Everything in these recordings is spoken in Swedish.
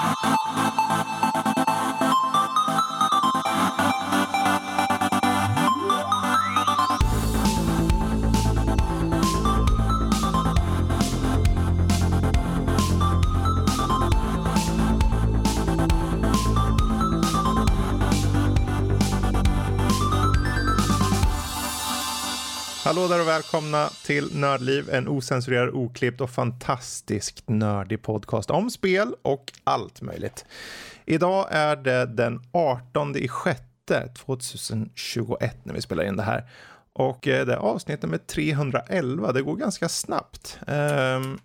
Thank you. Hallå där och välkomna till Nördliv, en osensurerad, oklippt och fantastiskt nördig podcast om spel och allt möjligt. Idag är det den 18 i 6 2021 när vi spelar in det här. Och eh, det är avsnitt nummer 311, det går ganska snabbt. Um,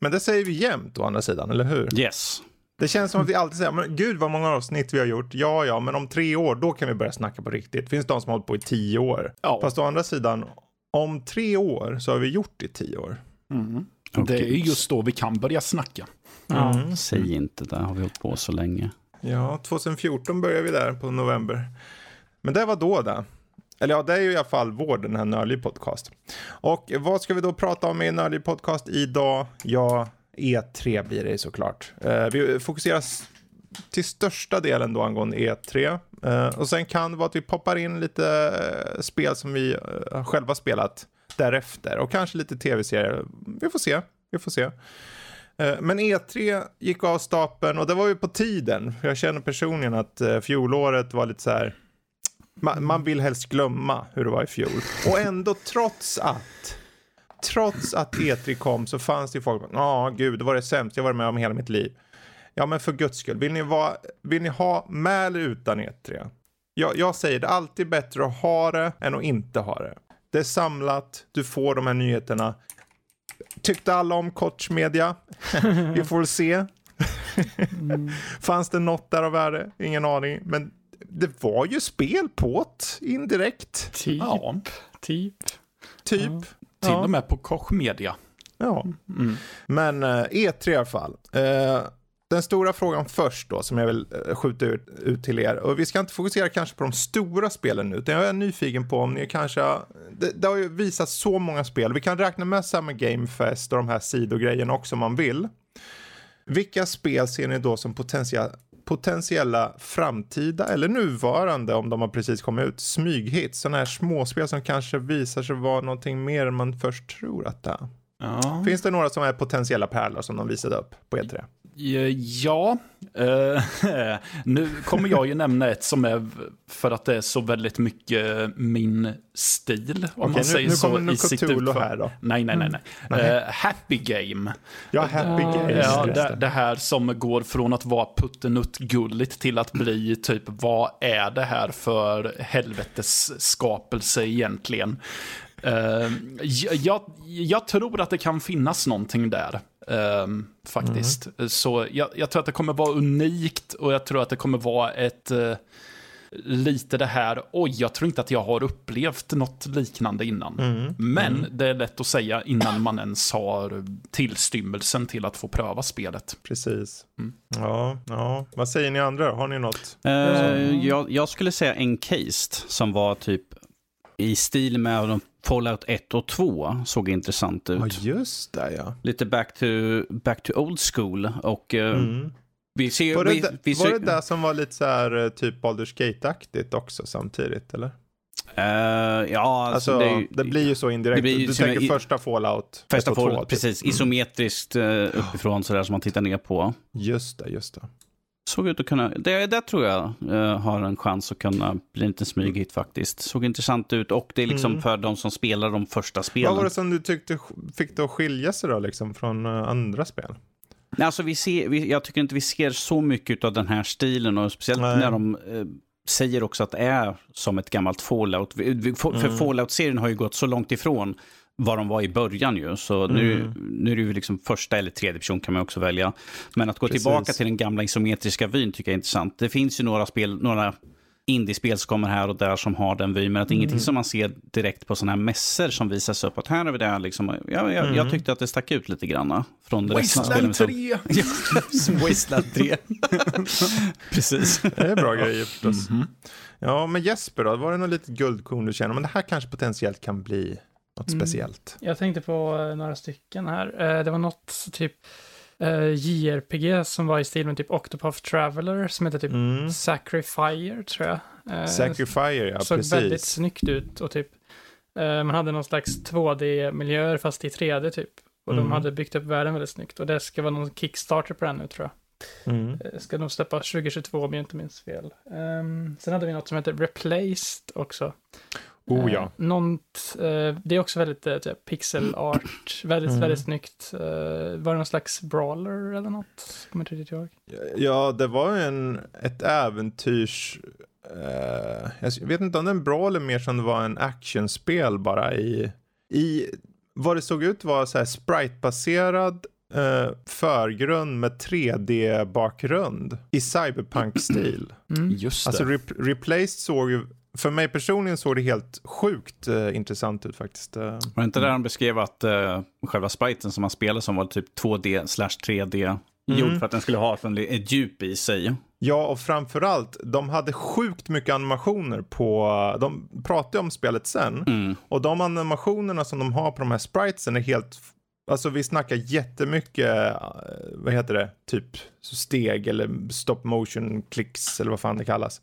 men det säger vi jämt å andra sidan, eller hur? Yes. Det känns som att vi alltid säger, men gud vad många avsnitt vi har gjort. Ja, ja, men om tre år, då kan vi börja snacka på riktigt. Det finns de som har hållit på i tio år. Ja. Fast å andra sidan, om tre år så har vi gjort det i tio år. Mm. Det är just då vi kan börja snacka. Ja, mm. Säg inte det, har vi hållit på så länge. Ja, 2014 började vi där på november. Men det var då det. Eller ja, det är ju i alla fall vår, den här Nördliv podcast. Och vad ska vi då prata om i Nördliv podcast idag? Ja, E3 blir det såklart. Eh, vi fokuserar till största delen då angående E3. Eh, och sen kan det vara att vi poppar in lite eh, spel som vi eh, själva spelat därefter. Och kanske lite tv-serier. Vi får se. Vi får se. Eh, men E3 gick av stapeln och det var ju på tiden. Jag känner personligen att eh, fjolåret var lite så här. Man, man vill helst glömma hur det var i fjol. Och ändå trots att trots att E3 kom så fanns det folk, ja gud, det var det sämsta jag varit med om hela mitt liv. Ja men för guds skull, vill ni, vara, vill ni ha med eller utan E3? Jag, jag säger det alltid bättre att ha det än att inte ha det. Det är samlat, du får de här nyheterna. Tyckte alla om Koch Media? Vi får väl se. mm. Fanns det något där av värde? Ingen aning. Men det var ju spel på det, indirekt. Typ. Ja. Typ. Typ. Till ja. och med på Koch Media. Ja, mm. men uh, E3 i alla fall. Uh, den stora frågan först då, som jag vill uh, skjuta ut, ut, till er. Och vi ska inte fokusera kanske på de stora spelen nu, utan jag är nyfiken på om ni kanske... Det, det har ju visat så många spel. Vi kan räkna med Summer Game Fest och de här sidogrejerna också om man vill. Vilka spel ser ni då som potentiella potentiella framtida eller nuvarande om de har precis kommit ut smyghits. Sådana här småspel som kanske visar sig vara någonting mer än man först tror att det är. Ja. Finns det några som är potentiella pärlor som de visade upp på E3? Ja, uh, nu kommer jag ju nämna ett som är för att det är så väldigt mycket min stil. Om okay, man säger nu, så. Nu kommer Cthulhu här då. Nej, nej, nej. nej. Mm. Uh, happy Game. Ja, Happy uh, Game. Ja, det, det, här som går från att vara puttenutt-gulligt till att bli typ vad är det här för helvetes skapelse egentligen? Uh, jag, jag, tror att det kan finnas någonting där. Uh, faktiskt. Mm. Så jag, jag, tror att det kommer vara unikt och jag tror att det kommer vara ett... Uh, lite det här, oj, jag tror inte att jag har upplevt något liknande innan. Mm. Men mm. det är lätt att säga innan man ens har tillstymmelsen till att få pröva spelet. Precis. Mm. Ja, ja, vad säger ni andra? Har ni något? Uh, jag, jag, skulle säga Encased, som var typ i stil med de Fallout 1 och 2 såg intressant ut. Ja, just det ja. Lite back to, back to old school. Och uh, mm. vi ser... Var det, vi, vi ser, var det där som var lite så här eh, typ Baldur's Gate-aktigt också samtidigt, eller? Uh, ja, alltså, alltså det, det, blir ju så indirekt. Ju du tänker i, första Fallout. Första Fallout, typ. precis. Mm. Isometriskt uh, uppifrån sådär som man tittar ner på. Just det, just det såg ut att kunna, det, det tror jag uh, har en chans att kunna bli en liten smyghit faktiskt. Såg intressant ut och det är liksom mm. för de som spelar de första spelen. Vad var det som du tyckte fick det att skilja sig då liksom från uh, andra spel? Alltså vi ser, vi, jag tycker inte vi ser så mycket av den här stilen och speciellt Nej. när de uh, säger också att det är som ett gammalt Fallout. För mm. Fallout-serien har ju gått så långt ifrån vad de var i början ju. Så mm. nu, nu är det ju liksom första eller tredje person kan man också välja. Men att gå Precis. tillbaka till den gamla isometriska vyn tycker jag är intressant. Det finns ju några spel, några indiespel som kommer här och där som har den vyn, men att mm. ingenting som man ser direkt på sådana här mässor som visas upp. Att här har vi det liksom. Ja, jag, mm. jag tyckte att det stack ut lite grann. Från Wasteland 3! Wasteland 3. Precis. Det är bra grejer förstås. Mm -hmm. Ja, men Jesper då? Var det något litet guldkorn du känner? Men det här kanske potentiellt kan bli något mm. speciellt. Jag tänkte på eh, några stycken här. Eh, det var något typ uh, JRPG som var i stil med typ Octopath Traveler som heter typ Mm. Sacrifier tror jag. Sacrifier, ja såg precis. väldigt snyggt ut och typ eh, man hade någon slags 2D-miljöer fast i 3D typ. Och Mm. de hade byggt upp världen väldigt snyggt. Och det ska vara någon Kickstarter på den nu tror jag. Mm. Eh, Ska nog släppa 2022 om jag inte minns fel. Ehm, sen hade vi något som heter Replaced också. Oh Eh, ja. något, eh, det är också väldigt eh, typ pixel art, väldigt, Mm. väldigt snyggt. Eh, var det någon slags brawler eller något? Kommer inte riktigt ihåg. Ja, det var ju en, ett äventyrs... eh, jag vet inte om det är en bra eller mer som det var en actionspel bara i... i vad det såg ut var så här sprite-baserad eh, förgrund med 3D-bakgrund i cyberpunk-stil. Mm. Just det. Alltså Re- Replaced såg ju, för mig personligen såg det helt sjukt eh, intressant ut faktiskt. Eh, Var det inte där de beskrev att uh, själva spriten som man spelade som var typ 2D slash 3D gjord för att den skulle ha ett djup i sig? Ja, och framförallt, de hade sjukt mycket animationer på, de pratade om spelet sen. Mm. Och de animationerna som de har på de här spritesen är helt, alltså vi snackar jättemycket, eh, vad heter det, typ steg eller stop motion clicks eller vad fan det kallas.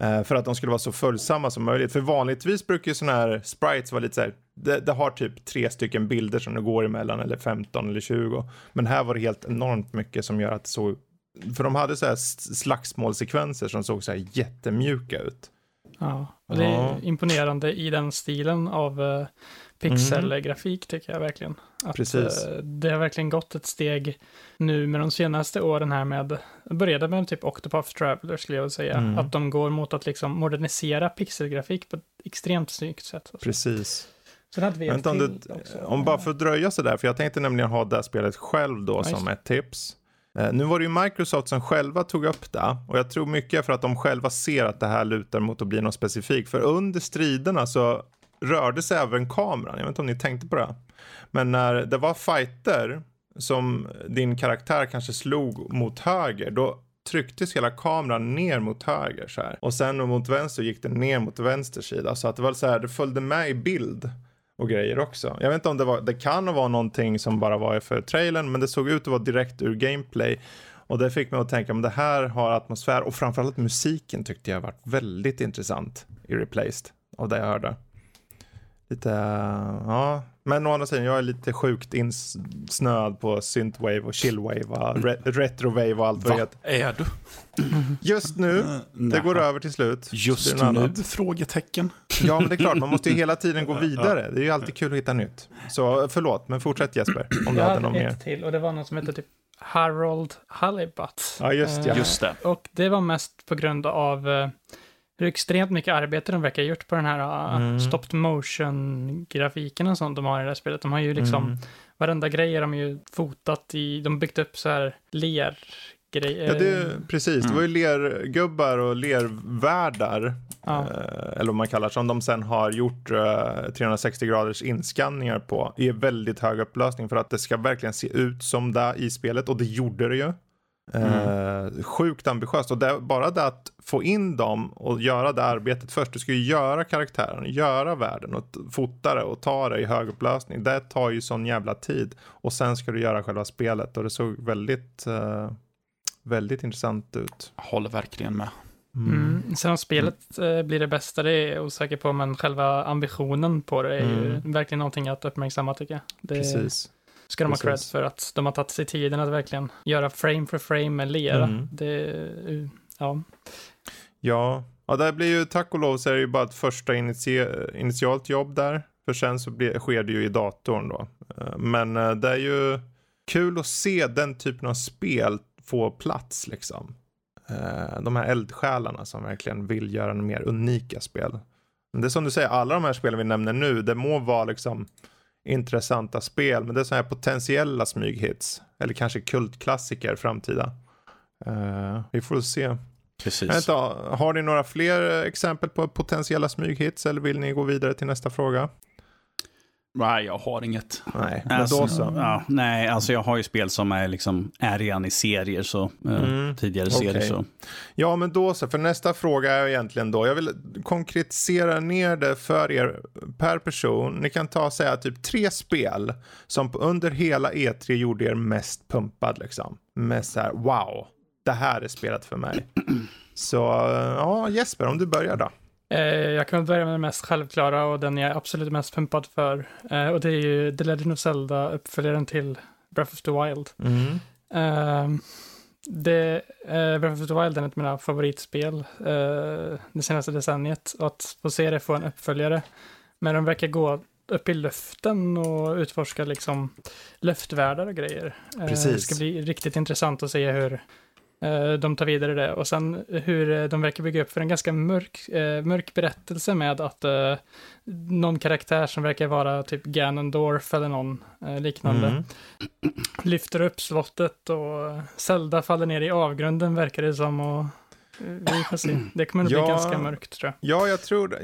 Eh, för att de skulle vara så följsamma som möjligt. För vanligtvis brukar ju sådana här sprites vara lite så här, det, det har typ tre stycken bilder som det går emellan eller 15 eller 20. Men här var det helt enormt mycket som gör att det såg, för de hade så här slagsmålsekvenser som såg så här jättemjuka ut. Ja, och det är Ja. imponerande i den stilen av uh, pixelgrafik tycker jag verkligen. Att. Precis. eh, det har verkligen gått ett steg nu med de senaste åren här med, började med typ Octopath Traveler skulle jag säga, Mm. att de går mot att liksom modernisera pixelgrafik på ett extremt snyggt sätt. Precis. Sen hade vi inte om, också. om bara för att dröja sådär, för jag tänkte nämligen ha det här spelet själv då just som ett tips. Eh, nu var det ju Microsoft som själva tog upp det och jag tror mycket för att de själva ser att det här lutar mot att bli något specifikt. För under striderna så rörde sig även kameran, jag vet inte om ni tänkte på det. Men när det var fighter som din karaktär kanske slog mot höger, då trycktes hela kameran ner mot höger så här. Och sen mot vänster gick den ner mot vänster sida. Så att det var så här, det följde med i bild och grejer också. Jag vet inte om det var, det kan vara någonting som bara var för trailern, men det såg ut att vara direkt ur gameplay. Och det fick mig att tänka, men det här har atmosfär och framförallt musiken tyckte jag var väldigt intressant i Replaced av det jag hörde. Lite, ja, men å andra sidan, jag är lite sjukt insnöad på synthwave och chillwave och re- retrowave och allt vad det heter. Är du? Just nu, det Nej. går över till slut. Just Det något nu? annat. Frågetecken. Ja, men det är klart, man måste ju hela tiden gå vidare. Det är ju alltid kul att hitta nytt. Så förlåt, men fortsätt Jesper, om du jag hade hade något mer. till och det var något som hette typ Harold Halibut. Ja, just ja. Eh, Just det. Och det var mest på grund av eh, hur extremt mycket arbete de verkar ha gjort på den här uh, Mm. stopped motion-grafiken och sånt de har i det här spelet. De har ju liksom, Mm. varenda grej har de ju fotat i, de har byggt upp så här lergrejer. Ja, det, precis. Det var ju lergubbar och lervärldar, Ja. eh, eller vad man kallar som de sen har gjort eh, 360 graders inskanningar på i väldigt hög upplösning för att det ska verkligen se ut som det i spelet och det gjorde det ju. Eh, sjukt ambitiöst och det, bara det att få in dem och göra det arbetet först. Du ska ju göra karaktären, göra världen och fota det och ta det i hög upplösning. Det tar ju sån jävla tid och sen ska du göra själva spelet och det såg väldigt, eh, väldigt intressant ut. Håller verkligen med. Mm. Sen om spelet eh, blir det bästa, det är jag osäker på, men själva ambitionen på det är ju Mm. verkligen någonting att uppmärksamma tycker jag. Det Precis. Ska de ha cred precis. för att de har tagit sig tiden att verkligen göra frame för frame med lera. Mm. Det, eh, ja. Ja, ja det blir ju tack och lov så är det ju bara ett första initie- initialt jobb där. För sen så blir, sker det ju i datorn då. Eh, Men eh, det är ju kul att se den typen av spel få plats liksom. De här eldsjälarna som verkligen vill göra mer unika spel. Men det är som du säger, alla de här spelen vi nämner nu, det må vara liksom intressanta spel, men det är så här potentiella smyghits. Eller kanske kultklassiker framtida. Eh, vi får se. Precis. inte, har ni några fler exempel på potentiella smyghits eller vill ni gå vidare till nästa fråga? Nej, jag har inget. Nej, men Alltså, då så. Ja, nej, alltså jag har ju spel som är, liksom, är redan i serier, så, eh, Mm, tidigare serier. okej. Så. Ja, men då så. För nästa fråga är egentligen då, jag vill konkretisera ner det för er per person. Ni kan ta säga typ tre spel som under hela E3 gjorde er mest pumpad liksom. Mest så här, wow, det här är spelet för mig. Så ja, Jesper, om du börjar då. Eh, jag kan börja med den mest självklara och den jag är absolut mest pumpad för. Eh, och det är ju The Legend of Zelda, uppföljaren till Breath of the Wild. Eh, det, eh, Breath of the Wild är ett av mina favoritspel det senaste decenniet. Och att få se det få en uppföljare. Men de verkar gå upp i luften och utforska liksom luftvärldar och grejer. Precis. Det ska bli riktigt intressant att se hur de tar vidare det. Och sen hur eh, de verkar bygga upp för en ganska mörk, eh, mörk berättelse med att eh, någon karaktär som verkar vara typ Ganondorf eller någon eh, liknande Mm. lyfter upp slottet och Zelda faller ner i avgrunden verkar det som. Och eh, vi får se. Det kommer att bli Ja. ganska mörkt tror jag. Ja, jag tror det.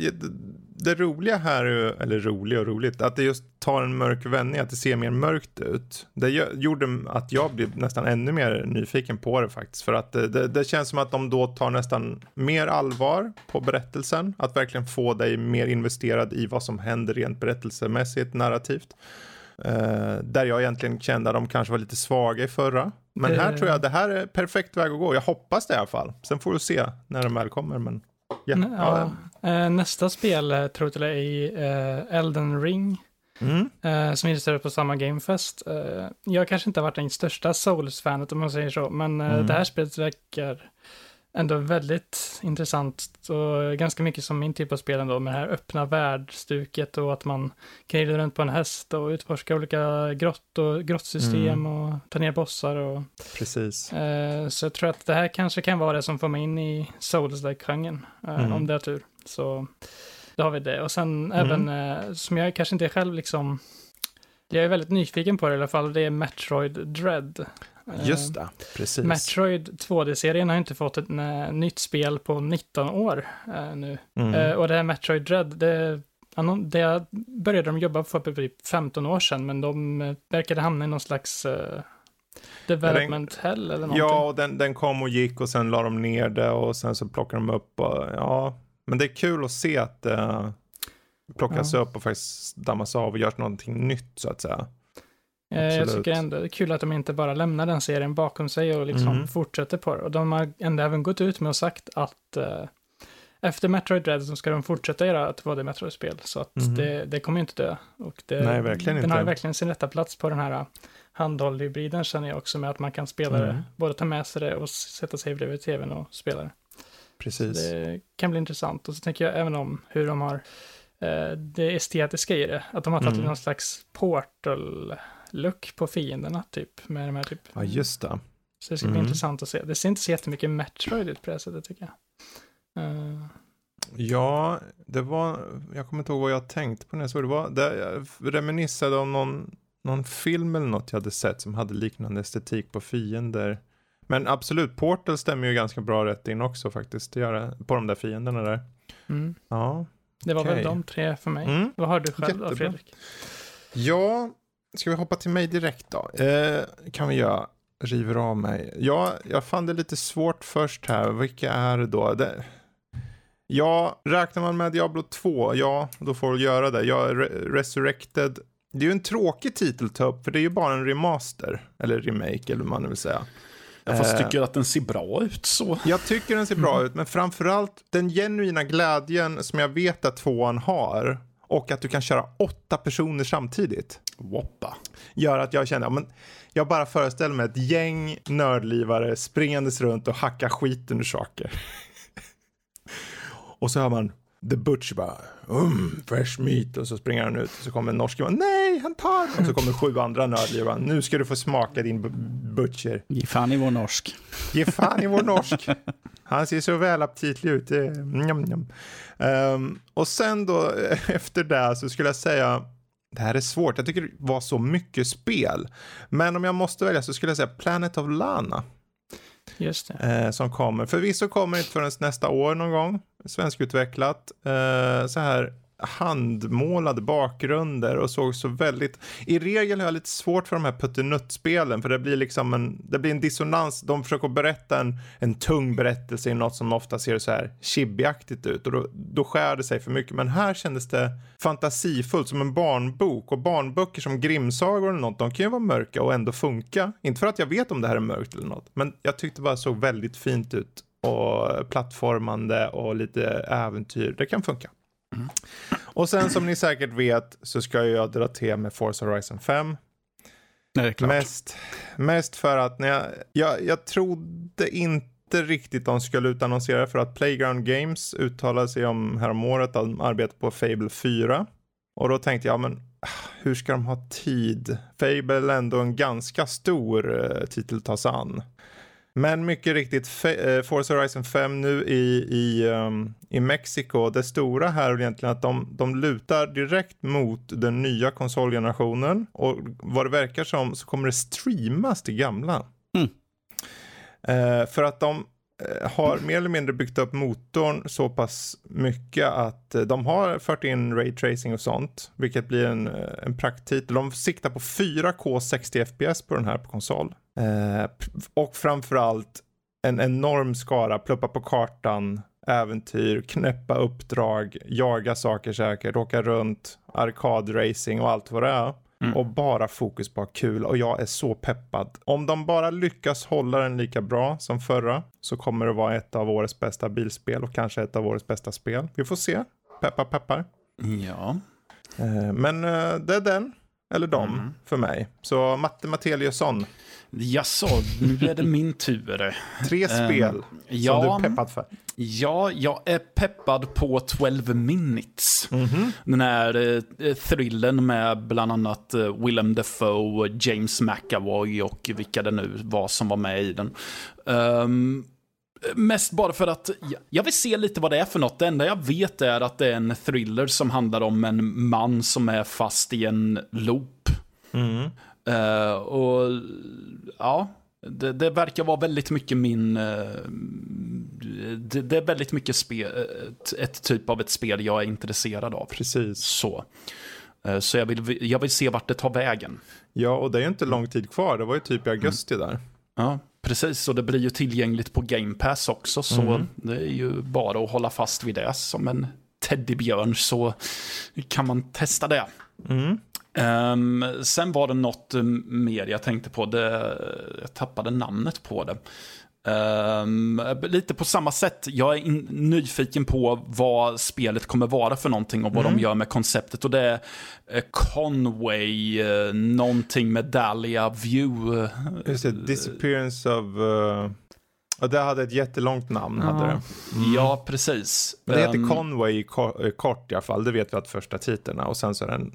Det. Roliga här, eller roliga och roligt, att det just tar en mörk vändning, att det ser mer mörkt ut. Det gjorde att jag blev nästan ännu mer nyfiken på det faktiskt. För att det, det, det känns som att de då tar nästan mer allvar på berättelsen. Att verkligen få dig mer investerad i vad som händer rent berättelsemässigt, narrativt. Eh, där jag egentligen kände att de kanske var lite svaga i förra. Men här Det- tror jag det här är perfekt väg att gå. Jag hoppas det i alla fall. Sen får du se när de väl kommer. Men ja, N- ja. Ja, eh, nästa spel eh, tror jag i eh, Elden Ring. Mm. som introducerades på samma Gamefest. Jag kanske inte har varit den största Souls-fanet om man säger så, men Mm. det här spelet verkar ändå väldigt intressant och ganska mycket som min typ av spel ändå med det här öppna världstuket och att man kan rida runt på en häst och utforska olika grott och grottsystem Mm. och ta ner bossar och Precis. eh, så jag tror att det här kanske kan vara det som får mig in i Souls-like-genren eh, Mm. om det har tur. Så då har vi det. Och sen Mm. även, eh, som jag kanske inte själv liksom, jag är väldigt nyfiken på det i alla fall, det är Metroid Dread. Eh, Just det, precis. Metroid 2D-serien har inte fått ett nytt spel på 19 år eh, nu. Mm. Eh, och det här Metroid Dread, det, det började de jobba för på typ 15 år sedan, men de verkade hamna i någon slags development hell eller någonting. ja, och den, den kom och gick och sen la de ner det och sen så plockade de upp och ja. Men det är kul att se att det plockas Ja. upp och faktiskt dammas av och görs någonting nytt så att säga. Eh, Jag Absolut. tycker ändå det är kul att de inte bara lämnar den serien bakom sig och liksom Mm. fortsätter på det. Och de har ändå även gått ut med och sagt att eh, efter Metroid Dread så ska de fortsätta göra 2D Metroid-spel. Så att Mhm. det, det kommer ju inte dö. Och det, Nej, verkligen den inte. har verkligen sin rätta plats på den här eh, handhållhybriden känner jag också med att man kan spela Mm. det, både ta med sig det och sätta sig bredvid tvn och spela det. Precis. Det kan bli intressant. Och så tänker jag även om hur de har eh, det estetiska i det. Att de har tagit Mm. någon slags portal-look på fienderna typ. Med de här typ. Ja, just det. Så det ska bli Mm. intressant att se. Det ser inte så jättemycket Metroid ut på det sättet tycker jag. Eh, Ja, det var, jag kommer inte ihåg vad jag tänkte på när jag såg det. Var, det jag reminissade om någon, någon film eller något jag hade sett som hade liknande estetik på fiender. Men absolut, Portal stämmer ju ganska bra rätt in också faktiskt. Det gör på de där fienderna där. mm. Ja. Det var Okej. väl de tre för mig. Mm. Vad har du själv då, Jättebra. Fredrik? Ja, ska vi hoppa till mig direkt då? Eh, kan vi göra. River av mig. Ja, jag fann det lite svårt först här. Vilka är det då? Det... Ja, räknar man med Diablo 2, ja, då får du göra det. Ja, Re- Resurrected. Det är ju en tråkig titel att ta upp, för det är ju bara en remaster. Eller remake, eller vad man vill säga. Jag fast Eh, tycker att den ser bra ut så. jag tycker den ser bra ut, men framförallt den genuina glädjen som jag vet att tvåan har och att du kan köra åtta personer samtidigt Woppa. gör att jag känner, men jag bara föreställer mig ett gäng nördlivare springandes runt och hacka skiten ur saker. och så hör man The Butcher bara, um, fresh meat. Och så springer han ut och så kommer en norsk och bara, nej, han tar. Och så kommer sju andra nördlivare, nu ska du få smaka din bu- Butcher. Ge fan i vår norsk. Ge fan i vår norsk. Han ser så väl aptitlig ut. Det är- Njam, njam. Ehm, och sen då efter det så skulle jag säga det här är svårt. Jag tycker det var så mycket spel. Men om jag måste välja så skulle jag säga Planet of Lana. Just det. Eh, som kommer. Förvisso kommer inte förrän nästa år någon gång. Svenskutvecklat. Eh, så här handmålade bakgrunder och såg så väldigt... I regel har jag lite svårt för de här puttinuttspelen för det blir liksom en, det blir en dissonans. De försöker berätta en, en tung berättelse i något som ofta ser så här chibiaktigt ut och då, då skär det sig för mycket. Men här kändes det fantasifullt som en barnbok och barnböcker som Grimsagor eller något, de kan ju vara mörka och ändå funka. Inte för att jag vet om det här är mörkt eller något, men jag tyckte bara såg väldigt fint ut och plattformande och lite äventyr. Det kan funka. Och sen som ni säkert vet så ska jag dra till med Forza Horizon 5. Nej, mest, mest för att när jag, jag, jag trodde inte riktigt de skulle utannonsera för att Playground Games uttalade sig om häromåret att de arbetar på Fable 4. Och då tänkte jag, men hur ska de ha tid? Fable är ändå en ganska stor uh, titel att ta sig an. Men mycket riktigt, eh, Forza Horizon 5 nu i, i, um, i Mexiko, det stora här är egentligen att de, de lutar direkt mot den nya konsolgenerationen och vad det verkar som så kommer det streamas till gamla. Mm. Uh, för att de uh, har mer eller mindre byggt upp motorn så pass mycket att de har fört in raytracing och sånt, vilket blir en, en prakttitel. De siktar på 4K 60 FPS på den här på konsol. Eh, och framförallt en enorm skara, pluppa på kartan, äventyr, knäppa uppdrag, jaga saker säkert, åka runt, arkadracing och allt vad det är. Mm. Och bara fokus på kul och jag är så peppad. Om de bara lyckas hålla den lika bra som förra så kommer det vara ett av årets bästa bilspel och kanske ett av årets bästa spel. Vi får se. Peppar peppar. Ja. Eh, men eh, det är den, eller dem, mm. för mig. Så Matte Mateliusson. Jaså, nu är det min tur. Tre ehm, spel um, som ja, du är peppad för. Ja, jag är peppad på 12 minutes. Mm -hmm. Den här uh, thrillen med bland annat uh, Willem Dafoe, James McAvoy och vilka det nu var som var med i den. Um, Mest bara för att jag vill se lite vad det är för något. Det enda jag vet är att det är en thriller som handlar om en man som är fast i en loop. Mm. Uh, och ja, det, det, verkar vara väldigt mycket min... Uh, det, det, är väldigt mycket spel, ett, ett, typ av ett spel jag är intresserad av. Precis. Så. Uh, så jag vill, jag vill se vart det tar vägen. Ja, och det är inte lång tid kvar. Det var ju typ i augusti mm. där. Ja, precis. Och det blir ju tillgängligt på Game Pass också. Så mm. det är ju bara att hålla fast vid det som en teddybjörn så kan man testa det. Mm. Um, sen var det något mer jag tänkte på, det, jag tappade namnet på det. Um, lite på samma sätt, jag är in, nyfiken på vad spelet kommer vara för någonting och vad mm. de gör med konceptet. Och det är uh, Conway, uh, någonting med Dahlia View. Just det, Disappearance of... Uh... Och det hade ett jättelångt namn. Ja, hade det. Mm. ja precis. Men det heter um, Conway kort i alla fall, det vet vi att första titeln Och sen så är den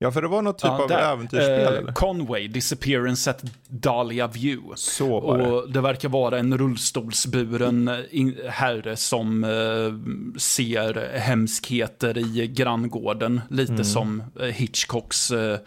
Ja, för det var något typ ja, av där, äventyrsspel eh, eller? Conway, Disappearance at Dahlia View. Så var det. Och det verkar vara en rullstolsburen herre som eh, ser hemskheter i granngården. Lite mm. som eh, Hitchcocks eh,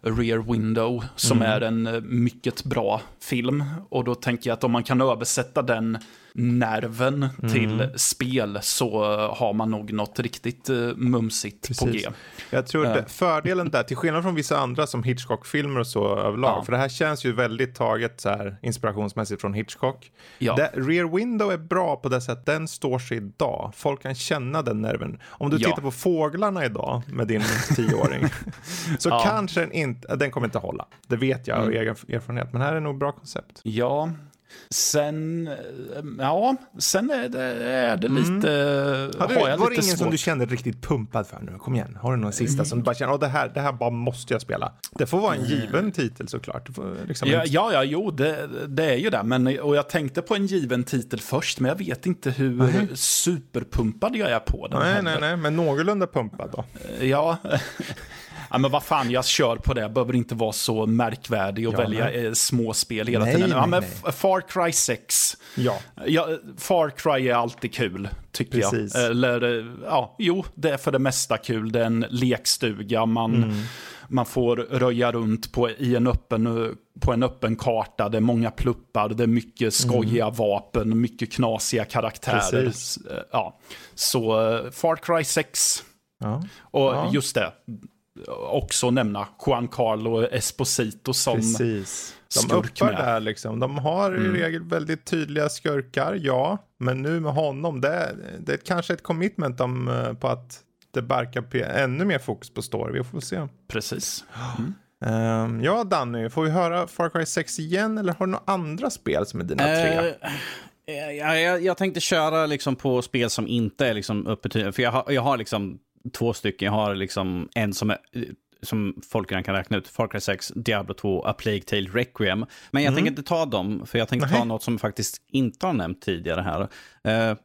Rear Window, som mm. är en eh, mycket bra film. Och då tänker jag att om man kan översätta den nerven mm. till spel så har man nog något riktigt uh, mumsigt Precis. på G. Jag tror uh. fördelen där, till skillnad från vissa andra som Hitchcock-filmer och så överlag, ja. för det här känns ju väldigt taget så här inspirationsmässigt från Hitchcock. Ja. Det, Rear Window är bra på det sättet den står sig idag. Folk kan känna den nerven. Om du ja. tittar på fåglarna idag med din tioåring så ja. kanske den inte, den kommer inte hålla. Det vet jag av mm. egen erfarenhet, men här är nog bra koncept. Ja, Sen, eh, ja, sen är det, är det mm. lite... Har, du, har jag var det ingen svårt. som du kände riktigt pumpad för nu? Kom igen, har du någon sista mm. som du bara känner, oh, det, här, det här bara måste jag spela? Det får vara en given mm. titel såklart. Liksom ja, ja, ja, jo, det, det, är ju det. Men, och jag tänkte på en given titel först, men jag vet inte hur nej. superpumpad jag är på den. Nej, nej, nej, men någorlunda pumpad då. Ja. Ja, men vad fan, jag kör på det. Behöver inte vara så märkvärdig och ja, välja nej. Eh, små spel hela nej, tiden. Ja, men Far Cry 6. Ja. ja. Far Cry är alltid kul, tycker Precis. jag. Eller, eh, ja, jo, det är för det mesta kul. Det är en lekstuga. Man, mm. man får röja runt på, i en öppen, på en öppen karta. Det är många pluppar, det är mycket skojiga mm. vapen, mycket knasiga karaktärer. Precis. Ja. Så Far Cry 6 Ja. Och Ja. just det, också nämna Juan Carlo Esposito som Precis. De skurk med. där liksom. De har Mm. i regel väldigt tydliga skurkar, ja. Men nu med honom, det, det är kanske ett commitment om, eh, på att det barkar på ännu mer fokus på story. Vi får se. Precis. Ehm, ja, Danny, får vi höra Far Cry 6 igen eller har du några andra spel som är dina tre? Eh, ja, jag, jag tänkte köra liksom på spel som inte är liksom uppe till... För jag har, jag har liksom två stycken. Jag har liksom en som är som folk redan kan räkna ut, Far Cry 6, Diablo 2, A Plague Tale, Requiem. Men jag tänker inte ta dem, för jag tänker ta något som faktiskt inte har nämnt tidigare här. Eh,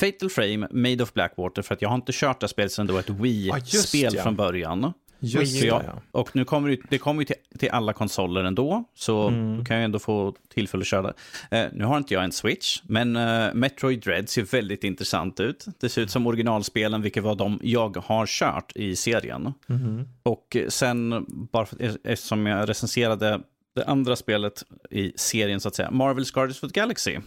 Fatal Frame, Made of Blackwater, för att jag har inte kört det spelet sedan det var ett Wii-spel ja. från början. Just det, ja. Och nu kommer det, det kommer ju till, till alla konsoler ändå, så Mm. då kan jag ändå få tillfälle att köra. Eh, nu har inte jag en Switch, men eh, Metroid Dread ser väldigt intressant ut. Det ser ut som originalspelen, vilket var de jag har kört i serien. Mhm. Och sen, bara för, eftersom jag recenserade det andra spelet i serien, så att säga, Marvel's Guardians of the Galaxy.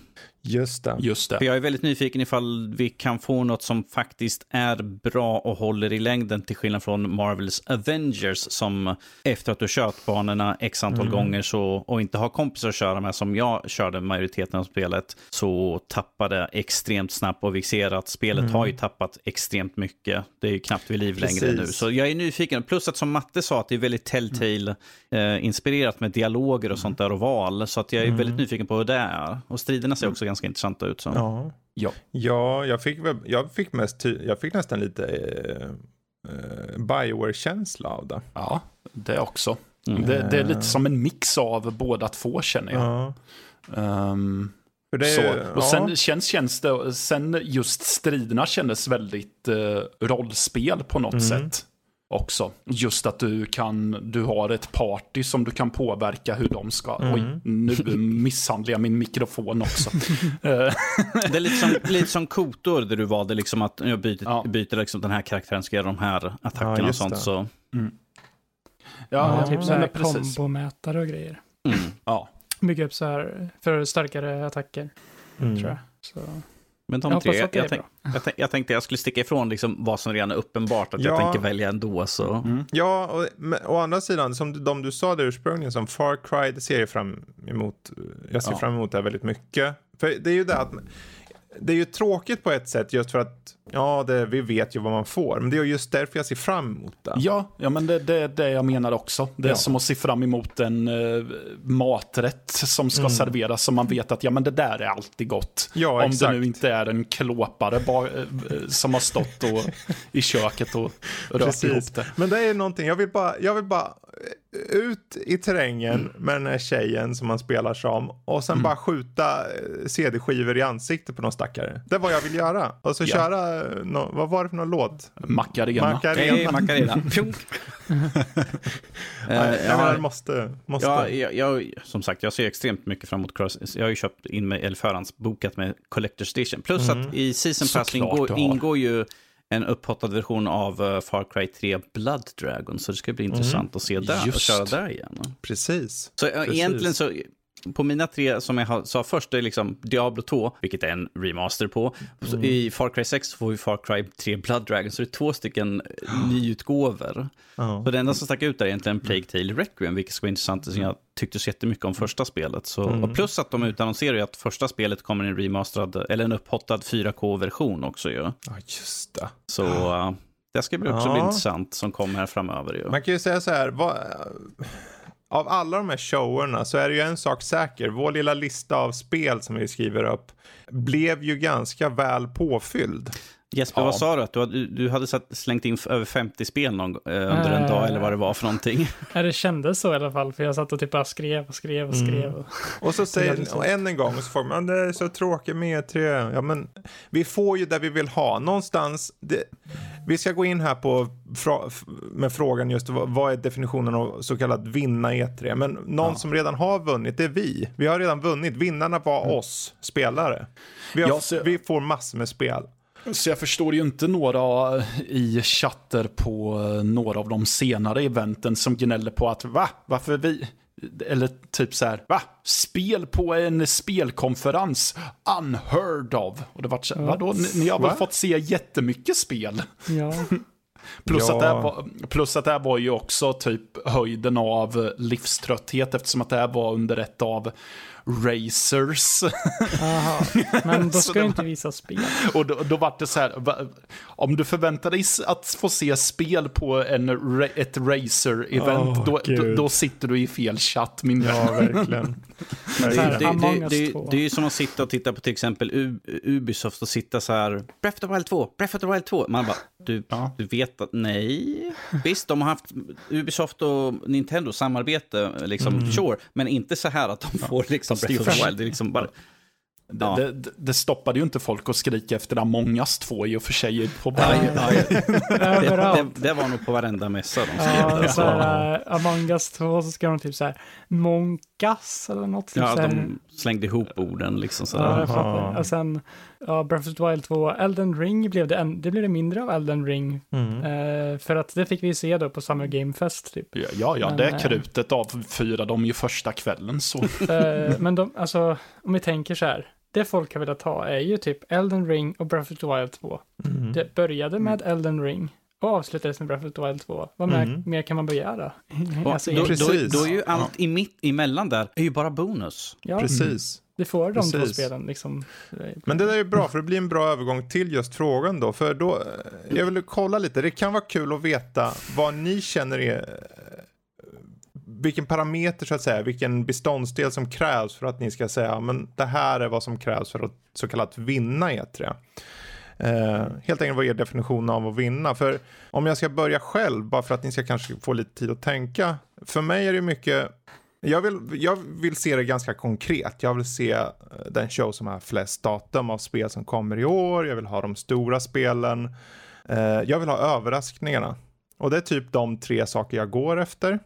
Just det. Just För det. jag är väldigt nyfiken ifall vi kan få något som faktiskt är bra och håller i längden till skillnad från Marvels Avengers som efter att du kört banorna x antal gånger så, och inte har kompisar att köra med som jag körde majoriteten av spelet så tappade extremt snabbt och vi ser att spelet har ju tappat extremt mycket. Det är ju knappt vid liv längre Precis. nu. Så jag är nyfiken. Plus att som Matte sa att det är väldigt Telltale-inspirerat med dialoger och sånt där och val. Så att jag är väldigt nyfiken på hur det är. Och striderna ser också ganska intressanta ut. Så. Ja. Ja. Ja, jag fick, väl- jag fick, mest, ty- jag fick nästan lite eh, eh, Bioware-känsla av det. ja, det också. Mm. Det, det är lite som en mix av båda två känner jag. Ja. Ehm, För det är, Och sen ja. känns, känns det, sen just striderna kändes väldigt eh, rollspel på något Mm. sätt. Också. Just att du kan, du har ett party som du kan påverka hur de ska, Mm. oj, nu misshandlar jag min mikrofon också. Eh, Det är lite som, lite som kotor där du valde liksom att jag byter, Ja. byter liksom den här karaktären ska göra de här Ja, attackerna och just sånt. det. Så, ja, Ja, typ så här kombomätare och grejer. mm. Ja. Bygga upp så här för starkare attacker, Mm. tror jag. Så. Men de Jag tre, hoppas att det jag, är tänk, jag, tänk, jag tänkte jag skulle sticka ifrån liksom vad som redan är uppenbart att Ja. jag tänker välja ändå. Så. Mm. Ja, och, men, å andra sidan, som du- de du sa där ursprungligen, som Far Cry, det ser jag fram emot. Jag ser Ja. fram emot det här väldigt mycket. För det är ju det att, det är ju tråkigt på ett sätt just för att, ja, det, vi vet ju vad man får. Men det är just därför jag ser fram emot det. Ja, ja men det, det är det jag menar också. Det är Ja. som att se fram emot en eh, maträtt som ska serveras som man vet att ja, men det där är alltid gott. Ja, Om exakt. det nu inte är en klåpare ba, eh, som har stått och, i köket och rört ihop det. Men det är någonting, jag vill bara, jag vill bara ut i terrängen Mm. med den här tjejen som man spelar som och sen bara skjuta eh, CD-skivor i ansiktet på någon stackare. Det är vad jag vill göra. Och så Ja. köra, nå- vad var det för någon låt? Macarena. Macarena. Hej, Macarena. Eh, jag menar, ja, måste, måste. Ja, jag, jag, som sagt, jag ser extremt mycket fram emot Cross. Jag har ju köpt in med, eller förhandsbokat med Collector's Edition. Plus att i Season Pass ingår, ingår ju en upphottad version av eh, Far Cry 3 Blood Dragon. Så det ska bli intressant att se där och Just. köra där igen. Precis. Så eh, Precis. egentligen så, på mina tre som jag sa först, det är liksom Diablo 2, vilket är en remaster på. Mm. I Far Cry 6 får vi Far Cry 3 Blood Dragon, så det är två stycken nyutgåvor. Ja. Så det enda som stack ut där är egentligen Plague Tale Requiem, vilket ska vara intressant, som jag tyckte så jättemycket om första spelet. Så, Mm. plus att de utannonserar ju att första spelet kommer en remasterad, eller en upphottad 4K-version också ju. ja, just det. Så eh, det ska bli också bli Ja. intressant som kommer här framöver ju. Man kan ju säga så här, vad, av alla de här showerna så är det ju en sak säker. Vår lilla lista av spel som vi skriver upp blev ju ganska väl påfylld. Jesper, Ja. vad sa du? Att du hade, du hade satt, slängt in över 50 spel någon, eh, under en dag eller vad det var för någonting? Ja, det kändes så i alla fall, för jag satt och typ bara skrev och skrev och skrev. Och... Och så säger, och än en gång, och så får man, det är så tråkigt med E3. Ja, men vi får ju det vi vill ha. Någonstans, det, vi ska gå in här på, fra, med frågan just vad, vad är definitionen av så kallat vinna E3. Men någon som redan har vunnit, det är vi. Vi har redan vunnit. Vinnarna var oss, spelare. Vi, har, Ja, så- vi får massor med spel. Så jag förstår ju inte några i chatter på eh, några av de senare eventen som gnäller på att va, varför vi, eller typ så här, va, spel på en spelkonferens, unheard of. Och det vart så här, vadå, ni, ni har väl Va? fått se jättemycket spel? Ja, Plus, Ja. att det här var, plus att det här var ju också typ höjden av livströtthet eftersom att det här var under ett av Racers. Aha. Men då ska var- inte visa spel. Och då, då var det så här, om du förväntar dig att få se spel på en, ett Racer-event, Åh, då, då, då sitter du i fel chatt, min vän. Ja, verkligen. Här, det, det, det, det, 2. det är ju som att sitta och titta på till exempel U, Ubisoft och sitta så här, Breath of the Wild 2, Breath of the Wild 2. Man bara, du, Ja. du vet att nej. Visst, de har haft Ubisoft och Nintendo samarbete, liksom, sure. Men inte så här att de får liksom Breath of the Wild. Det är liksom bara, Ja. Det, det, det stoppade ju inte folk att skrika efter Among us 2 i och för sig. På ja, varje, ja, ja. Det, det, det var nog på varenda mässa de skrev Ja, det. så här, äh, Among Us 2 så ska de typ så här Monkas eller något. Typ Ja, så här. de slängde ihop orden liksom Ja, sådär. jag fattar. Och sen, ja, Breath of the Wild 2, Elden Ring blev det, en, det blev det mindre av Elden Ring. Mm. Eh, för att det fick vi se då på Summer Game Fest typ. ja, ja, ja, Men, det eh, krutet avfyrade de ju första kvällen. Så. Eh, men de, alltså, om vi tänker så här. Det folk har velat ha är ju typ Elden Ring och Breath of the Wild 2. Mm. Det började med Elden Ring och avslutades med Breath of the Wild 2. Vad mer, Mm. mer kan man begära? Och Alltså, då, då, då är ju allt i mitt, emellan där är ju bara bonus. ja, Precis. det får de två Precis. spelen liksom. Men det där är bra, för det blir en bra övergång till just frågan då. För då, eh, jag vill kolla lite, det kan vara kul att veta vad ni känner är, eh, vilken parameter så att säga, vilken beståndsdel som krävs för att ni ska säga, men det här är vad som krävs för att så kallat vinna E3. Eh, helt enkelt vad är definitionen av att vinna? För om jag ska börja själv, bara för att ni ska kanske få lite tid att tänka. För mig är det mycket, jag vill, jag vill se det ganska konkret. Jag vill se eh, den show som har flest datum av spel som kommer i år. Jag vill ha de stora spelen. Eh, jag vill ha överraskningarna. Och det är typ de tre saker jag går efter.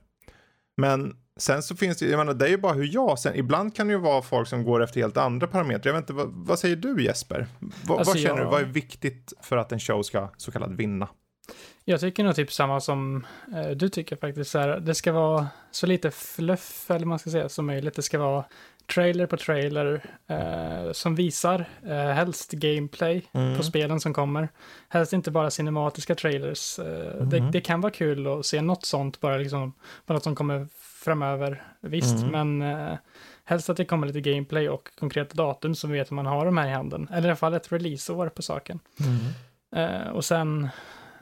Men sen så finns det, jag menar det är ju bara hur jag, sen ibland kan det ju vara folk som går efter helt andra parametrar. Jag vet inte, vad, vad säger du Jesper? Vad, Alltså, vad känner jag- du, vad är viktigt för att en show ska så kallat vinna? Jag tycker nog typ samma som eh, du tycker faktiskt. Så här, det ska vara så lite fluff, eller man ska säga, som möjligt. Det ska vara trailer på trailer eh, som visar eh, helst gameplay Mm. på spelen som kommer. Helst inte bara cinematiska trailers. Eh, det, Mhm. det kan vara kul att se något sånt, bara liksom, bara något som kommer framöver. Visst, Mm. men eh, helst att det kommer lite gameplay och konkreta datum som vet att man har de här i handen. Eller i alla fall ett releaseår på saken. Eh, och sen,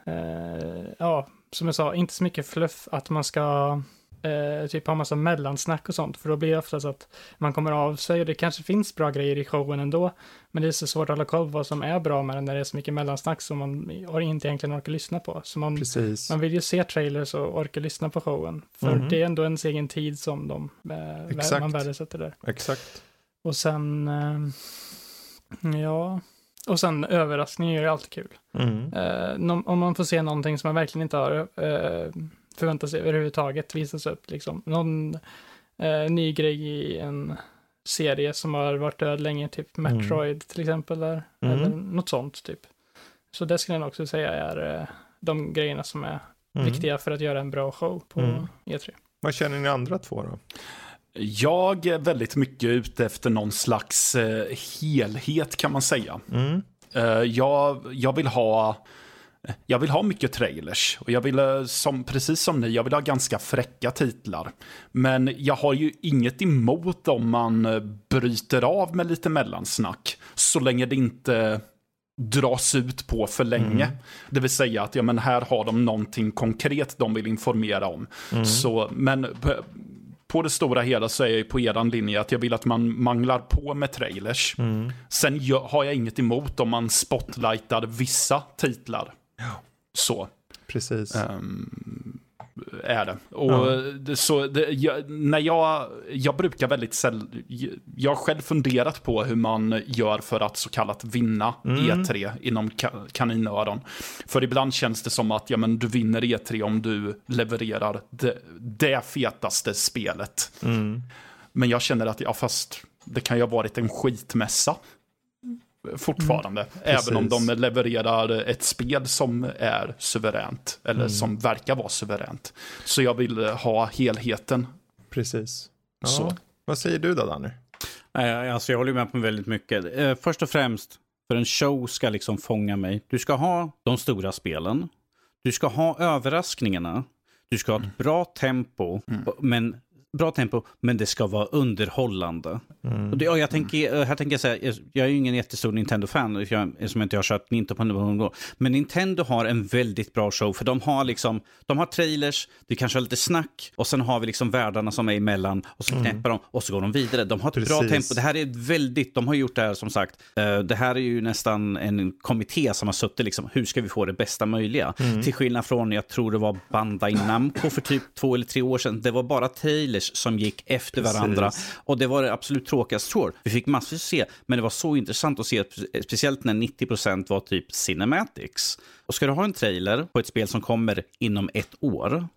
eh, ja, som jag sa, inte så mycket fluff att man ska eh, typ ha massa mellansnack och sånt, för då blir det ofta så att man kommer av sig och det kanske finns bra grejer i showen ändå, men det är så svårt att hålla koll på vad som är bra med den när det är så mycket mellansnack som man inte egentligen orkar lyssna på. Så man, Precis. man vill ju se trailers och orka lyssna på showen, för Mhm. det är ändå ens egen tid som de, eh, Exakt. man värdesätter där. Exakt. Och sen, eh, ja, och sen överraskningar är alltid kul. Mm. Eh, om man får se någonting som man verkligen inte har eh, förväntat sig överhuvudtaget visas upp. Liksom. Någon eh, ny grej i en serie som har varit död länge, typ Metroid till exempel. Där. Mm. Eller något sånt typ. Så det skulle jag också säga är eh, de grejerna som är Mm. viktiga för att göra en bra show på Mm. E3. Vad känner ni andra två då? Jag är väldigt mycket ute efter någon slags eh, helhet kan man säga. Mm. Eh, jag, jag vill ha jag vill ha mycket trailers och jag vill, eh, som, precis som ni, jag vill ha ganska fräcka titlar. Men jag har ju inget emot om man eh, bryter av med lite mellansnack, så länge det inte dras ut på för länge. Mm. Det vill säga att ja, men här har de någonting konkret de vill informera om. Mm. Så, men på, det stora hela så är jag ju på eran linje att jag vill att man manglar på med trailers. Mm. Sen har jag inget emot om man spotlightar vissa titlar. Så Precis. ehm, är det. Och Ja. det, så det, jag, när jag, jag brukar väldigt sällan, jag har själv funderat på hur man gör för att så kallat vinna Mm. E3 inom ka, kaninöron. För ibland känns det som att ja, men du vinner E3 om du levererar det, det fetaste spelet. Mm. Men jag känner att, ja fast det kan ju ha varit en skitmässa fortfarande. Även om de levererar ett spel som är suveränt. Eller Mm. som verkar vara suveränt. Så jag vill ha helheten. Precis. Ja. Så. Vad säger du då Danny? Nej, alltså jag håller med på väldigt mycket. Eh, först och främst, för en show ska liksom fånga mig. Du ska ha de stora spelen. Du ska ha överraskningarna. Du ska ha ett bra tempo, men bra tempo, men det ska vara underhållande. Mm. Och det, och jag tänker, här tänker jag säga, jag är ju ingen jättestor Nintendo-fan jag inte har kört Nintendo på någon Men Nintendo har en väldigt bra show, för de har liksom, de har trailers, det kanske är lite snack och sen har vi liksom världarna som är emellan och så knäpper mm. de och så går de vidare. De har ett Precis. bra tempo. Det här är väldigt, de har gjort det här som sagt, uh, det här är ju nästan en kommitté som har suttit liksom, hur ska vi få det bästa möjliga? Mm. Till skillnad från, jag tror det var Bandai Namco för typ två eller tre år sedan, det var bara trailers trailers som gick efter Precis. varandra. Och det var det absolut tråkigaste tror Vi fick massvis att se, men det var så intressant att se, speciellt när 90% var typ cinematics. Och ska du ha en trailer på ett spel som kommer inom ett år,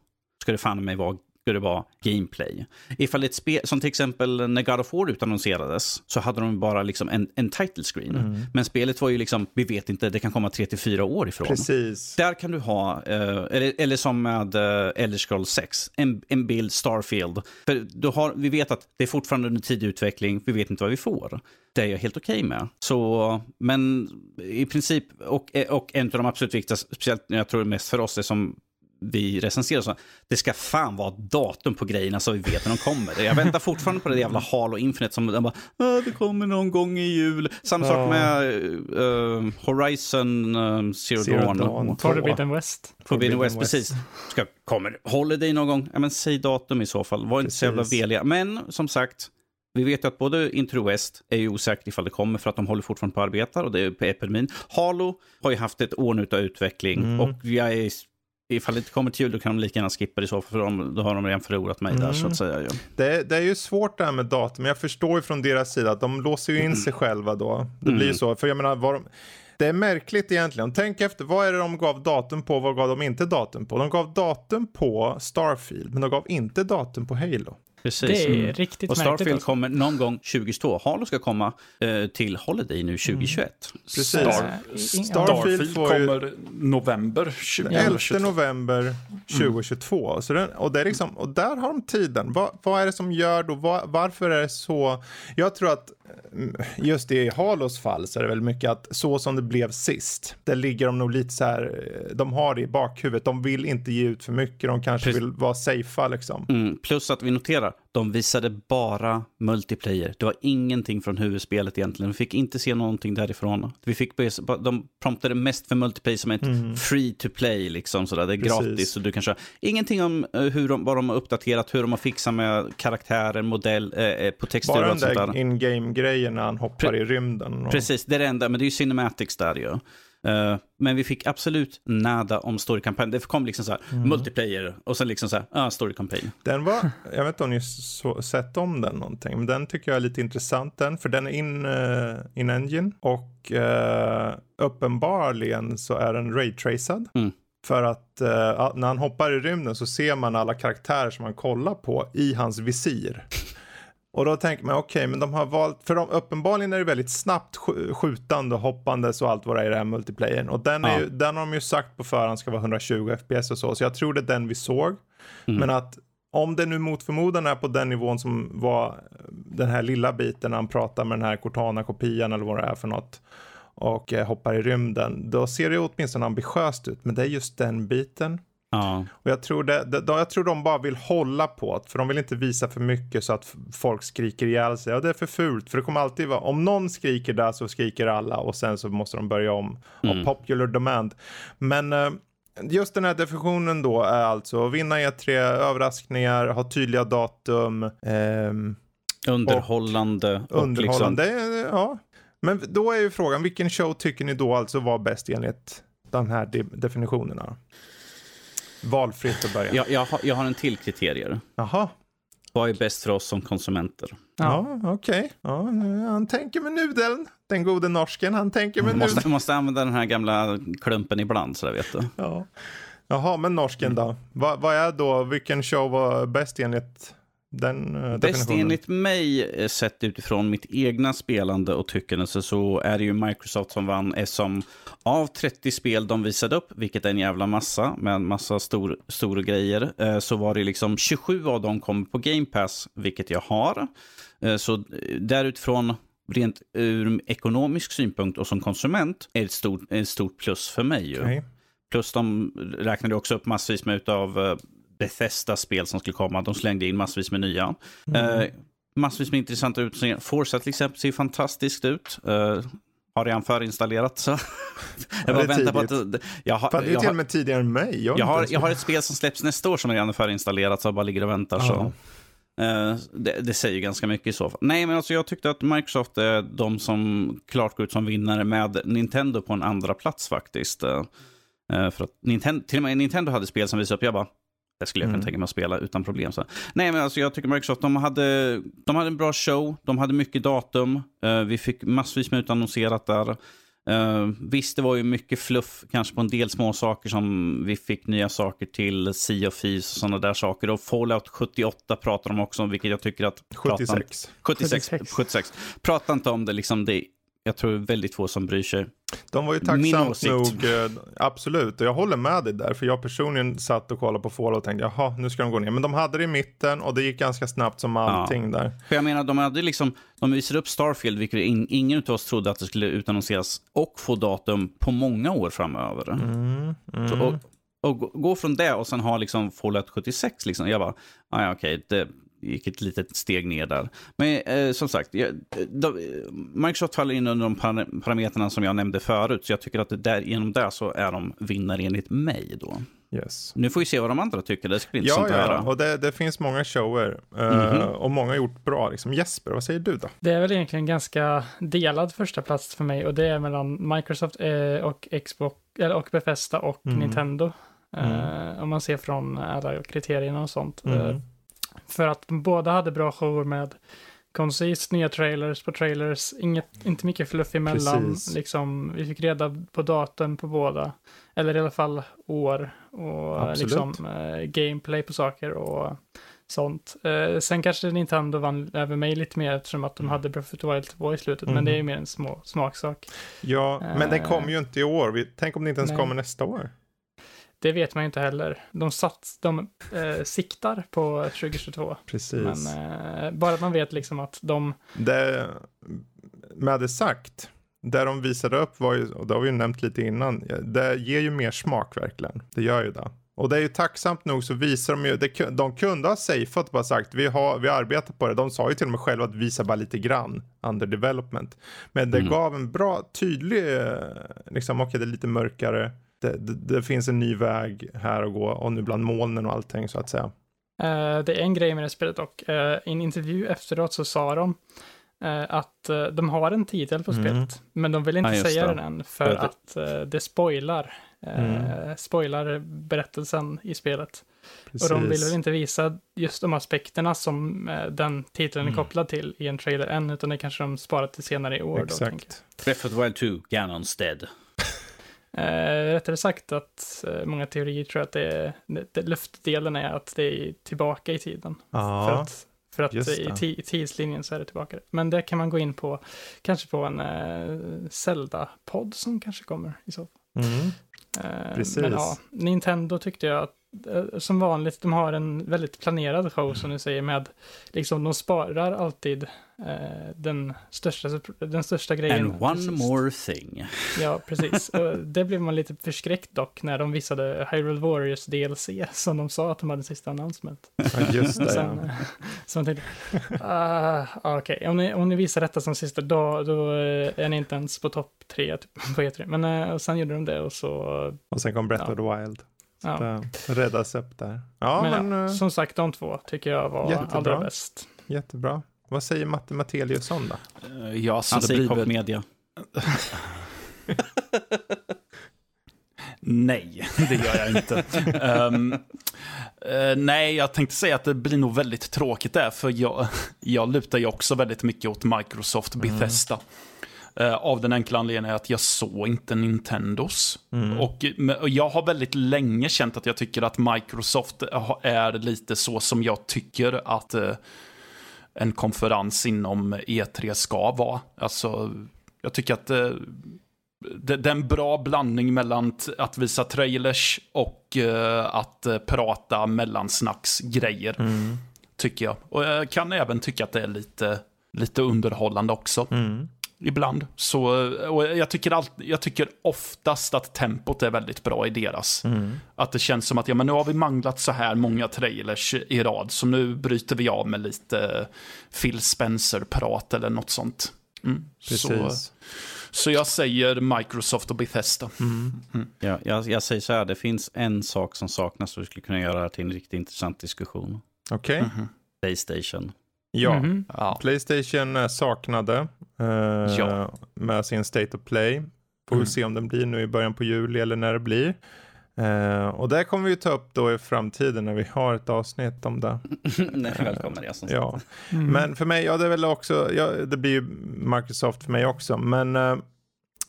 ska det fan mig vara skulle det vara gameplay. Ifall ett spel, som till exempel när God of War utannonserades, så hade de bara liksom en, en title screen. Mm. Men spelet var ju liksom, vi vet inte, det kan komma 3-4 år ifrån. Precis. Där kan du ha, eh, eller, eller som med eh, Elder Scrolls 6, en, en bild Starfield. För du har, vi vet att det är fortfarande under tidig utveckling, vi vet inte vad vi får. Det är jag helt okej okay med. Så, men i princip, och, och en av de absolut viktigaste, speciellt jag tror mest för oss, är som vi recenserar. Så det ska fan vara datum på grejerna så vi vet när de kommer. Jag väntar fortfarande på det jävla Halo Infinite som de bara, det kommer någon gång i jul. Samma sak med uh, Horizon uh, Zero, Zero Dawn. Dawn. Forbidden West. Forbidden West, West, precis. Ska, kommer Holiday någon gång? Ja, men säg datum i så fall. Var inte så jävla veliga. Men som sagt, vi vet ju att både Into West är ju osäkert ifall det kommer för att de håller fortfarande på att arbeta och det är på epidemin. Halo har ju haft ett år nu av utveckling mm. och jag är ifall det inte kommer till jul då kan de lika gärna skippa det i så fall, för de, då har de redan förlorat mig mm. där så att säga. Ja. Det, det, är ju svårt det här med datum, jag förstår ju från deras sida att de låser ju in mm. sig själva då. Det mm. blir ju så, för jag menar, var de, det är märkligt egentligen. Tänk efter, vad är det de gav datum på, vad gav de inte datum på? De gav datum på Starfield, men de gav inte datum på Halo. Precis. Det är mm. riktigt Och Starfield alltså. kommer någon gång 2022. Halo ska komma eh, till Holiday nu 2021. Mm. Precis. Star, Starfield kommer november 2022. 11 november 2022. Mm. Så den, och, det är liksom, och där har de tiden. Va, vad är det som gör då, va, varför är det så? Jag tror att mm, just i Halos fall så är det väl mycket att så som det blev sist, det ligger de nog lite så här, eh, de har det i bakhuvudet, de vill inte ge ut för mycket, de kanske Precis. vill vara safea liksom. Mm, plus att vi noterar de visade bara multiplayer. Det var ingenting från huvudspelet egentligen. Vi fick inte se någonting därifrån. Vi fick, de promptade mest för multiplayer som ett mm. free to play. Liksom, sådär. Det är Precis. gratis. Och du kan köra. Ingenting om eh, hur de, vad de har uppdaterat, hur de har fixat med karaktärer, modell, eh, eh på texturer Bara den där in-game-grejen när han hoppar Pre i rymden. Och... Precis, det är det enda. Men det är ju cinematics där ju. Uh, men vi fick absolut nada om storykampanjen. Det kom liksom så här, mm. multiplayer och sen liksom så här, uh, storykampanj. Den var, jag vet inte om ni så, sett om den någonting, men den tycker jag är lite intressant den, för den är in, uh, in engine och uh, uppenbarligen så är den raytracad. Mm. För att uh, när han hoppar i rymden så ser man alla karaktärer som han kollar på i hans visir. Och då tänker man, okej, okay, men de har valt, för de, uppenbarligen är det väldigt snabbt skjutande, hoppandes och allt vad det är i den här multiplayern. Och den, är ja. ju, den har de ju sagt på förhand ska vara 120 FPS och så, så jag tror det är den vi såg. Mm. Men att om det nu mot förmodan är på den nivån som var den här lilla biten när han pratar med den här Cortana-kopian eller vad det är för något och eh, hoppar i rymden, då ser det åtminstone ambitiöst ut. Men det är just den biten Ja. Och jag tror, det, det, jag tror de bara vill hålla på det, för de vill inte visa för mycket så att folk skriker ihjäl sig. Ja, det är för fult, för det kommer alltid vara, om någon skriker där så skriker alla och sen så måste de börja om. Mm. Popular demand. Men uh, just den här definitionen då är alltså vinna E3, överraskningar, ha tydliga datum. Um, underhållande. Och, och underhållande, liksom... ja. Men då är ju frågan, vilken show tycker ni då alltså var bäst enligt de här de definitionerna? Valfritt att börja. Jag, jag, har, jag har en till kriterier. Jaha. Vad är bäst för oss som konsumenter? Ja, ja okej. Okay. Ja, han tänker med nudeln. Den gode norsken, han tänker med nudeln. Måste, måste använda den här gamla klumpen ibland, så där vet du. Ja. Jaha, men norsken då? Vad, vad är då, vilken show var bäst enligt den uh, Bäst enligt mig, eh, sett utifrån mitt egna spelande och tyckande, så är det ju Microsoft som vann. Som av 30 spel de visade upp, vilket är en jävla massa, med en massa stor, stora grejer, eh, så var det liksom 27 av dem kom på Game Pass, vilket jag har. Så därutifrån, rent ur ekonomisk synpunkt och som konsument, är det ett stort, ett stort plus för mig. Ju. Okay. Plus de räknade också upp massvis med utav Bethesda-spel som skulle komma. De slängde in massvis med nya. Mm. Uh, massvis med intressanta utseenden. Forza till exempel ser fantastiskt ut. Uh, har redan förinstallerat. Så. jag bara väntar på att... Jag har, Fan, det är till och med tidigare än mig. Jag, jag, har, jag har ett spel som släpps nästa år som redan är förinstallerat, så jag bara ligger och väntar. Så. Uh, det, det, säger ganska mycket i så fall. Nej, men alltså jag tyckte att Microsoft är de som klart går ut som vinnare med Nintendo på en andra plats faktiskt. Uh, för att Nintendo, till och med Nintendo hade spel som visade upp, jag bara, det skulle jag kunna mm. tänka mig att spela utan problem. Så. Nej, men alltså jag tycker Microsoft, de hade, de hade en bra show, de hade mycket datum, uh, vi fick massvis med utannonserat där. Uh, visst, det var ju mycket fluff, kanske på en del små saker som vi fick nya saker till, Sea of Thieves och sådana där saker. Och Fallout 78 pratar de också om, vilket jag tycker att... 76. 76. 76. 76. Prata inte om det, liksom det jag tror väldigt få som bryr sig. De var ju tacksamt nog, eh, absolut, och jag håller med dig där, för jag personligen satt och kollade på Fallout och tänkte jaha, nu ska de gå ner. Men de hade det i mitten och det gick ganska snabbt som allting ja. där. För jag menar, de hade liksom, de visade upp Starfield, vilket in, ingen av oss trodde att det skulle utannonseras och få datum på många år framöver. Mm, mm. Så, och, och gå från det och sen ha liksom Fallout 76, liksom, jag bara, ah, ja okej, okay, gick ett litet steg ner där. Men eh, som sagt, jag, de, Microsoft faller in under de parametrarna som jag nämnde förut. Så jag tycker att det där, genom det så är de vinnare enligt mig då. Yes. Nu får vi se vad de andra tycker. Det skulle bli intressant ja, att höra. och det, det, finns många shower. Mm -hmm. och många har gjort bra. Liksom. Jesper, vad säger du då? Det är väl egentligen ganska delad första plats för mig. Och det är mellan Microsoft eh, och Xbox, eller, och Bethesda och mm. Nintendo. Mm. Uh, om man ser från alla kriterierna och sånt. För att båda hade bra shower med koncist, nya trailers på trailers, inget, inte mycket fluff emellan. Liksom, vi fick reda på datum på båda, eller i alla fall år och liksom, eh, gameplay på saker och sånt. Eh, sen kanske Nintendo vann över mig lite mer eftersom att de hade Breath of the Wild 2 i slutet, mm. men det är ju mer en små, smaksak. Ja, men den kommer ju inte i år. Tänk om det inte ens Nej. kommer nästa år. Det vet man ju inte heller. De, sats, de eh, siktar på 2022. Precis. Men eh, bara att man vet liksom att de... Det, med det sagt, det de visade upp var ju, och det har vi ju nämnt lite innan, det ger ju mer smak verkligen. Det gör ju det. Och det är ju tacksamt nog så visar de ju, det, de kunde ha safeat bara sagt vi har, vi arbetar på det. De sa ju till och med själva att visa bara lite grann under development. Men det mm. gav en bra tydlig, eh, liksom okej okay, det är lite mörkare det, det, det, finns en ny väg här att gå och nu bland molnen och allting så att säga. Uh, det är en grej med det spelet och uh, i en intervju efteråt så sa de uh, att de har en titel på mm. spelet, men de vill inte ja, säga det. den än för det. att det spoilar, mm. spoilar berättelsen i spelet. Precis. Och de vill väl inte visa just de aspekterna som den titeln mm. är kopplad till i en trailer än, utan det kanske de sparar till senare i år. Exakt. Breath of the Wild 2, Ganon's Dead. Eh, rättare sagt att eh, många teorier tror att det är, det, luftdelen är att det är tillbaka i tiden. Ja, för att, för att i, i tidslinjen så är det tillbaka. Men det kan man gå in på, kanske på en eh, Zelda-podd som kanske kommer i så fall. Mm. Eh, Precis. Men ja, Nintendo tyckte jag att som vanligt, de har en väldigt planerad show som du säger med, liksom de sparar alltid eh, den, största, den största grejen. And one more thing. Ja, precis. Och det blev man lite förskräckt dock när de visade Hyrule Warriors DLC som de sa att de hade sista announcement. Ja, just det. Sen, ja. Så tänkte, uh, okej, okay. om, ni, om ni visar detta som sista, då, då eh, är ni inte ens på topp tre typ, på E3. Men uh, och sen gjorde de det och så... Och sen kom Breath ja. of the Wild. Ja. Räddas upp där. Ja, men, men uh, som sagt, de två tycker jag var jättebra. allra bäst. Jättebra. Vad säger Matte Mateliusson då? Uh, ja, så Han säger blivit... media. nej, det gör jag inte. um, uh, nej, jag tänkte säga att det blir nog väldigt tråkigt där, för jag, jag lutar ju också väldigt mycket åt Microsoft Bethesda. Mm. Uh, av den enkla anledningen att jag såg inte Nintendos. Mm. Och, och, jag har väldigt länge känt att jag tycker att Microsoft är lite så som jag tycker att uh, en konferens inom E3 ska vara. Alltså, jag tycker att det, det, är en bra blandning mellan att visa trailers och att prata mellansnacksgrejer. Mm. Tycker jag. Och jag kan även tycka att det är lite, lite underhållande också. Mm. Ibland. Så, och jag, tycker allt, jag tycker oftast att tempot är väldigt bra i deras. Mm. Att det känns som att ja, men nu har vi manglat så här många trailers i rad, så nu bryter vi av med lite Phil Spencer-prat eller något sånt. Mm. Så, Precis. så jag säger Microsoft och Bethesda. Ja, jag, jag säger så här, det finns en sak som saknas och vi skulle kunna göra till en riktigt intressant diskussion. Okej. Mhm. Playstation. Ja. Mhm. Ja. Playstation eh, saknade eh, Ja. med sin State of Play. Får vi Mm. se om den blir nu i början på juli eller när det blir. Eh, och det kommer vi ta upp då i framtiden när vi har ett avsnitt om det. Nej, välkommen jag som sagt. Ja. Mm. Men för mig, ja det är väl också, ja, det blir ju Microsoft för mig också. Men eh,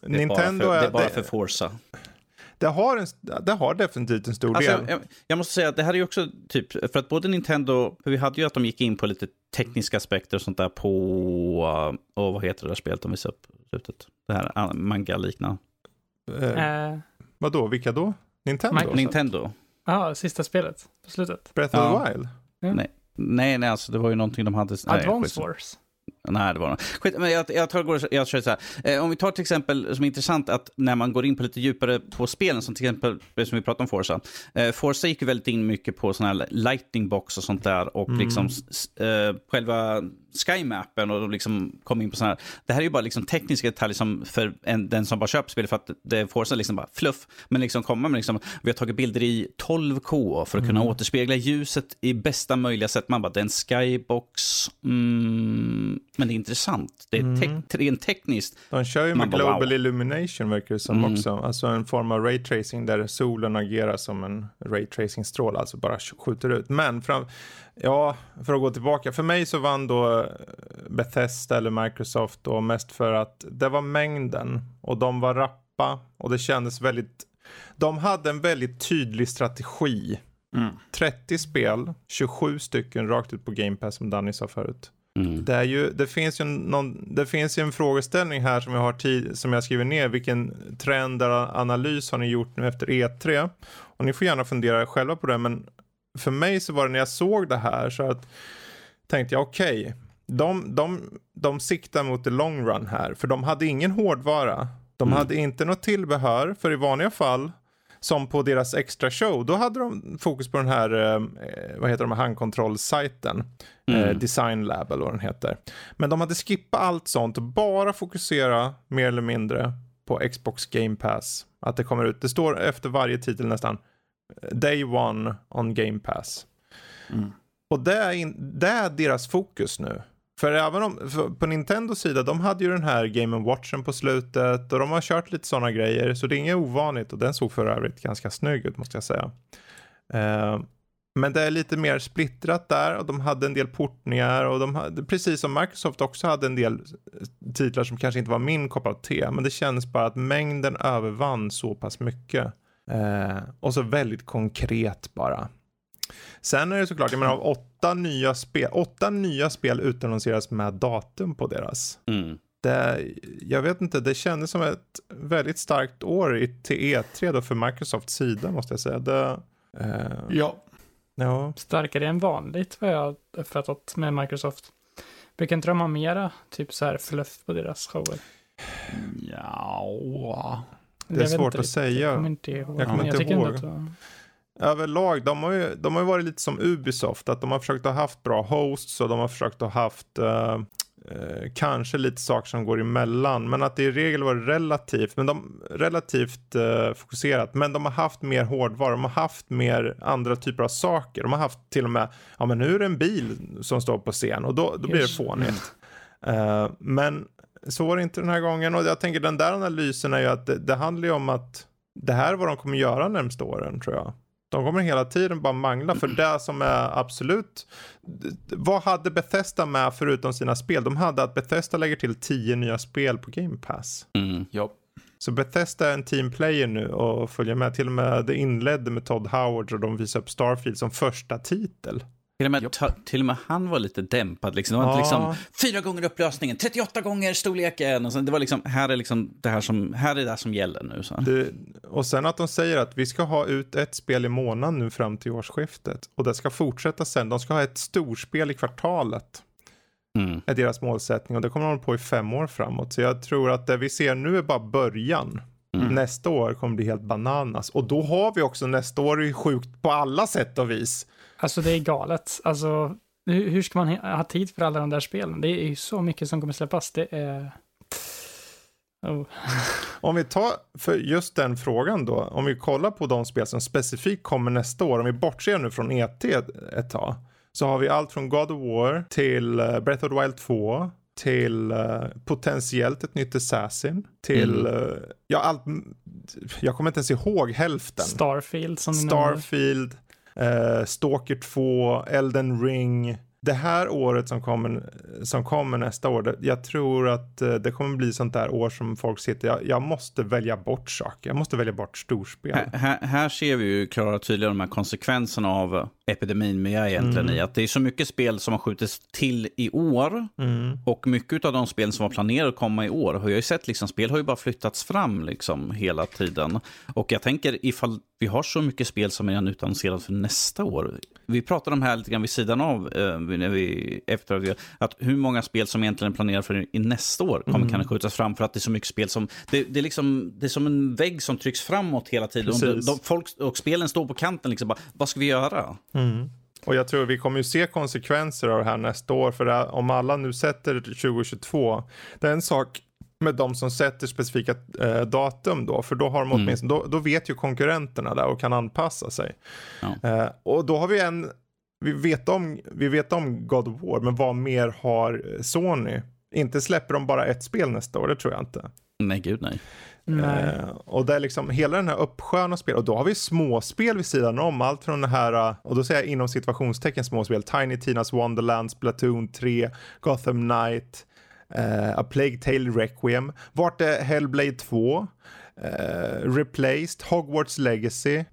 Det är Nintendo bara för, är, det är bara det, för Forza. Det, har en, det har definitivt en stor Alltså, del. jag, jag måste säga att det här är ju också typ, för att både Nintendo, för vi hade ju att de gick in på lite tekniska aspekter och sånt där på, uh, och vad heter det där spelet de visade upp slutet? Det här uh, manga-liknande. Eh, Eh, vadå, vilka då? Nintendo? Microsoft. Nintendo? Ja, sista spelet på slutet. Breath of Ja. the Wild? Nej, nej, alltså det var ju någonting de hade... nej, Advance skitsamma. Wars. Nej, det var något. Skit, men jag, jag, tar, går- jag kör så här. Eh, om vi tar till exempel, som är intressant, att när man går in på lite djupare på spelen, som till exempel det som vi pratade om Forza. Eh, Forza gick ju väldigt in mycket på sådana här lightning box och sånt där och Mm. liksom eh, själva skymappen och liksom kom in på sådana här. Det här är ju bara liksom tekniska detaljer som för en, den som bara köper spelet för att det är Forza liksom bara fluff. Men liksom komma med liksom, vi har tagit bilder i 12K för att kunna återspegla ljuset i bästa möjliga sätt. Man bara, det är en skybox. Mm, men det är intressant. Det är te- rent tekniskt. De kör ju med bara, Global wow. Illumination verkar det som Mm. också. Alltså en form av raytracing där solen agerar som en raytracing-stråle, alltså bara sk- skjuter ut. Men fram, ja, för att gå tillbaka. För mig så vann då eh, Bethesda eller Microsoft då mest för att det var mängden och de var rappa och det kändes väldigt de hade en väldigt tydlig strategi. Mm. 30 spel, 27 stycken rakt ut på Game Pass som Danny sa förut. Mm. Det, är ju, det, finns ju någon, det finns ju en frågeställning här som jag har tid, som jag skriver ner. Vilken trend eller analys har ni gjort nu efter E3? Och ni får gärna fundera själva på det. Men för mig så var det när jag såg det här så att tänkte jag okej. de, de, de siktar mot the long run här. För de hade ingen hårdvara. De Mm. hade inte något tillbehör. För i vanliga fall som på deras extra show, då hade de fokus på den här, eh, vad heter de, handkontrollsajten. Eh, Mm. Design Lab eller vad den heter. Men de hade skippat allt sånt och bara fokusera mer eller mindre på Xbox Game Pass. Att det kommer ut, det står efter varje titel nästan, eh, Day One on Game Pass. Mm. Och det är, in, det är deras fokus nu. För även om, för på Nintendos sida, de hade ju den här Game Watchen på slutet och de har kört lite sådana grejer. Så det är inget ovanligt och den såg för övrigt ganska snygg ut måste jag säga. Eh, men det är lite mer splittrat där och de hade en del portningar och de hade, precis som Microsoft också hade en del titlar som kanske inte var min kopp av te. Men det känns bara att mängden övervann så pass mycket. Eh, och så väldigt konkret bara. Sen är det såklart, jag menar av åtta nya spel, åtta nya spel utannonseras med datum på deras. Mm. Det, jag vet inte, det kändes som ett väldigt starkt år i, till E3 då för Microsofts sida måste jag säga. Det, eh, Ja. ja. Starkare än vanligt vad jag uppfattat med Microsoft. Brukar inte de ha mera typ så här fluff på deras shower? Ja. Det är Jag svårt att säga. Jag kommer inte ihåg. Jag kommer inte ihåg. att var- Överlag, de har, ju, de har ju varit lite som Ubisoft, att de har försökt ha haft bra hosts och de har försökt ha haft eh, eh, kanske lite saker som går emellan, men att det i regel var relativt, men de, relativt eh, fokuserat, men de har haft mer hårdvara, de har haft mer andra typer av saker, de har haft till och med, ja men nu är det en bil som står på scen och då, då blir det fånigt. Eh, men så var det inte den här gången och jag tänker den där analysen är ju att det, det handlar ju om att det här är vad de kommer göra närmsta åren tror jag. De kommer hela tiden bara mangla för det som är absolut. Vad hade Bethesda med förutom sina spel? De hade att Bethesda lägger till tio nya spel på Game Pass. Mm. Ja. Så Bethesda är en team player nu och följer med. Till och med det inledde med Todd Howard och de visade upp Starfield som första titel. Till och, med, till och med han var lite dämpad. Liksom. Det var Ja. liksom fyra gånger upplösningen, 38 gånger storleken. Och sen, det var liksom, här är liksom det här som, här är det som gäller nu. Så. Det, och sen att de säger att vi ska ha ut ett spel i månaden nu fram till årsskiftet. Och det ska fortsätta sen. De ska ha ett storspel i kvartalet. Mm. Är deras målsättning och det kommer att hålla på i fem år framåt. Så jag tror att det vi ser nu är bara början. Mm. Nästa år kommer bli helt bananas. Och då har vi också nästa år sjukt på alla sätt och vis. Alltså det är galet. Alltså hur ska man ha tid för alla de där spelen? Det är ju så mycket som kommer släppas. Det är... Oh. Om vi tar, för just den frågan då, om vi kollar på de spel som specifikt kommer nästa år, om vi bortser nu från ET ett tag, så har vi allt från God of War till eh, Breath of the Wild 2, till uh, potentiellt ett nytt Assassin, till, mm. uh, ja allt, jag kommer inte ens ihåg hälften. Starfield som Starfield, Eh, Stalker 2, Elden Ring, det här året som kommer, som kommer nästa år, det, jag tror att eh, det kommer bli sånt där år som folk sitter, jag, jag måste välja bort saker, jag måste välja bort storspel. Här, här, ser vi ju klara och tydliga de här konsekvenserna av epidemin med egentligen mm. i att det är så mycket spel som har skjutits till i år mm. och mycket av de spel som var planerade att komma i år har jag ju sett liksom, spel har ju bara flyttats fram liksom hela tiden. Och jag tänker ifall vi har så mycket spel som är utannonserat för nästa år. Vi pratade om här lite grann vid sidan av, eh, när vi, efter att hur många spel som egentligen är planerade för i nästa år kommer mm. kanske skjutas fram för att det är så mycket spel som, det, det, är, liksom, det är som en vägg som trycks framåt hela tiden. Och, de, de, folk, och spelen står på kanten, liksom bara, vad ska vi göra? Mm. Och jag tror vi kommer ju se konsekvenser av det här nästa år. För om alla nu sätter 2022. Det är en sak med de som sätter specifika eh, datum då. För då har de mm. åtminstone, mm. då, då vet ju konkurrenterna där och kan anpassa sig. Ja. Eh, och då har vi en, vi vet, om, vi vet om God of War, men vad mer har Sony? Inte släpper de bara ett spel nästa år, det tror jag inte. Nej, gud nej. Eh, och det är liksom hela den här uppsjön av spel. Och då har vi småspel vid sidan om. Allt från det här, och då säger jag inom situationstecken småspel. Tiny Tinas Wonderland, Splatoon 3, Gotham Knight, eh, A Plague Tale Requiem. Vart är Hellblade 2? Eh, Replaced, Hogwarts Legacy. Eh,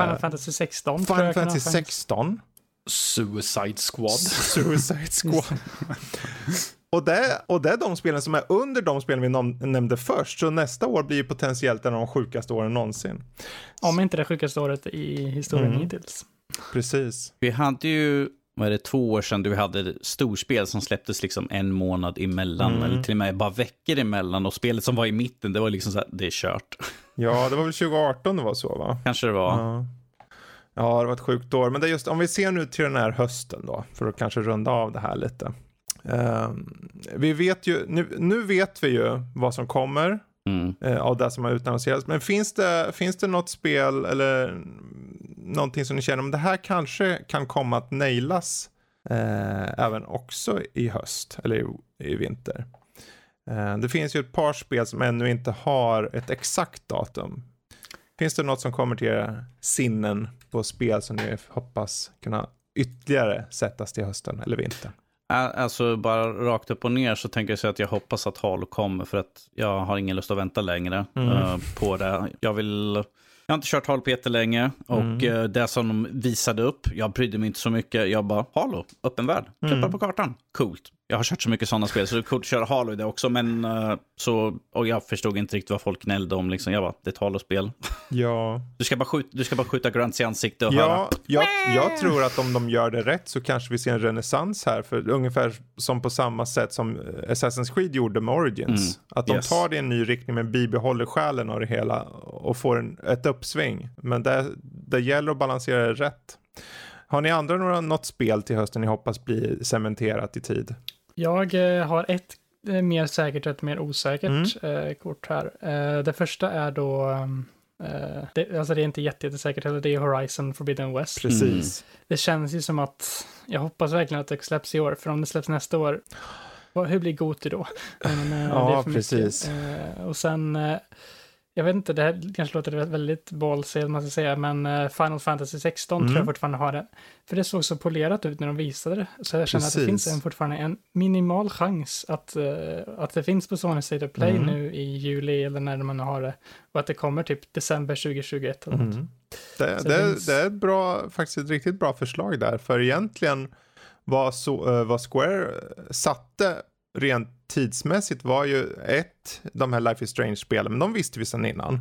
Final Fantasy 16. Final Fantasy 16. Suicide Squad. Suicide Squad. Och det, och det är de spelen som är under de spelen vi nämnde först. Så nästa år blir potentiellt en av de sjukaste åren någonsin. Om inte det sjukaste året i historien mm. hittills. Precis. Vi hade ju, vad är det, två år sedan vi hade storspel som släpptes liksom en månad emellan. Mm. Eller till och med bara veckor emellan. Och spelet som var i mitten, det var liksom så här, det är kört. Ja, det var väl 2018 det var så va? Kanske det var. Ja. Ja, det var ett sjukt år. Men det är just, om vi ser nu till den här hösten då, för att kanske runda av det här lite. Uh, vi vet ju, nu, nu, vet vi ju vad som kommer mm. uh, av det som har utannonserats. Men finns det, finns det något spel eller någonting som ni känner om det här kanske kan komma att nailas uh, även också i höst eller i, i vinter? Eh, det finns ju ett par spel som ännu inte har ett exakt datum. Finns det något som kommer till era sinnen på spel som ni hoppas kunna ytterligare sättas till hösten eller vintern? Alltså bara rakt upp och ner så tänker jag säga att jag hoppas att Halo kommer för att jag har ingen lust att vänta längre mm. uh, på det. Jag vill jag har inte kört Halo på jättelänge och mm. Eh, det som de visade upp, jag brydde mig inte så mycket. Jag bara, Halo, öppen värld, klättra mm. på kartan, coolt. Jag har kört så mycket sådana spel så det är coolt att köra Halo i det också. Men uh, så, och jag förstod inte riktigt vad folk gnällde om. Liksom. Jag bara, det är ett Halo-spel. Ja. Du ska bara skjuta, du ska bara skjuta Grunts i ansiktet och ja, höra. Jag, jag tror att om de gör det rätt så kanske vi ser en renässans här. För ungefär som på samma sätt som Assassin's Creed gjorde med Origins. Mm. Att de yes. tar det i en ny riktning men bibehåller själen av det hela och får en, ett uppsving. Men det, det gäller att balansera det rätt. Har ni andra några, något spel till hösten ni hoppas blir cementerat i tid? Jag eh, har ett eh, mer säkert och ett mer osäkert mm. eh, kort här. Det första är då, eh, det, alltså det är inte jättesäkert heller, det är Horizon Forbidden West. Precis. Mm. Det känns ju som att, jag hoppas verkligen att det släpps i år, för om det släpps nästa år, hur blir Goti då? Men, ja, precis. och sen jag vet inte, det här kanske låter väldigt ballsy, man ska säga, men eh, Final Fantasy 16 mm. tror jag fortfarande har det. För det såg så polerat ut när de visade det, så jag känner Precis. att det finns en, fortfarande en minimal chans att, uh, att det finns på Sony State of Play mm. nu i juli eller när man har det. Och att det kommer typ december 2021 eller något. Mm. Det, det, det, finns... det, är ett bra, faktiskt ett riktigt bra förslag där, för egentligen vad, så, uh, vad Square satte rent tidsmässigt var ju ett, de här Life is Strange-spelen, men de visste vi sedan innan.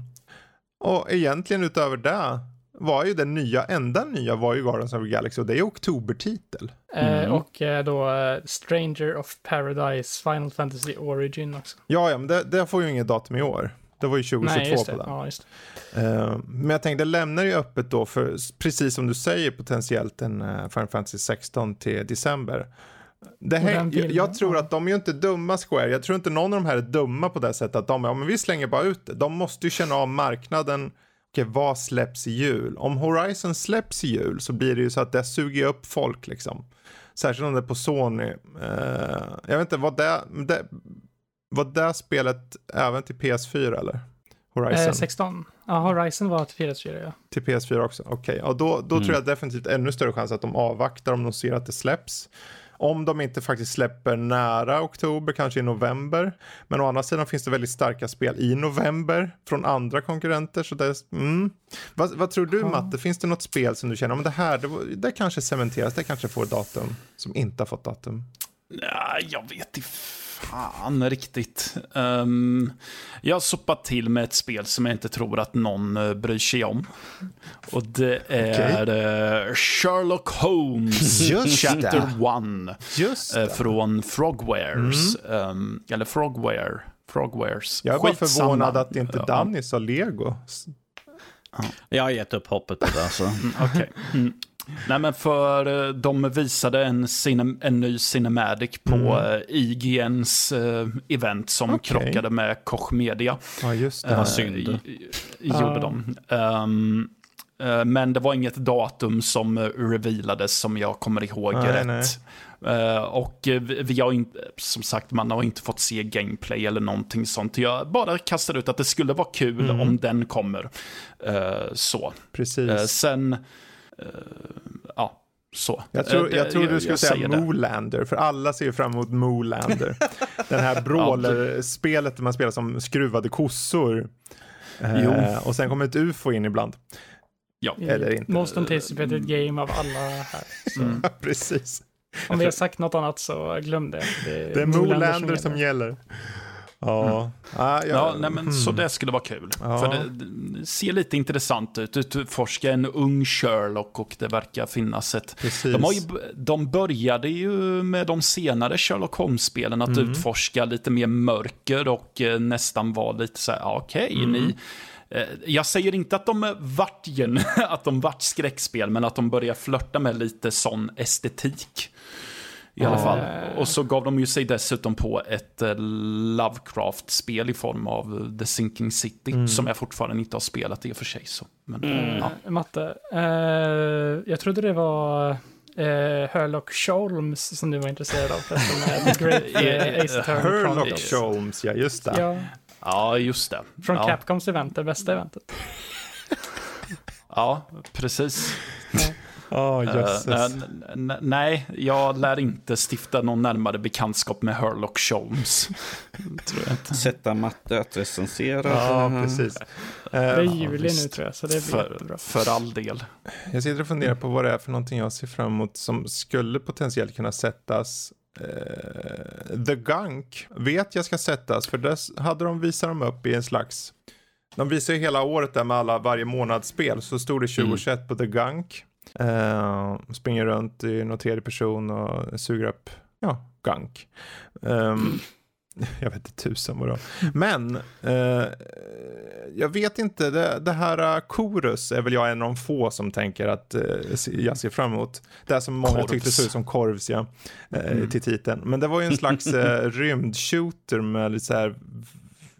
Och egentligen utöver det var ju den nya, enda nya var ju Guardians of the Galaxy och det är oktobertitel. Mm. och eh, då uh, Stranger of Paradise Final Fantasy Origin också. Ja, ja, men det, det får ju inget datum i år. Det var ju 2022 Nej, just det. på den. Ja, just Uh, men jag tänkte, det lämnar ju öppet då för, precis som du säger, potentiellt en uh, Final Fantasy 16 till december. Det här, jag, jag, tror att de är ju inte dumma Square. Jag tror inte någon av de här är dumma på det sättet att de, ja men vi slänger bara ut det. De måste ju känna av marknaden. Okej, vad släpps i jul? Om Horizon släpps i jul så blir det ju så att det suger upp folk liksom. Särskilt om det är på Sony. Uh, jag vet inte, vad det, det, var det spelet även till PS4 eller? Horizon? Eh, 16. Ja, Horizon var till PS4 ja. Till PS4 också, okej. Okay. Ja, då då mm. tror jag definitivt ännu större chans att de avvaktar om de ser att det släpps. Om de inte faktiskt släpper nära oktober, kanske i november. Men å andra sidan finns det väldigt starka spel i november från andra konkurrenter. Så det är, mm. vad, vad, tror du. Matte, finns det något spel som du känner, men det här, det, det kanske cementeras, det kanske får datum som inte har fått datum? Nej, jag vet inte fan riktigt. Um, jag har soppat till med ett spel som jag inte tror att någon uh, bryr sig om. Och det är okay. uh, eh, Sherlock Holmes Just Chapter 1. Just uh, från Frogwares. Mm. Um, eller Frogware. Frogwares. Jag är bara förvånad att inte Danny sa Lego. Jag har gett upp hoppet på det. Alltså. Mm, okay. mm. Nej men för eh, de visade en, cine, en ny Cinematic på mm. Eh, IGNs uh, event som okay. krockade med Koch Media. Ja just det, uh, synd. Gjorde uh. de. Um, men det var inget datum som revealades som jag kommer ihåg nej, rätt. Nej. Uh, och vi har inte, som sagt, man har inte fått se gameplay eller någonting sånt. Jag bara kastade ut att det skulle vara kul mm. om den kommer. Uh, så. Precis. sen Eh, ja, så. Jag tror, jag tror du skulle säga Moolander, för alla ser fram emot Moolander. Den här brawler-spelet där man spelar som skruvade kossor. Eh, och sen kommer ett ufo in ibland. Ja. Eller inte. Most anticipated game av alla här. Mm. Precis. Om vi har sagt något annat så glöm det. Det är, det är Moolander som gäller. Som gäller. Ja, mm. ah, ja, ja nej, men, mm. så det skulle vara kul. Ja. För det, det, ser lite intressant ut. Utforska en ung Sherlock och det verkar finnas ett... De, har ju, de började ju med de senare Sherlock Holmes-spelen att mm. utforska lite mer mörker och eh, nästan vara lite så här, okej, okay, mm. ni... Eh, jag säger inte att de vart, att de vart skräckspel, men att de börjar flörta med lite sån estetik. I alla fall. Och så gav de ju sig dessutom på ett eh, Lovecraft-spel i form av The Sinking City. Mm. Som jag fortfarande inte har spelat i och för sig. Så. Men, mm. ja. Matte, eh, jag trodde det var eh, Herlock Sholmes som du var intresserad av. Great eh, Ace Herlock Sholmes, ja just det. Ja, ja just det. Från ja. Capcoms event, det bästa eventet. ja, precis. Oh, uh, nej, jag lär inte stifta någon närmare bekantskap med Herlock Sholmes. tror jag inte. Sätta matte att recensera. Ja, precis. Det är juli ja, nu tror jag, så det blir för, jättebra. För all del. Jag sitter och funderar på vad det är för någonting jag ser fram emot som skulle potentiellt kunna sättas Uh, The Gunk vet jag ska sättas för där hade de visat dem upp i en slags de visar ju hela året där med alla varje månadsspel så stod det 2021 mm. på The Gunk Uh, springer runt i någon tredje person och suger upp, ja, gunk. Um, jag vet inte tusen vad det Men uh, jag vet inte, det, det här uh, Chorus är väl jag en av de få som tänker att uh, jag ser fram emot. Det som många korvs. tyckte såg ut som korvs ja, mm. till titeln. Men det var ju en slags rymdshooter med lite så här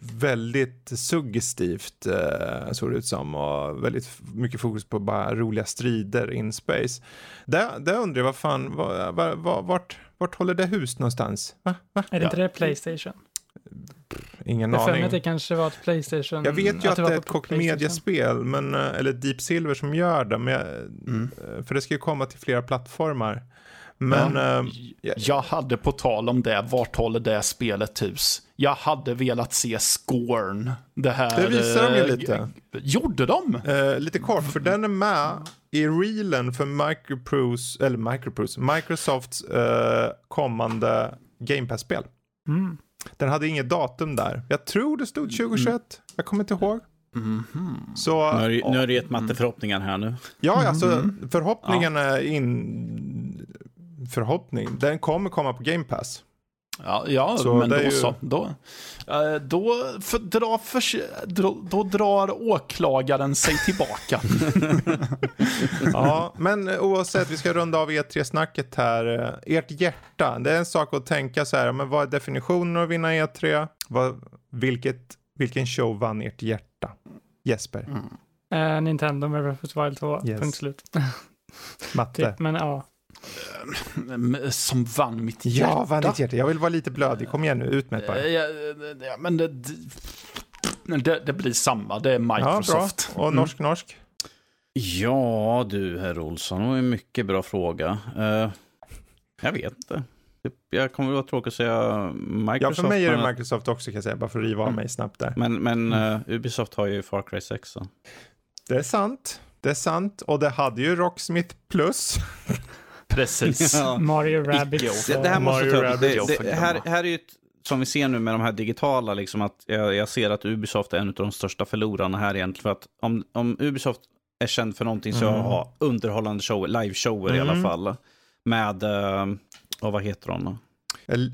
väldigt suggestivt eh, såg det ut som och väldigt mycket fokus på bara roliga strider in space. Där, där undrar jag vad fan, var, var, var, vart, vart håller det hus någonstans? Va? Va? Är det inte det Playstation? Ingen jag aning. att det kanske var ett Playstation. Jag vet ju att, att det, är ett Koch Media-spel, men, eh, eller Deep Silver som gör det, men jag, mm. Eh, för det ska ju komma till flera plattformar. Men... Ja. Äh, jag, hade på tal om det, vart håller det spelet hus? Jag hade velat se Scorn. Det här... Det visar de ju eh, lite. Gjorde de? Uh, lite kort, för den är med i reelen för Microprose, eller Microprose, Microsofts uh, kommande Game Pass-spel. Mm. Den hade inget datum där. Jag tror det stod 2021. Mm. Jag kommer inte ihåg. Mm -hmm. Så, nu, har, du gett Matte förhoppningar här nu. Ja, alltså mm. förhoppningen ja. är in... Förhoppning, den kommer komma på Game Pass. Ja, ja så men då ju... så. Då, eh, då, för, dra för, då, då drar åklagaren sig tillbaka. ja, men oavsett, vi ska runda av E3-snacket här. Ert hjärta, det är en sak att tänka så här, men vad är definitionen av att vinna E3? Vad, vilket, vilken show vann ert hjärta? Jesper? Mm. Uh, Nintendo med Breath of the Wild 2, yes. punkt slut. Matte? Typ, men ja. Som vann mitt hjärta. Ja, vann ditt hjärta. Jag vill vara lite blödig. Kom igen nu, ut med det ja, ja, men det, det, det, blir samma. Det är Microsoft. Ja, bra. Och norsk, mm. norsk? Ja, du, herr Olsson. Det var en mycket bra fråga. Uh, jag vet inte. Jag kommer att vara tråkig att säga Microsoft. Ja, för mig är det Microsoft också kan jag säga, bara för att riva av mig snabbt där. Men, men uh, Ubisoft har ju Far Cry 6. Så. Det är sant. Det är sant. Och det hade ju Rocksmith Plus. Precis. ja. Mario Rabbids. Det, det, här måste Mario ta upp. Det, det, här, här är ju ett, som vi ser nu med de här digitala, liksom att jag, jag, ser att Ubisoft är en av de största förlorarna här egentligen. För att om, om Ubisoft är känd för någonting så mm. har underhållande show, live-shower mm. i alla mm. fall. Med, uh, vad heter hon? El,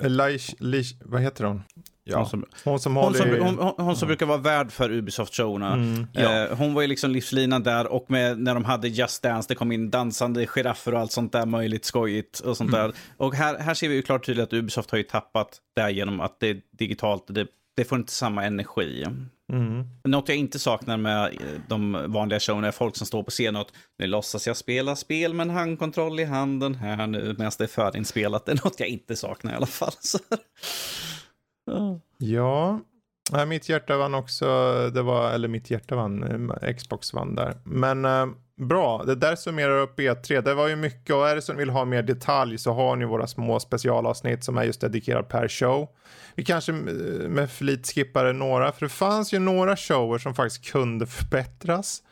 Elish, vad heter hon? Ja. Hon som, hon som, hon som, hon, hon, hon som brukar vara värd för Ubisoft-showerna. Mm, ja. eh, hon var ju liksom livslinan där och med, när de hade Just Dance, det kom in dansande giraffer och allt sånt där möjligt skojigt och sånt mm. där. Och här, här ser vi ju klart tydligt att Ubisoft har ju tappat det genom att det är digitalt, det, det får inte samma energi. Mm. Något jag inte saknar med eh, de vanliga showerna är folk som står på scen och nu låtsas jag spela spel med en handkontroll i handen här nu medan det är förinspelat. Det är något jag inte saknar i alla fall. Ja, mitt hjärta vann också, det var, eller mitt hjärta vann, eh, Xbox vann där. Men eh, bra, det där summerar upp E3. Det var ju mycket och är det som vill ha mer detalj så har ni våra små specialavsnitt som är just dedikerade per show. Vi kanske eh, med flit skippade några, för det fanns ju några shower som faktiskt kunde förbättras.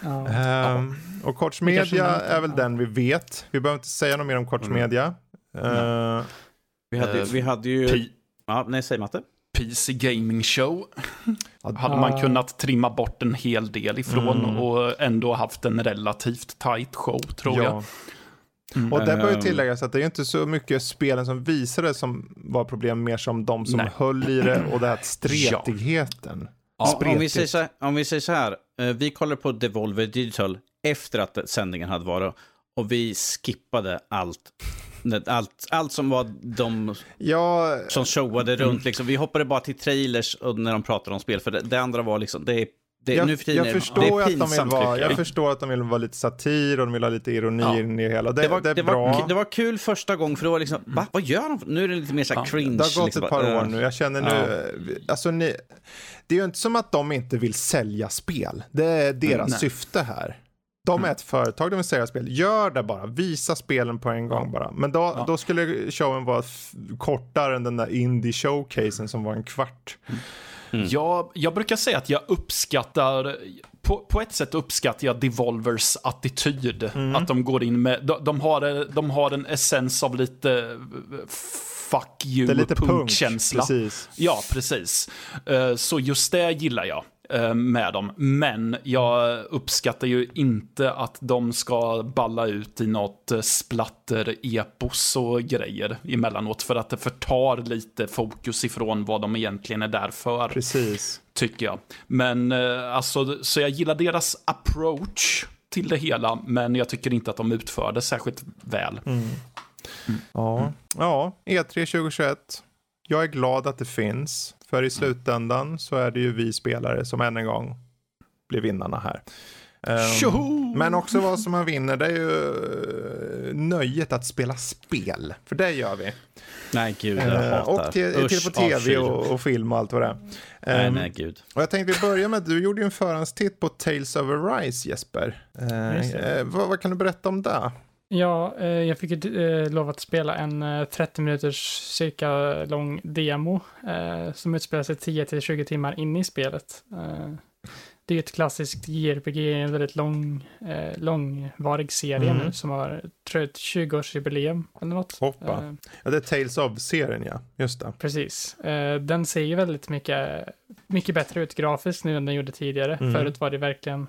Ja. Um, och Koch Media är väl den vi vet. Vi behöver inte säga något mer om Koch mm. Media. Mm. Uh, vi, hade, vi hade ju... Ja, nej, säg Matte. PC Gaming Show. Hade man kunnat trimma bort en hel del ifrån mm. och ändå haft en relativt tight show, tror ja. jag. Mm. Och det bör ju tilläggas att det är inte så mycket spelen som visade som var problem, mer som de som Nej. höll i det och det här stretigheten. Ja. om, vi säger så här, om vi säger så här, eh, vi kollade på Devolver Digital efter att sändningen hade varit och vi skippade allt allt, allt som var de ja, som showade runt. Mm. Liksom. Vi hoppade bara till trailers när de pratade om spel. För det, det andra var liksom, det är det, jag, nu för tiden, jag, förstår det är att de vill vara, jag förstår att de vill vara lite satir och de vill ha lite ironi ja. in i hela. Det, det, var, det är det bra. Var, det var kul första gången för det var liksom, mm. va, vad gör de? Nu är det lite mer så här ja. cringe. Det har gått liksom. ett par år nu. Jag känner nu, ja. alltså ni, det är ju inte som att de inte vill sälja spel. Det är deras mm, syfte här. De är ett företag, de vill sälja spel. Gör det bara, visa spelen på en gång bara. Men då, ja. då skulle showen vara kortare än den där indie showcasen som var en kvart. Mm. mm. Jag, jag brukar säga att jag uppskattar, på, på ett sätt uppskattar jag Devolvers attityd. Mm. Att de går in med, de, de, har, de har en essens av lite fuck you-punkkänsla. Punk, ja, precis. Eh, så just det gillar jag. Eh, med dem. Men jag uppskattar ju inte att de ska balla ut i något eh, splatter-epos och grejer emellanåt. För att det förtar lite fokus ifrån vad de egentligen är där för. Precis. Tycker jag. Men eh, alltså, så jag gillar deras approach till det hela. Men jag tycker inte att de utför det särskilt väl. Mm. Mm. Ja. ja, E3 2021. Jag är glad att det finns. För i slutändan så är det ju vi spelare som än en gång blir vinnarna här. Um, men också vad som man vinner, det är ju eh, nöjet att spela spel. För det gör vi. Nej, gud, jag uh, hatar. Och till, Usch, till på tv och, och, film och allt vad det är. Um, nej, nej, gud. Och jag tänkte vi börjar med, du gjorde ju en förhandstitt på Tales of Arise, Jesper. Uh, uh, vad, vad, kan du berätta om det? Ja, eh, jag fick eh, lov att spela en 30 eh, minuters cirka lång demo som utspelar sig 10-20 timmar in i spelet. det är ett klassiskt JRPG, en väldigt lång, långvarig serie Mm. nu som har, tror jag, ett 20-årsjubileum eller något. Hoppa. Ja, det är Tales of-serien ja, just det. precis. Den ser ju väldigt mycket, mycket bättre ut grafiskt nu än den gjorde tidigare. Mm. Förut var det verkligen,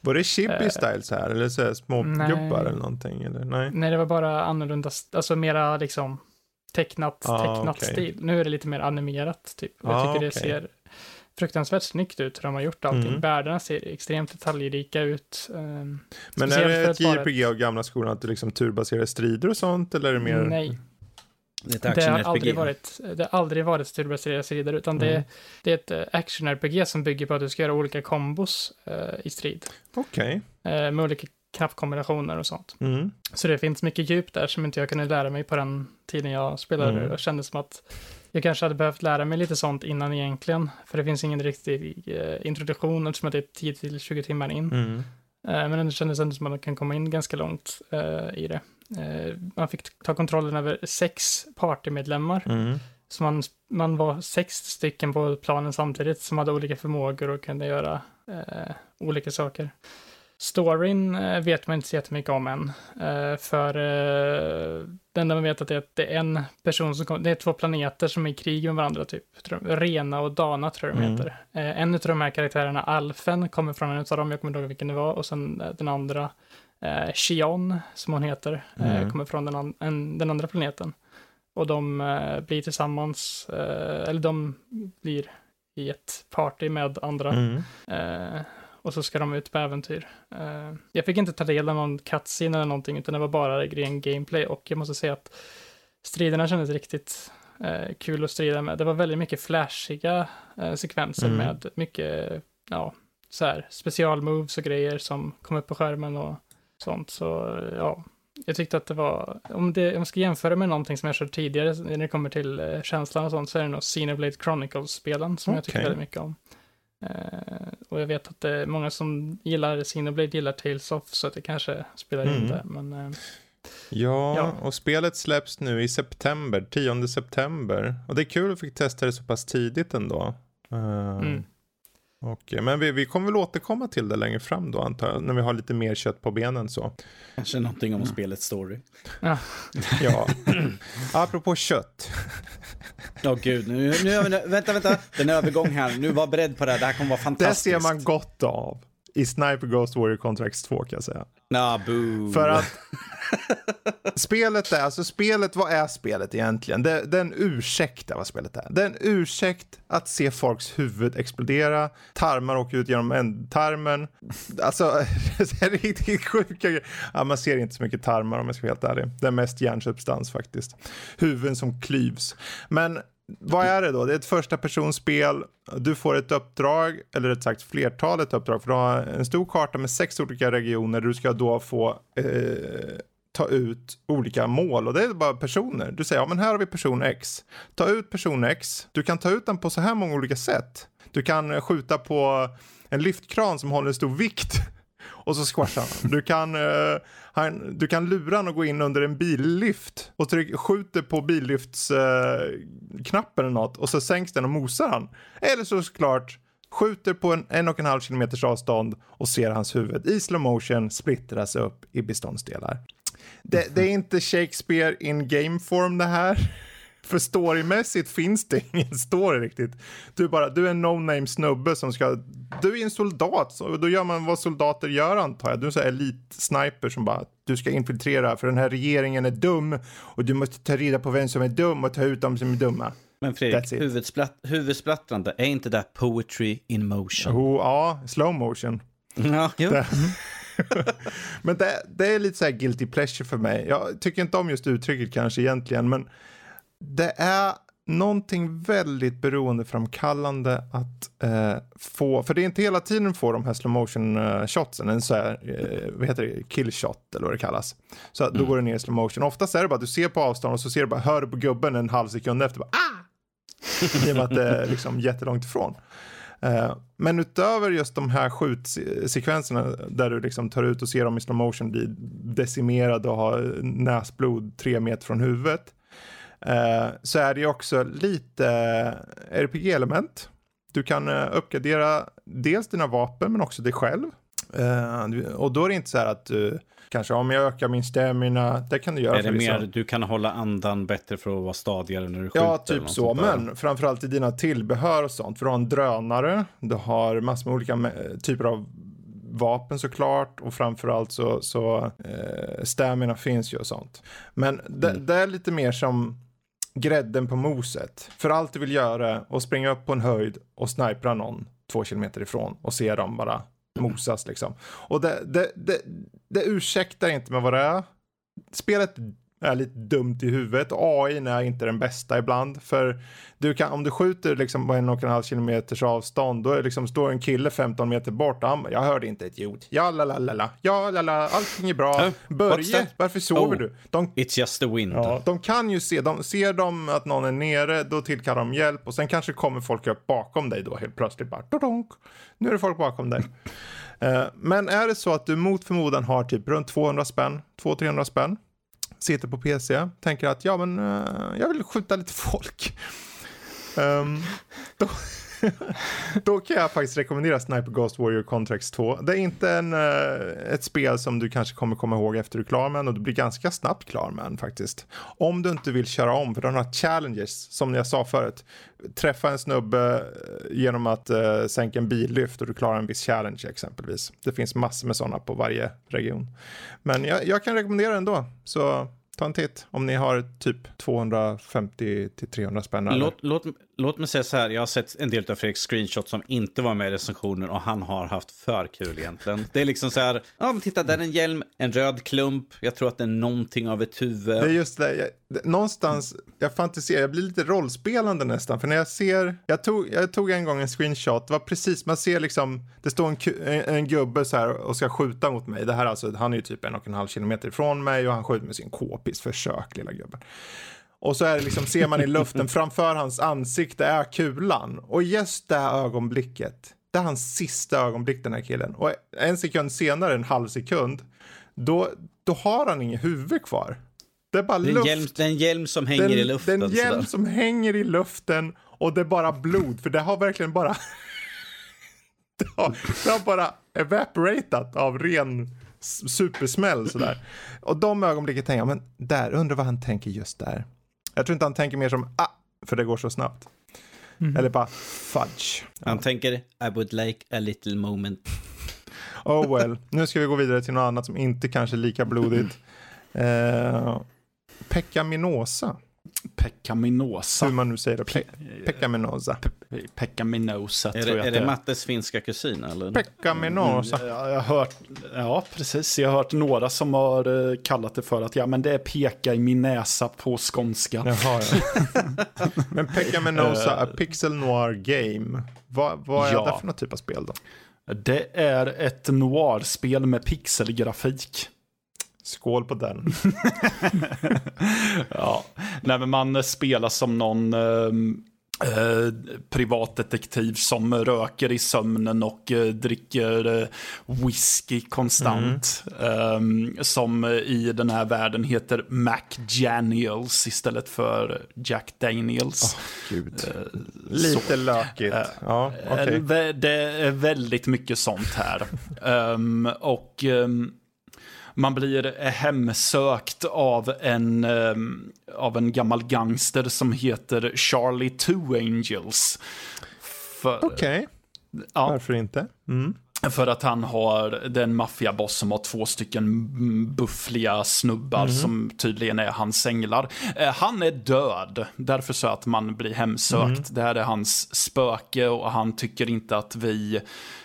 Var det chibi Eh, style så här, eller så här små nej. gubbar eller någonting? Eller? Nej. nej det var bara annorlunda, alltså mera liksom tecknat, Ah, tecknat okej. stil. Nu är det lite mer animerat typ. Jag Ah, tycker det ser fruktansvärt snyggt ut hur de har gjort allting. Mm. Världarna ser extremt detaljrika ut. ehm, Men är det ett JRPG av gamla skolan att det liksom turbaserar strider och sånt? Eller är det mer... Nej, Det det har aldrig varit, det har aldrig varit turbaserade sidor, utan det, Mm. det är ett eh, action-RPG som bygger på att du ska göra olika kombos eh, i strid. Okej. eh, med olika knappkombinationer och sånt. Mm. Så det finns mycket djup där som inte jag kunde lära mig på den tiden jag spelade. Mm. Och kände som att jag kanske hade behövt lära mig lite sånt innan egentligen. För det finns ingen riktig eh, introduktion eftersom att det är 10-20 timmar in. Mm. Eh, men det kändes ändå som att man kan komma in ganska långt eh, i det. Eh, man fick ta kontrollen över sex partymedlemmar. Mm. Så man, man var sex stycken på planen samtidigt som hade olika förmågor och kunde göra eh, olika saker. Storyn eh, vet man inte så jättemycket om än. Eh, för eh, det enda man vet att det är att det är en person som kommer, det är två planeter som är i krig med varandra typ. Rena och Dana tror jag de Mm. heter. Eh, en av de här karaktärerna, Alfen, kommer från en av dem, jag kommer inte ihåg vilken det var, och sen eh, den andra, eh, Shion, som hon heter, eh, Mm. kommer från den, an- en, den andra planeten. Och de eh, blir tillsammans, eh, eller de blir i ett party med andra. Mm. Eh, och så ska de ut på äventyr. Eh, jag fick inte ta del av någon cutscene eller någonting, utan det var bara ren gameplay. Och jag måste säga att striderna kändes riktigt eh, kul att strida med. Det var väldigt mycket flashiga eh, sekvenser Mm. med mycket, ja, så här, specialmoves och grejer som kom upp på skärmen och sånt. Så ja, jag tyckte att det var, om, det, om jag ska jämföra med någonting som jag kört tidigare, när det kommer till eh, känslan och sånt, så är det nog Xenoblade Chronicles-spelen som jag tycker väldigt mycket om. Eh, och jag vet att det är många som gillar Xenoblade gillar Tales of, så att det kanske spelar in Mm. det. Men eh, Ja, Ja. och spelet släpps nu i september, 10 september. Och det är kul att vi fick testa det så pass tidigt ändå. Uh, mm. Och, men vi, vi kommer väl återkomma till det längre fram då antar jag, när vi har lite mer kött på benen så. Kanske någonting om spelets story. Ja, apropå kött. Åh gud, nu, nu är vi, vänta, vänta, det är en övergång här. Nu var beredd på det här, det här kommer vara Det fantastiskt. ser man gott av i Sniper Ghost Warrior Contracts 2 kan jag säga. Nah, boo. För att spelet är, alltså spelet, vad är spelet egentligen? Det, det är en ursäkt vad spelet är. Det är en ursäkt att se folks huvud explodera, tarmar åker ut genom ändtarmen. Alltså, det är riktigt sjuka grejer. Ja, man ser inte så mycket tarmar om jag ska vara helt ärlig. Det är mest hjärnsubstans faktiskt. Huvuden som klyvs. Men vad är det då? Det är ett första personspel. Du får ett uppdrag, eller rätt sagt flertalet uppdrag. För du har en stor karta med sex olika regioner. Du ska då få eh, ta ut olika mål. Och det är bara personer. Du säger, ja men här har vi person X. Ta ut person X. Du kan ta ut den på så här många olika sätt. Du kan skjuta på en lyftkran som håller en stor vikt. Och så squashar han. Du kan, uh, han, du kan lura honom att gå in under en billift och tryck, skjuter på billyftsknappen uh, eller något och så sänks den och mosar han. Eller så såklart skjuter på en en och en halv kilometers avstånd och ser hans huvud i slow motion splittras upp i beståndsdelar. Det, det är inte Shakespeare in game form det här. För storymässigt finns det ingen story riktigt. Du bara, du är en no-name snubbe som ska, du är en soldat, så då gör man vad soldater gör antar jag. Du är en sån här elitsniper som bara, du ska infiltrera för den här regeringen är dum och du måste ta reda på vem som är dum och ta ut dem som är dumma. Men Fredrik, huvudsplatt, huvudsplattrande, är inte det poetry in motion? Oh, ja, slow motion. Ja, jo. Det- men det, det är lite så här guilty pleasure för mig. Jag tycker inte om just uttrycket kanske egentligen, men det är någonting väldigt beroendeframkallande att eh, få, för det är inte hela tiden du får de här slow motion eh, shotsen, en så här, eh, vad heter det, kill shot eller vad det kallas. Så att då går det ner i slow motion. Oftast är det bara att du ser på avstånd och så ser du bara, hör du på gubben en halv sekund efter, bara, ah! I och med att det är liksom jättelångt ifrån. Eh, men utöver just de här skjutsekvenserna där du liksom tar ut och ser dem i slow motion bli decimerade och ha näsblod tre meter från huvudet. Eh, så är det ju också lite RPG-element. Du kan uh, uppgradera dels dina vapen men också dig själv. Uh, och då är det inte så här att du kanske om jag ökar min stamina, det kan du göra. Är det mer du kan hålla andan bättre för att vara stadigare när du skjuter? Ja, typ så. Men framförallt i dina tillbehör och sånt. För du har en drönare, du har massor med olika typer av vapen såklart och framförallt så, så eh, stamina finns ju och sånt. Men det, mm. det är lite mer som grädden på moset. För allt du vill göra är att springa upp på en höjd och snipra någon två kilometer ifrån och se dem bara mosas liksom. Och det, det, det, det ursäktar inte med vad det är. Spelet är lite dumt i huvudet. AI är inte den bästa ibland. För du kan, om du skjuter liksom på en och en halv kilometers avstånd, då är liksom, står en kille 15 meter bort. Han, jag hörde inte ett ljud. Ja, la, la, la, la. Ja, la, la. Allting är bra. Uh, Börje, varför sover oh, du? De, it's just the wind. Ja, de kan ju se, de, ser de att någon är nere, då tillkallar de hjälp och sen kanske kommer folk upp bakom dig då helt plötsligt bara. Dodonk. Nu är det folk bakom dig. uh, men är det så att du mot förmodan har typ runt 200 spänn, 200-300 spänn sitter på PC, tänker att ja men uh, jag vill skjuta lite folk. Um, då, då kan jag faktiskt rekommendera Sniper Ghost Warrior Contracts 2. Det är inte en, uh, ett spel som du kanske kommer komma ihåg efter du är klar med och du blir ganska snabbt klar med den faktiskt. Om du inte vill köra om, för den har challenges, som jag sa förut. Träffa en snubbe eh, genom att uh, sänka en billyft och du klarar en viss challenge exempelvis. Det finns massor med sådana på varje region. Men jag, jag kan rekommendera den då. så ta en titt om ni har typ 250 till 300 spänn. Låt, låt, låt mig säga så här, jag har sett en del av Fredriks screenshots som inte var med i recensionen och han har haft för kul egentligen. Det är liksom så här, ja men titta där är en hjälm, en röd klump, jag tror att det är någonting av ett huvud. Det är just det, jag, någonstans, jag fantiserar, jag blir lite rollspelande nästan, för när jag ser, jag tog, jag tog en gång en screenshot, det var precis, man ser liksom, det står en, en, en gubbe så här och ska skjuta mot mig, det här alltså, han är ju typ en och en halv kilometer ifrån mig och han skjuter med sin k-pist, försök lilla gubben. Och så är det liksom, ser man i luften framför hans ansikte är kulan. Och just det här ögonblicket, det är hans sista ögonblick den här killen. Och en sekund senare, en halv sekund, då, då har han inget huvud kvar. Det är bara den luft. Hjälm, den hjälm som hänger den, i luften. Den hjälm som hänger i luften och det är bara blod, för det har verkligen bara... det, har, det har bara evaporatat av ren supersmäll sådär. Och de ögonblicken tänker jag, men där, undrar vad han tänker just där. Jag tror inte han tänker mer som ah, för det går så snabbt. Mm. Eller bara fudge. Han ja. tänker I would like a little moment. Oh well, nu ska vi gå vidare till något annat som inte kanske är lika blodigt. Eh, Pekka Minosa. Pekkaminosa. Hur man nu säger det. Pe Pekkaminosa. Pe Pekkaminosa tror jag Är det, det Mattes finska kusin eller? Pekkaminosa. Mm, jag, jag har hört, ja precis. Jag har hört några som har eh, kallat det för att ja men det är peka i min näsa på skånska. Jaha, ja. men Pekkaminosa, A Pixel Noir Game. Vad, vad är ja. det för någon typ av spel då? Det är ett noir-spel med pixelgrafik. Skål på den. ja, nej men man spelar som någon ehm, eh, privatdetektiv som röker i sömnen och eh, dricker eh, whisky konstant. Mm. Eh, som i den här världen heter Mac Daniels istället för Jack Daniels. Oh. Eh, Lite lökigt. Eh, ja, okay. Det är väldigt mycket sånt här. um, och um, man blir hemsökt av en, um, av en gammal gangster som heter Charlie Two Angels. Okej, okay. ja. varför inte? Mm. För att han har den maffiaboss som har två stycken buffliga snubbar mm. som tydligen är hans änglar. Eh, han är död, därför så att man blir hemsökt. Mm. Det här är hans spöke och han tycker inte att vi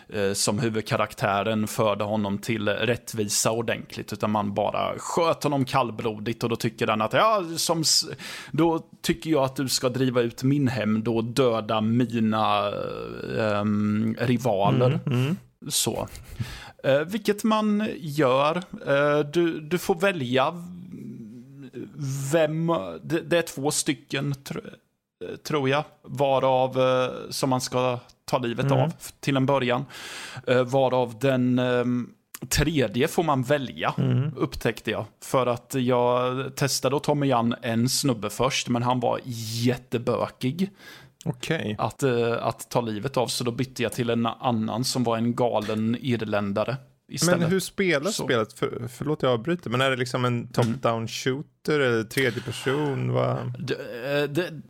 eh, som huvudkaraktären förde honom till rättvisa ordentligt, utan man bara sköt honom kallblodigt och då tycker han att ja, som, då tycker jag att du ska driva ut min hem, då döda mina eh, rivaler. Mm. Så. Eh, vilket man gör. Eh, du, du får välja vem, det, det är två stycken tr, tror jag, varav eh, som man ska ta livet mm. av till en början. Eh, varav den eh, tredje får man välja, mm. upptäckte jag. För att jag testade att ta mig an en snubbe först, men han var jättebökig. Okej. att, eh, att ta livet av. Så då bytte jag till en annan som var en galen irländare istället. Men hur spelas Så. spelet? För, förlåt jag avbryter, men är det liksom en top-down shooter eller tredje person? Vad? Det, eh, det,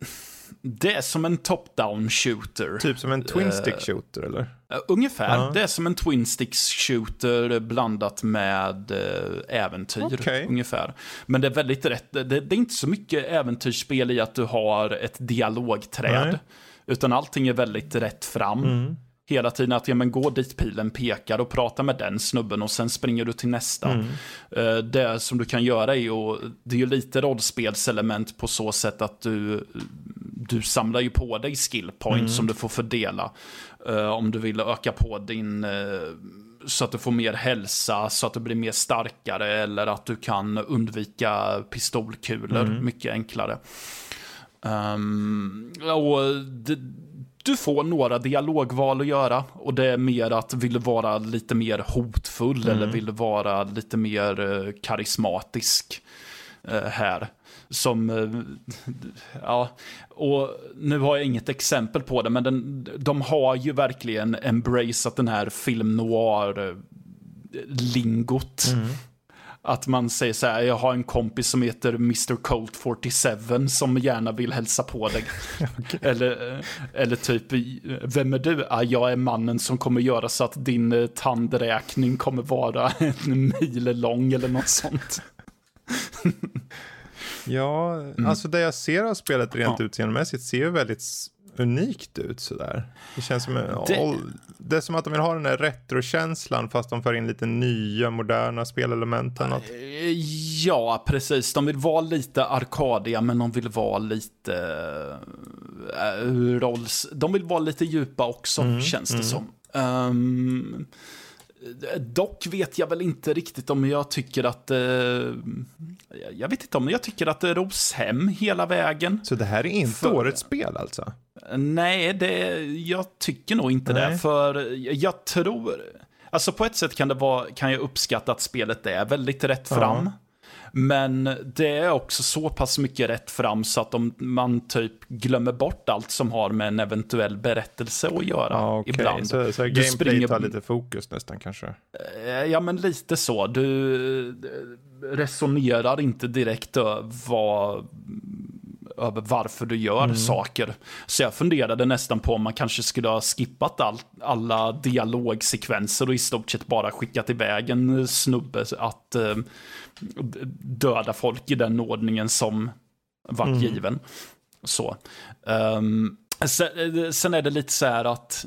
det är som en top-down shooter. Typ som en twin Eh, stick shooter eller? Ungefär. Ja. Det är som en twin sticks shooter blandat med eh, äventyr. Okej. Ungefär. Men det är väldigt rätt. Det, det är inte så mycket äventyrsspel i att du har ett dialogträd. Nej. Utan allting är väldigt rätt fram. Mm. Hela tiden att ja, men gå dit pilen pekar och prata med den snubben och sen springer du till nästa. Mm. Eh, Det som du kan göra är ju, det är ju lite rollspelselement på så sätt att du, du samlar ju på dig skill points Mm. som du får fördela. Eh, Om du vill öka på din, eh, så att du får mer hälsa, så att du blir mer starkare eller att du kan undvika pistolkulor Mm. mycket enklare. Um, och det, du får några dialogval att göra och det är mer att vill du vara lite mer hotfull eller vill du vara lite mer eh, karismatisk här. Som, eh, ja, och nu har jag inget exempel på det, men den, de har ju verkligen embraceat den här film noir-lingot. Att man säger så här, jag har en kompis som heter Mr. Colt 47 som gärna vill hälsa på dig. eller, eller typ, vem är du? Ah, jag är mannen som kommer göra så att din eh, tandräkning kommer vara en mil lång eller något sånt. Ja, alltså det jag ser av spelet rent Mm. Ja. utseendemässigt ser ju väldigt unikt ut sådär. Det känns som, Det- det... det är som att de vill ha den där retrokänslan fast de för in lite nya moderna spelelement eller något. Eh, Ja, precis. De vill vara lite arkadiga, men de vill vara lite äh, rolls... De vill vara lite djupa också, känns det som. Ehm, dock vet jag väl inte riktigt om jag tycker att... eh, jag vet inte om jag tycker att det ros hem hela vägen. Så det här är inte För- årets spel alltså? Nej, det, jag tycker nog inte det. Nej. För jag tror... Alltså på ett sätt kan, det vara, kan jag uppskatta att spelet är väldigt rätt Ja. Men det är också så pass mycket rätt fram så att om man typ glömmer bort allt som har med en eventuell berättelse att göra Ja, okej. ibland. Så, så gameplay springer- tar lite fokus nästan kanske? Eh, Ja, men lite så. Du eh, resonerar inte direkt vad, över varför du gör saker. Så jag funderade nästan på om man kanske skulle ha skippat all, alla dialogsekvenser och i stort sett bara skickat iväg en snubbe att eh, döda folk i den ordningen som vart given. Så. Ehm, sen, sen är det lite så här att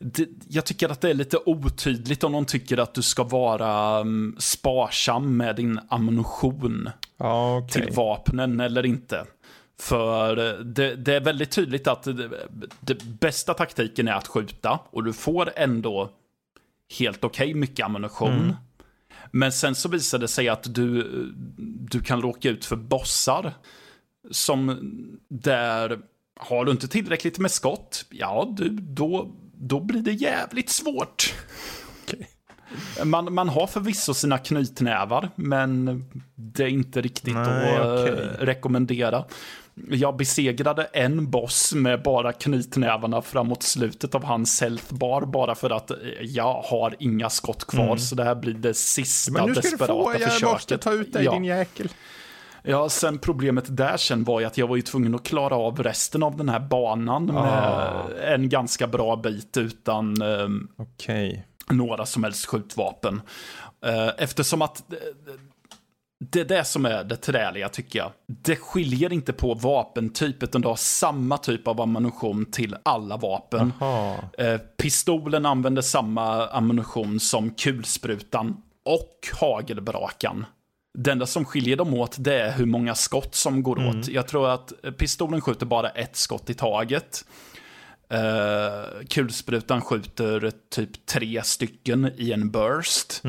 det, jag tycker att det är lite otydligt om de tycker att du ska vara um, sparsam med din ammunition Okej. till vapnen eller inte. För det, det är väldigt tydligt att det, det bästa taktiken är att skjuta och du får ändå helt okej mycket ammunition. Men sen så visar det sig att du, du kan råka ut för bossar som där har du inte tillräckligt med skott, ja, du, då, då blir det jävligt svårt. Man, man har förvisso sina knytnävar, men det är inte riktigt Nej, att eh, rekommendera. Jag besegrade en boss med bara knytnävarna framåt slutet av hans health bar bara för att eh, jag har inga skott kvar. Så det här blir det sista Mm. Men nu ska du desperata få, jag försöket. måste ta ut dig ja. din jäkel. Ja, sen problemet där sen var ju att jag var ju tvungen att klara av resten av den här banan med Ah. en ganska bra bit utan ehm, Okej. Några som helst skjutvapen. Eh, eftersom att eh, det är det som är det träliga tycker jag. Det skiljer inte på vapentyp utan du har samma typ av ammunition till alla vapen. Eh, pistolen använder samma ammunition som kulsprutan och hagelbrakan. Det enda som skiljer dem åt det är hur många skott som går åt. Jag tror att pistolen skjuter bara ett skott i taget. Uh, kulsprutan skjuter typ tre stycken i en burst.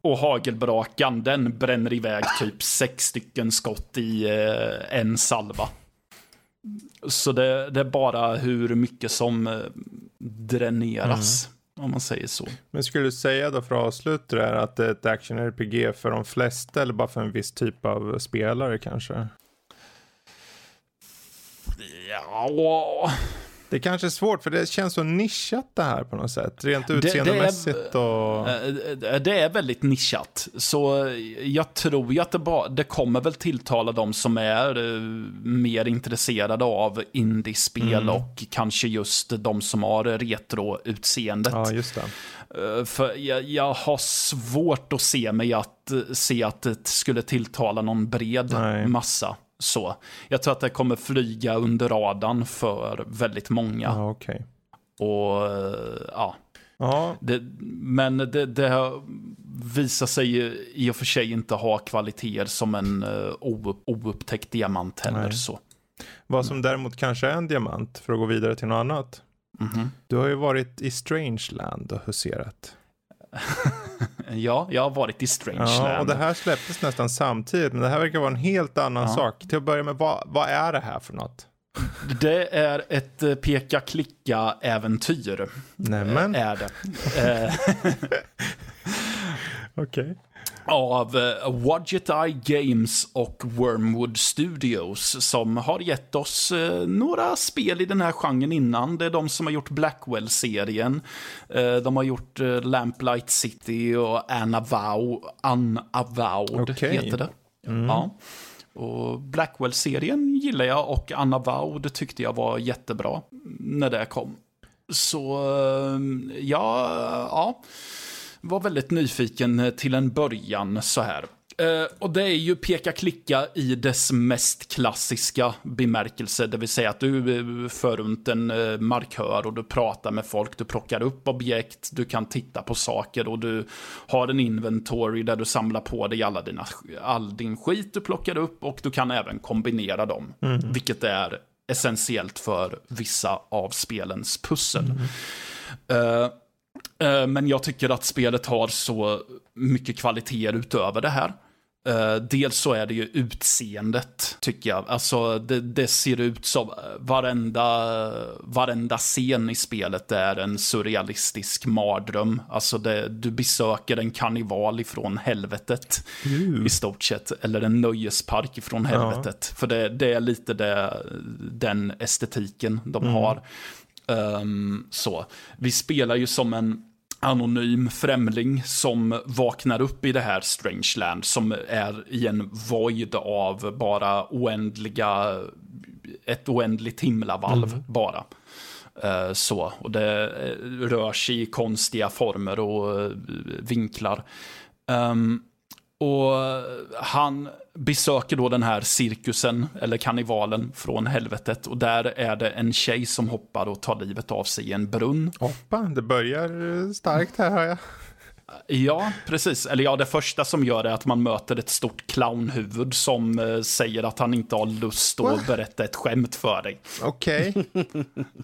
Och hagelbrakan den bränner iväg typ sex stycken skott i eh, en salva. Så det, det är bara hur mycket som eh, dräneras, om man säger så. Men skulle du säga då för att avsluta det här att det är ett action-RPG för de flesta eller bara för en viss typ av spelare kanske? Ja, Det kanske är svårt för det känns så nischat det här på något sätt. Rent utseendemässigt och... Eh, Det är väldigt nischat. Så jag tror ju att det, bara, det kommer väl tilltala de som är eh, mer intresserade av indiespel Mm. och kanske just de som har retro-utseendet. Ja, just det. Eh, För jag, jag har svårt att se mig att eh, se att det skulle tilltala någon bred Nej. massa. Så. Jag tror att det kommer flyga under radarn för väldigt många. Ja, okej. Och eh, ja, Ja, det, men det, det har visat sig i och för sig inte ha kvaliteter som en uh, oupptäckt diamant heller. Nej. Så. vad som däremot kanske är en diamant för att gå vidare till något annat. Mhm. Du har ju varit i Strangeland och huserat. Ja, jag har varit i Strangeland. Ja, och det här släpptes nästan samtidigt, men det här verkar vara en helt annan Ja. sak. Till att börja med, vad, vad är det här för något? Det är ett eh, peka-klicka-äventyr. Nämen, Är det. Eh, okej. Av eh, Wadget Eye Games och Wormwood Studios som har gett oss eh, några spel i den här genren innan. Det är de som har gjort Blackwell-serien. Eh, de har gjort Lamplight City och Unavow, Unavowed Okej. heter det. Ja. Och Blackwell-serien gillar jag och Unavowed tyckte jag var jättebra när det kom. Så ja, ja, var väldigt nyfiken till en början så här. Eh, och det är ju peka-klicka i dess mest klassiska bemärkelse, det vill säga att du eh, för runt en eh, markör och du pratar med folk, du plockar upp objekt, du kan titta på saker och du har en inventory där du samlar på dig alla dina, all din skit du plockar upp och du kan även kombinera dem, vilket är essentiellt för vissa av spelens pussel. Eh, Eh, Men jag tycker att spelet har så mycket kvaliteter utöver det här. Eh, Dels så är det ju utseendet, tycker jag. Alltså, det, det ser ut som eh, varenda, varenda scen i spelet är en surrealistisk mardröm. Alltså, det, du besöker en karneval ifrån helvetet, i stort sett. Eller en nöjespark ifrån helvetet. För det, det är lite det, den estetiken de har. Ehm, så. Vi spelar ju som en anonym främling som vaknar upp i det här Strangeland som är i en void av bara oändliga, ett oändligt himlavalv bara. Eh, så, och det eh, rör sig i konstiga former och eh, vinklar. Ehm, och han besöker då den här cirkusen, eller karnevalen, från helvetet. Och där är det en tjej som hoppar och tar livet av sig i en brunn. Hoppa, det börjar eh, starkt här hör jag. Ja, precis. Eller ja, det första som gör är att man möter ett stort clownhuvud som eh, säger att han inte har lust att berätta ett skämt för dig. Okej.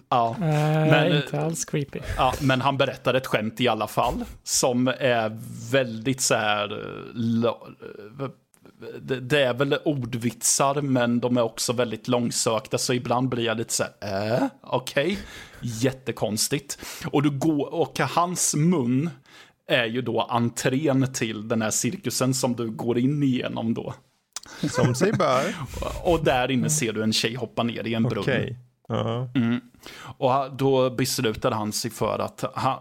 Ja. Eh, Men, inte alls creepy. Ja, men han berättar ett skämt i alla fall. Som är väldigt så här... Det, det är väl ordvitsar, men de är också väldigt långsökta. Så ibland blir jag lite så här, äh, okej. Jättekonstigt. Och, du går, och hans mun är ju då entrén till den här cirkusen som du går in igenom då. Som sig bör. Och där inne ser du en tjej hoppa ner i en brunn. Okej. Ja. Och då beslutade han sig för att han,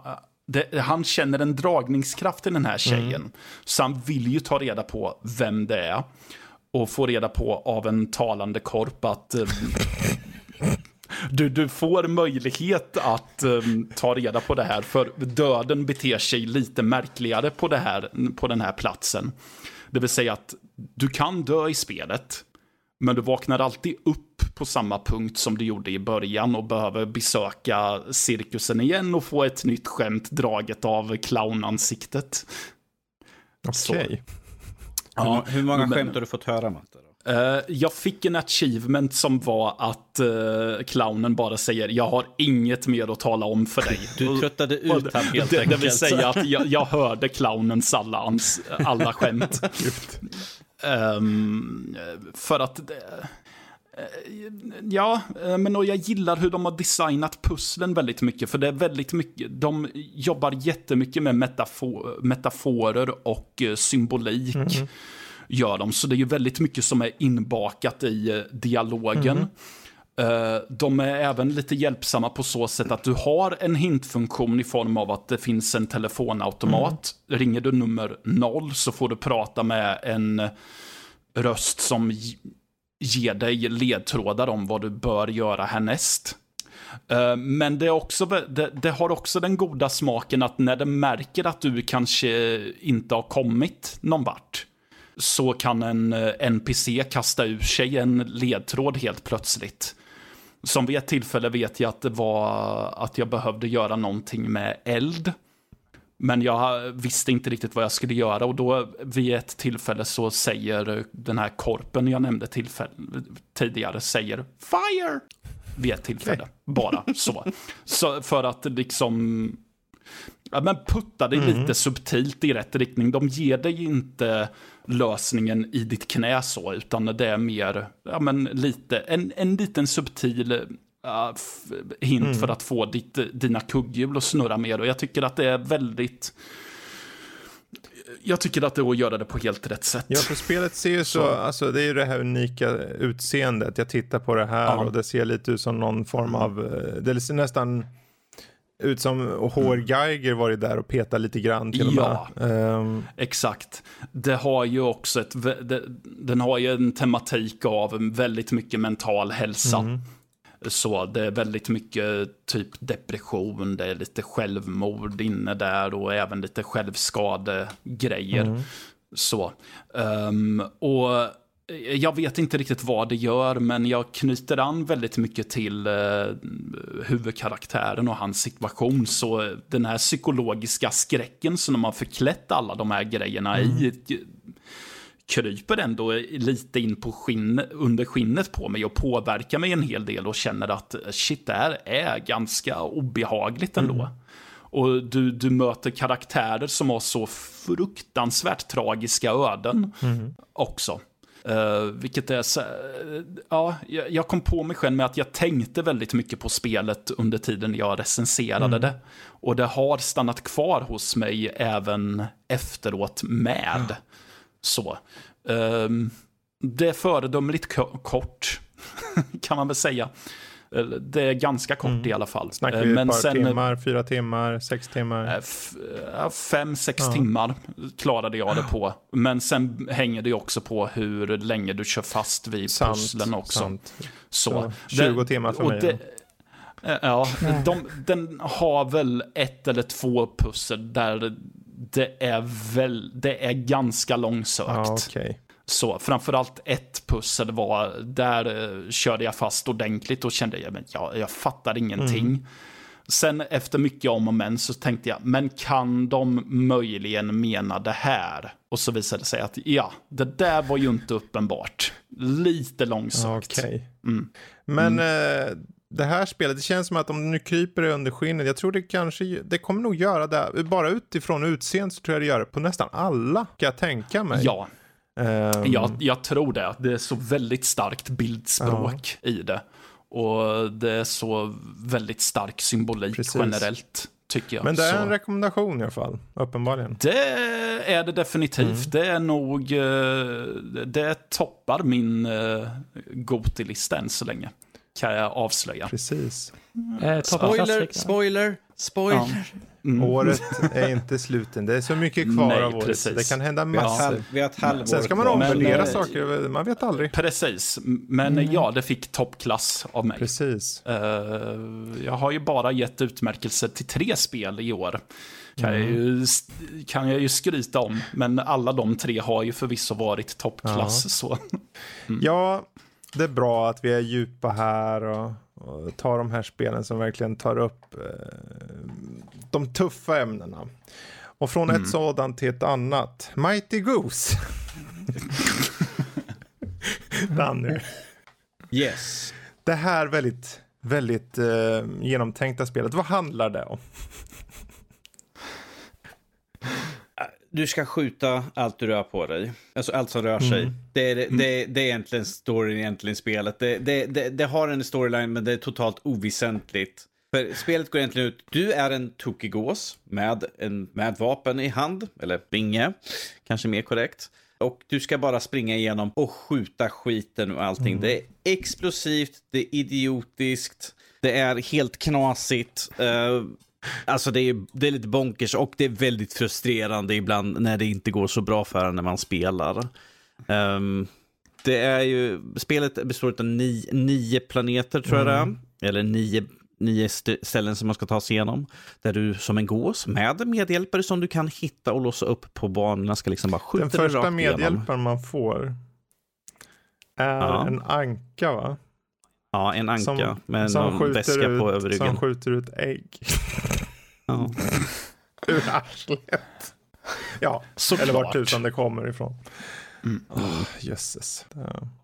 det, han känner en dragningskraft i den här tjejen. Så han vill ju ta reda på vem det är. Och få reda på av en talande korp att eh, du, du får möjlighet att eh, ta reda på det här. För döden beter sig lite märkligare på, det här, på den här platsen. Det vill säga att du kan dö i spelet. Men du vaknar alltid upp på samma punkt som du gjorde i början och behöver besöka cirkusen igen och få ett nytt skämt draget av clownansiktet. Okej. Ja, Hur många men- skämt har du fått höra, Matte? Då? Eh, jag fick en achievement som var att uh, clownen bara säger jag har inget mer att tala om för dig. Du tröttade ut han helt det, det enkelt. vill säga att jag, jag hörde clownens alla, ans, alla skämt. Ehm, för att... det- Ja, eh, men och jag gillar hur de har designat pusslen väldigt mycket. För det är väldigt mycket, de jobbar jättemycket med metafor, metaforer och eh, symbolik. Gör de, så det är ju väldigt mycket som är inbakat i eh, dialogen. Eh, de är även lite hjälpsamma på så sätt att du har en hintfunktion i form av att det finns en telefonautomat. Mm. Ringer du nummer noll så får du prata med en röst som ger dig ledtrådar om vad du bör göra härnäst. Eh, men det, är också, det, det, har också den goda smaken att när det märker att du kanske inte har kommit någon vart så kan en eh, NPC kasta ur sig en ledtråd helt plötsligt. Som vid ett tillfälle vet jag att det var att jag behövde göra någonting med eld. Men jag visste inte riktigt vad jag skulle göra och då vid ett tillfälle så säger den här korpen jag nämnde tidigare säger FIRE! Vid ett tillfälle, okay. bara så. så. För att liksom ja, men putta dig mm. lite subtilt i rätt riktning. De ger dig inte lösningen i ditt knä så, utan det är mer, ja men lite, en, en liten subtil uh, hint mm. för att få ditt, dina kugghjul att snurra mer. Och jag tycker att det är väldigt jag tycker att det är att göra det på helt rätt sätt. Ja, för spelet ser ju så, så. alltså det är ju det här unika utseendet. Jag tittar på det här ja. och det ser lite ut som någon form av, eh, det ser nästan ut som HR mm. Geiger varit där och petat lite grann till ja, och med. Um... exakt. Det har ju också ett, det, den har ju en tematik av väldigt mycket mental hälsa. Mm. Så det är väldigt mycket typ depression, det är lite självmord inne där och även lite självskadegrejer. Mm. Så. Um, och jag vet inte riktigt vad det gör, men jag knyter an väldigt mycket till eh, huvudkaraktären och hans situation. Så den här psykologiska skräcken som de har förklätt alla de här grejerna mm. i kryper ändå lite in på skinn, under skinnet på mig och påverkar mig en hel del och känner att shit, det här är ganska obehagligt ändå. Mm. Och du, du möter karaktärer som har så fruktansvärt tragiska öden mm. också. Uh, vilket är så, uh, ja, jag kom på mig själv med att jag tänkte väldigt mycket på spelet under tiden jag recenserade mm. det. Och det har stannat kvar hos mig även efteråt med. Ja. Så. Um, det är föredömligt kort, kan man väl säga. Det är ganska kort mm. i alla fall. Snackar vi Men ett par sen, timmar, fyra timmar, sex timmar? Fem, sex ja. timmar klarade jag det på. Men sen hänger det också på hur länge du kör fast vid sant, pusslen också. Sant. Så, Så 20 det, timmar för mig. Det, ja, de, den har väl ett eller två pussel där det är, väl, det är ganska långsökt. Ja, okay. Så framförallt ett pussel var, där eh, körde jag fast ordentligt och kände, ja, men jag, jag fattar ingenting. Mm. Sen efter mycket om och men så tänkte jag, men kan de möjligen mena det här? Och så visade det sig att ja, det där var ju inte uppenbart. Lite långsökt. Okay. Mm. Men mm. Eh, det här spelet, det känns som att om du nu kryper under skinnet, jag tror det kanske, det kommer nog göra det, bara utifrån utseendet så tror jag det gör det på nästan alla, kan jag tänka mig. Ja, Um, jag, jag, tror det. Det är så väldigt starkt bildspråk ja. i det. Och det är så väldigt stark symbolik Precis. generellt. Tycker jag. Men det är så. en rekommendation i alla fall, uppenbarligen. Det är det definitivt. Mm. Det är nog, eh, det toppar min uh, Goti-lista än så länge. Kan jag avslöja. Precis. Mm. spoiler, spoiler, spoiler. Ja. Mm. Året är inte sluten. Det är så mycket kvar Nej, av året. Precis. Det kan hända massor. Vi har ett halvår Sen ska man omvärdera men, eh, saker. Man vet aldrig. Precis. Men mm. ja, det fick toppklass av mig. Precis. Uh, jag har ju bara gett utmärkelse till tre spel i år. Kan, mm. jag ju, kan jag ju skryta om. Men alla de tre har ju förvisso varit toppklass. Ja. Så. Mm. ja, det är bra att vi är djupa här. och och ta de här spelen som verkligen tar upp eh, de tuffa ämnena. Och från mm. ett sådant till ett annat. Mighty Goose. Danny. Yes. Det här väldigt, väldigt eh, genomtänkta spelet, vad handlar det om? Du ska skjuta allt du rör på dig. Alltså allt som rör sig. Mm. Det, är, det, det, det är egentligen storyn, egentligen spelet. Det, det, det, det, har en storyline men det är totalt oväsentligt. För spelet går egentligen ut, du är en tokig gås med, en, med vapen i hand, eller binge, kanske mer korrekt. Och du ska bara springa igenom och skjuta skiten och allting. Mm. Det är explosivt, det är idiotiskt, det är helt knasigt. Uh, Alltså det är, det är lite bonkers och det är väldigt frustrerande ibland när det inte går så bra för en när man spelar. Um, det är ju, spelet består av nio, nio planeter tror jag det är. Mm. Eller nio, nio ställen som man ska ta sig igenom. Där du som en gås med medhjälpare som du kan hitta och låsa upp på banorna ska liksom bara skjuta Den första medhjälparen man får är ja. en anka va? Ja, en anka som, med som någon väska ut, på över ryggen. Som skjuter ut ägg. Ja. Ur arslet. Ja, Såklart. eller vart tusan det kommer ifrån. Mm. Oh, jösses.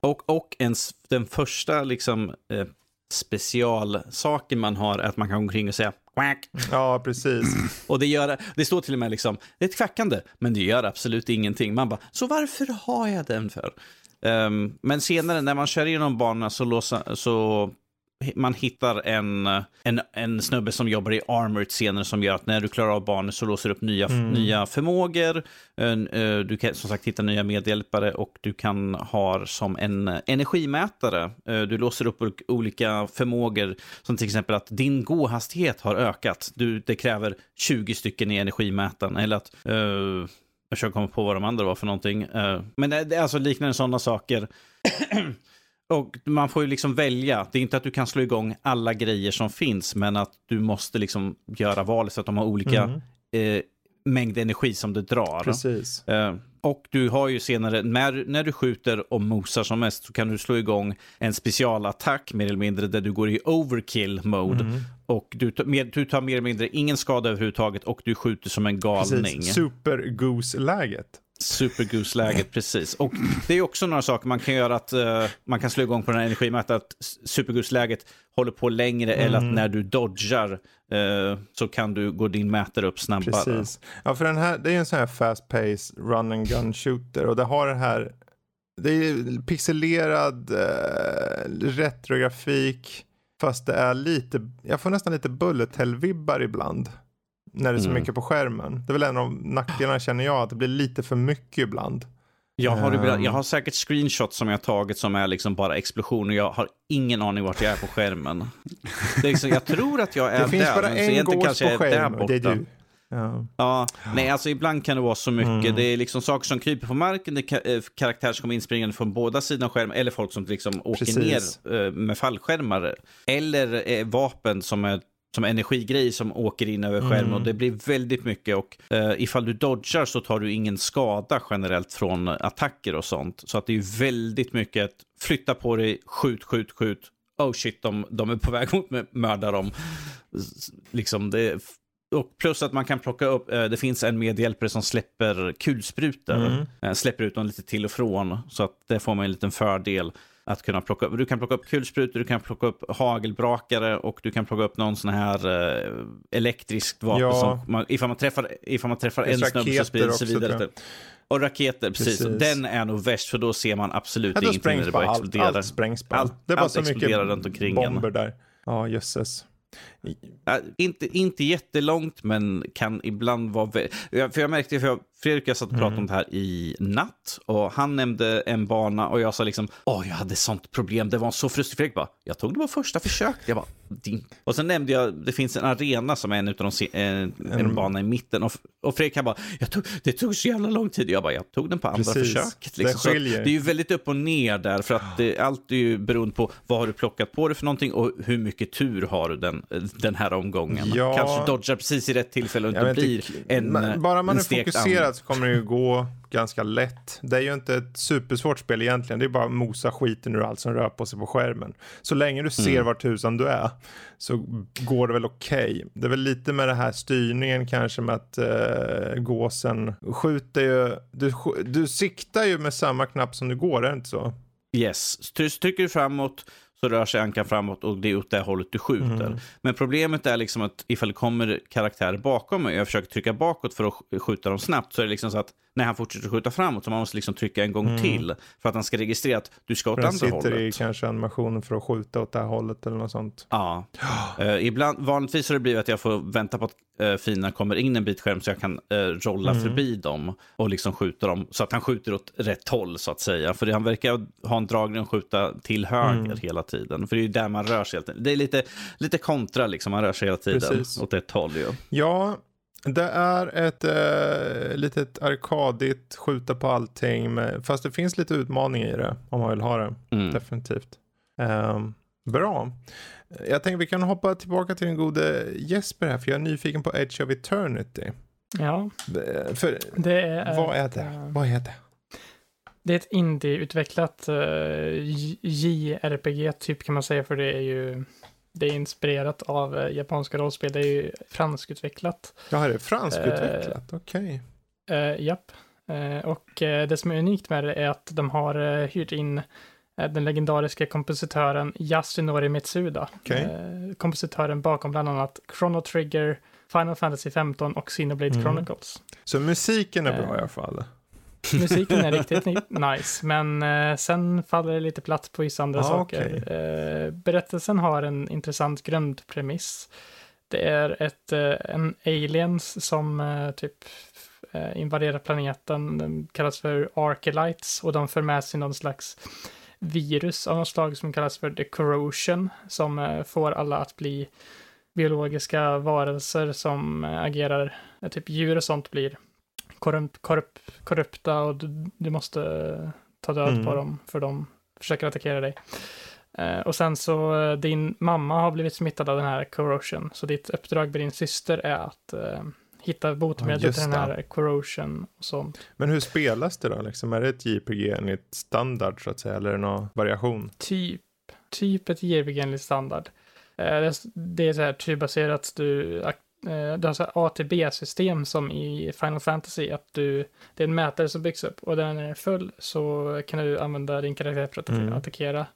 Och, och ens, den första liksom, eh, specialsaken man har är att man kan gå omkring och säga Quack. Ja, precis. Och det, gör, det står till och med liksom, det är ett kvackande, men det gör absolut ingenting. Man bara, så varför har jag den för? Um, men senare när man kör igenom banorna så, låsa, så man hittar en, en, en snubbe som jobbar i Armored senare som gör att när du klarar av banan så låser du upp nya, mm. nya förmågor. Eh, du kan som sagt hitta nya medhjälpare och du kan ha som en energimätare. Eh, du låser upp olika förmågor som till exempel att din gåhastighet har ökat. Du, det kräver 20 stycken i energimätaren. Eller att uh, jag försöker komma på vad de andra var för någonting. Uh, men det är alltså liknande sådana saker. Och man får ju liksom välja. Det är inte att du kan slå igång alla grejer som finns, men att du måste liksom göra val så att de har olika mm. eh, mängd energi som det drar. Precis. Eh, och du har ju senare, när, när du skjuter och mosar som mest, så kan du slå igång en specialattack mer eller mindre, där du går i overkill mode. Mm. Och du, du tar mer eller mindre ingen skada överhuvudtaget och du skjuter som en galning. Super Goose-läget. Supergoose-läget, precis. Och det är också några saker man kan göra att uh, man kan slå igång på den här energimätaren att supergoose-läget håller på längre mm. eller att när du dodgar uh, så kan du gå din mätare upp snabbare. Precis. Ja, för den här, det är en sån här fast pace run and gun shooter och det har det här, det är pixelerad uh, retrografik fast det är lite, jag får nästan lite bullet hell-vibbar ibland när det är så mm. mycket på skärmen. Det är väl en av nackdelarna känner jag, att det blir lite för mycket ibland. Jag har, um, jag har säkert screenshots som jag tagit som är liksom bara explosioner. Jag har ingen aning vart jag är på skärmen. Det är liksom, jag tror att jag är där. Det finns bara en gås på skärmen, det är du. Ja. ja. nej alltså ibland kan det vara så mycket. Mm. Det är liksom saker som kryper på marken, det är eh, karaktärer som kommer inspringande från båda sidor av skärmen, eller folk som liksom åker Precis. ner eh, med fallskärmar. Eller eh, vapen som är som energigrej som åker in över skärmen mm. och det blir väldigt mycket och uh, ifall du dodgar så tar du ingen skada generellt från attacker och sånt. Så att det är väldigt mycket att flytta på dig, skjut, skjut, skjut. Oh shit, de, de är på väg mot mig, mörda dem. Liksom det, och plus att man kan plocka upp, uh, det finns en medhjälpare som släpper kulsprutor. Mm. Uh, släpper ut dem lite till och från så att det får man en liten fördel att kunna plocka upp. Du kan plocka upp kulsprutor, du kan plocka upp hagelbrakare och du kan plocka upp någon sån här uh, elektriskt vapen. Ja. Som man, ifall man träffar, ifall man träffar en snubbe så sprider det sig vidare. Och raketer, precis. precis. Den är nog värst för då ser man absolut ja, ingenting när det bara exploderar. Allt, sprängs bara. Allt, det är bara allt så mycket runt omkring bomber där. Ja, jösses. Äh, inte, inte jättelångt, men kan ibland vara... För jag märkte, för jag, Fredrik jag satt och pratade mm. om det här i natt och han nämnde en bana och jag sa liksom, åh, jag hade sånt problem, det var så frustrerande. Fredrik bara, jag tog det på första försöket. Jag bara, Din. Och sen nämnde jag, det finns en arena som är en av de, en, en mm. bana i mitten och, och Fredrik han bara, jag tog, det tog så jävla lång tid. Jag bara, jag tog den på andra Precis. försöket. Liksom. Det, det är ju väldigt upp och ner där, för att det, allt är ju beroende på vad har du plockat på dig för någonting och hur mycket tur har du den, den här omgången. Ja. Kanske dodgar precis i rätt tillfälle och inte blir en Bara man en är fokuserad så kommer det ju gå ganska lätt. Det är ju inte ett supersvårt spel egentligen. Det är bara att mosa skiten ur allt som rör på sig på skärmen. Så länge du ser mm. vart tusan du är så går det väl okej. Okay. Det är väl lite med det här styrningen kanske med att uh, gåsen skjuter ju. Du, du siktar ju med samma knapp som du går, är det inte så? Yes, trycker du framåt så rör sig ankan framåt och det är åt det hållet du skjuter. Mm. Men problemet är liksom att ifall det kommer karaktärer bakom mig och jag försöker trycka bakåt för att skjuta dem snabbt så är det liksom så att när han fortsätter skjuta framåt så man måste liksom trycka en gång mm. till för att han ska registrera att du ska åt andra hållet. sitter i kanske animationen för att skjuta åt det här hållet eller något sånt. Ja. uh, ibland, vanligtvis har det blivit att jag får vänta på att uh, fienden kommer in en bit skärm så jag kan uh, rolla mm. förbi dem och liksom skjuta dem så att han skjuter åt rätt håll så att säga. För han verkar ha en dragning att skjuta till höger mm. hela tiden. För det är ju där man rör sig. Det är lite, lite kontra liksom, man rör sig hela tiden Precis. åt ett håll ju. Ja, det är ett äh, litet arkadigt skjuta på allting. Med, fast det finns lite utmaning i det om man vill ha det. Mm. Definitivt. Um, bra. Jag tänker vi kan hoppa tillbaka till den gode Jesper här. För jag är nyfiken på Edge of Eternity. Ja. För, det är, vad är det? Uh, vad är det? Det är ett indie-utvecklat uh, JRPG typ kan man säga. För det är ju det är inspirerat av eh, japanska rollspel. Det är ju franskutvecklat. Ja, det är franskutvecklat. Eh, Okej. Okay. Eh, japp. Eh, och eh, det som är unikt med det är att de har eh, hyrt in den legendariska kompositören Yasunori Mitsuda. Okay. kompositören bakom bland annat Chrono Trigger, Final Fantasy 15 och Xenoblade mm. Chronicles. Så musiken är bra i alla fall? Musiken är riktigt nice, men eh, sen faller det lite platt på vissa andra ah, saker. Okay. Eh, berättelsen har en intressant grundpremiss. Det är ett, eh, en aliens som typ invaderar planeten. De kallas för Archelites och de för med sig någon slags virus av något slag som kallas för the corrosion som får alla att bli biologiska varelser som agerar, typ djur och sånt blir korrupt, korrupt, korrupta och du, du måste ta död mm. på dem för de försöker attackera dig. Uh, och sen så, uh, din mamma har blivit smittad av den här corrosion, så ditt uppdrag med din syster är att uh, hitta botemedel ja, till den här corrosion och sånt. Men hur spelas det då? Liksom, är det ett JPG enligt standard så att säga, eller är det någon variation? Typ, typ ett JPG enligt standard. Det är så här turbaserat, du Eh, du har så A till B-system som i Final Fantasy, att du, det är en mätare som byggs upp och den är full så kan du använda din karaktär för att mm. attackera.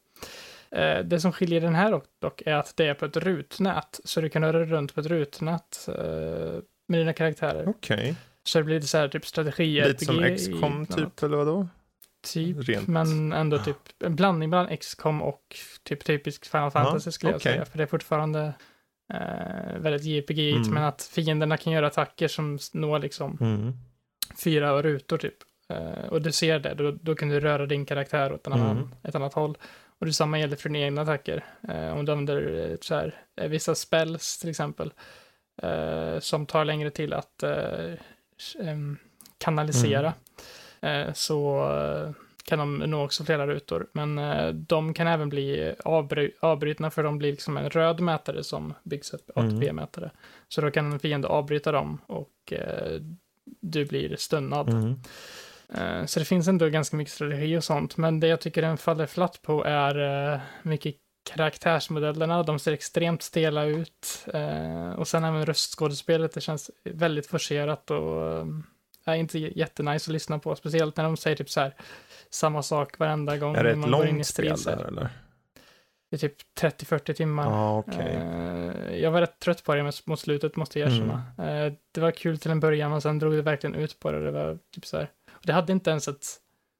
Eh, det som skiljer den här dock är att det är på ett rutnät, så du kan röra runt på ett rutnät eh, med dina karaktärer. Okej. Okay. Så det blir lite så här typ strategi Lite som XCOM typ, eller vadå? Typ, Rent. men ändå typ en blandning mellan XCOM och typ typisk Final Fantasy skulle okay. jag säga. För det är fortfarande eh, väldigt JPG mm. men att fienderna kan göra attacker som når liksom mm. fyra rutor typ. Eh, och du ser det, då, då kan du röra din karaktär åt en annan, mm. ett annat håll. Och detsamma gäller för dina egna attacker. Eh, om du använder eh, så här, eh, vissa spells till exempel, eh, som tar längre till att kanalisera, mm. så kan de nå också flera rutor. Men eh, de kan även bli avbry avbrutna för de blir liksom en röd mätare som byggs upp, ATP-mätare. Mm. Så då kan en fiende avbryta dem och eh, du blir stunnad. Mm. Eh, så det finns ändå ganska mycket strategi och sånt, men det jag tycker den faller flatt på är mycket karaktärsmodellerna, de ser extremt stela ut. Och sen även röstskådespelet, det känns väldigt forcerat och eh, är inte jättenice att lyssna på, speciellt när de säger typ så här samma sak varenda gång. Är det ett långt spel där eller? Det är typ 30-40 timmar. Ah, okay. uh, jag var rätt trött på det mot slutet, måste jag erkänna. Mm. Uh, det var kul till en början, men sen drog det verkligen ut på det. Det var typ så här. Och det hade inte ens ett,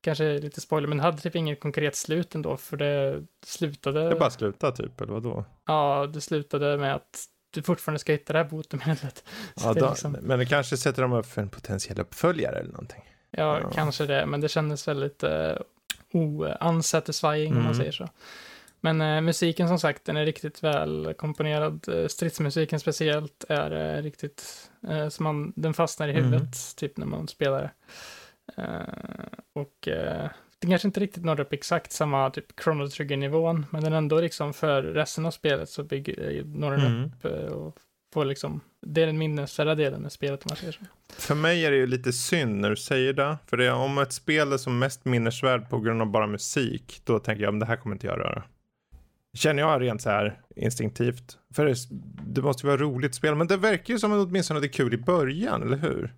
kanske lite spoiler, men det hade typ inget konkret slut ändå, för det slutade. Det bara slutade typ, eller vadå? Ja, det slutade med att du fortfarande ska hitta det här botemedlet. Ja, det liksom... Men det kanske sätter dem upp för en potentiell uppföljare eller någonting. Ja, ja, kanske det, men det kändes väldigt uh, unsatisfying mm. om man mm. säger så. Men uh, musiken som sagt, den är riktigt väl komponerad. Uh, stridsmusiken speciellt är uh, riktigt, uh, som man, den fastnar i mm. huvudet, mm. typ när man spelar det. och det kanske inte riktigt når upp exakt samma typ Chrono Trigger-nivån, men den ändå liksom för resten av spelet så bygger, når den mm. upp och får liksom, det är den minnesvärda delen med spelet om man säger så. För mig är det ju lite synd när du säger det. För det är, om ett spel är som mest minnesvärd på grund av bara musik, då tänker jag, men det här kommer inte jag röra. Känner jag rent så här instinktivt. För det, det måste ju vara roligt spel, men det verkar ju som att åtminstone det är kul i början, eller hur?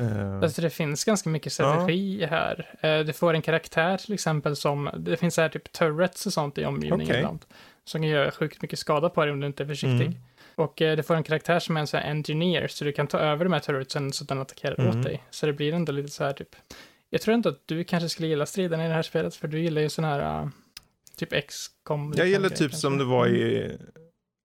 Uh... Alltså det finns ganska mycket strategi ja. här. Uh, du får en karaktär till exempel som, det finns så här typ turrets och sånt i omgivningen okay. ibland. Som kan göra sjukt mycket skada på dig om du inte är försiktig. Mm. Och eh, du får en karaktär som är en sån här engineer, så du kan ta över de här turretsen så att den attackerar mm. åt dig. Så det blir ändå lite så här typ. Jag tror inte att du kanske skulle gilla striden i det här spelet, för du gillar ju sån här uh, typ X-com. Jag gillar typ som det var i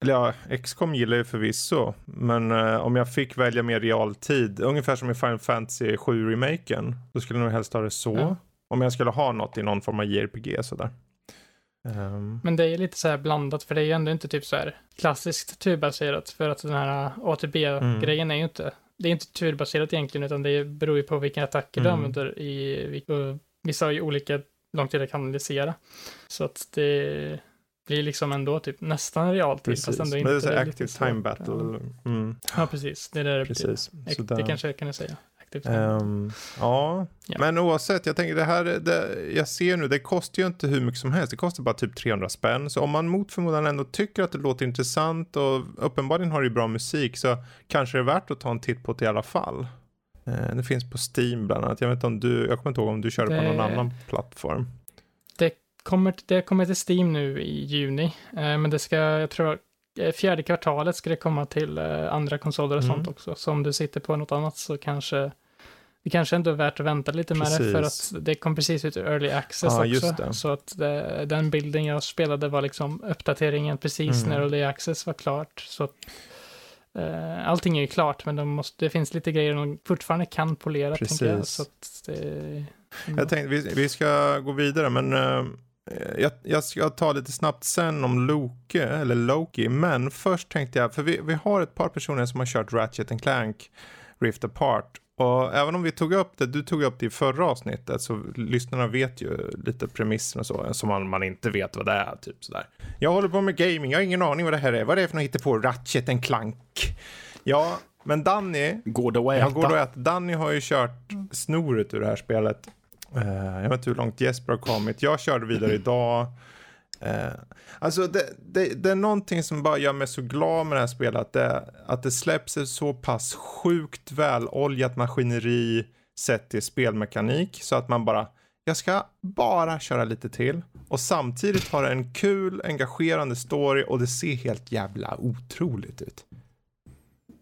eller ja, XCOM gillar jag förvisso, men uh, om jag fick välja mer realtid, ungefär som i Final Fantasy 7-remaken, då skulle jag nog helst ha det så. Ja. Om jag skulle ha något i någon form av JRPG sådär. Um... Men det är lite så här blandat, för det är ju ändå inte typ så här klassiskt turbaserat, för att den här ATB-grejen mm. är ju inte, det är inte turbaserat egentligen, utan det beror ju på vilka attacker mm. du använder i, vissa har ju olika långt tid att kanalisera. Så att det blir liksom ändå typ nästan realtid. Precis. Fast ändå inte. Men det är så active time battle. Ja. Mm. ja, precis. Det är det precis. det Det kanske kan jag säga. Um, ja. ja. men oavsett, jag tänker det här, det, jag ser nu, det kostar ju inte hur mycket som helst. Det kostar bara typ 300 spänn. Så om man mot förmodan ändå tycker att det låter intressant och uppenbarligen har det ju bra musik så kanske det är värt att ta en titt på det i alla fall. Uh, det finns på Steam bland annat. Jag vet inte om du, jag kommer inte ihåg om du körde det... på någon annan plattform. Det kommer, det kommer till Steam nu i juni, uh, men det ska, jag tror, eh, fjärde kvartalet ska det komma till uh, andra konsoler och mm. sånt också. Så om du sitter på något annat så kanske det kanske ändå är värt att vänta lite med precis. det för att det kom precis ut i early access ah, också. Så att det, den bilden jag spelade var liksom uppdateringen precis mm. när early access var klart. Så att, uh, allting är ju klart men de måste, det finns lite grejer de fortfarande kan polera. Precis. Jag, så det, mm. Jag tänkte vi, vi ska gå vidare men uh, jag, jag, ska ta lite snabbt sen om Loki, eller Loki, men först tänkte jag, för vi, vi har ett par personer som har kört Ratchet Clank Rift Apart och även om vi tog upp det, du tog upp det i förra avsnittet så lyssnarna vet ju lite premissen och så som man, man inte vet vad det är typ sådär. Jag håller på med gaming, jag har ingen aning vad det här är, vad det är för något på Ratchet en klank. Ja, men Danny. Går det att äta? Ja, går det att äta. Danny har ju kört snoret ur det här spelet. Uh, jag vet inte hur långt Jesper har kommit. Jag körde vidare idag. Eh, alltså det, det, det, är någonting som bara gör mig så glad med det här spelet. Att det, att det släpps ett så pass sjukt väloljat maskineri sett till spelmekanik. Så att man bara, jag ska bara köra lite till. Och samtidigt har det en kul, engagerande story och det ser helt jävla otroligt ut.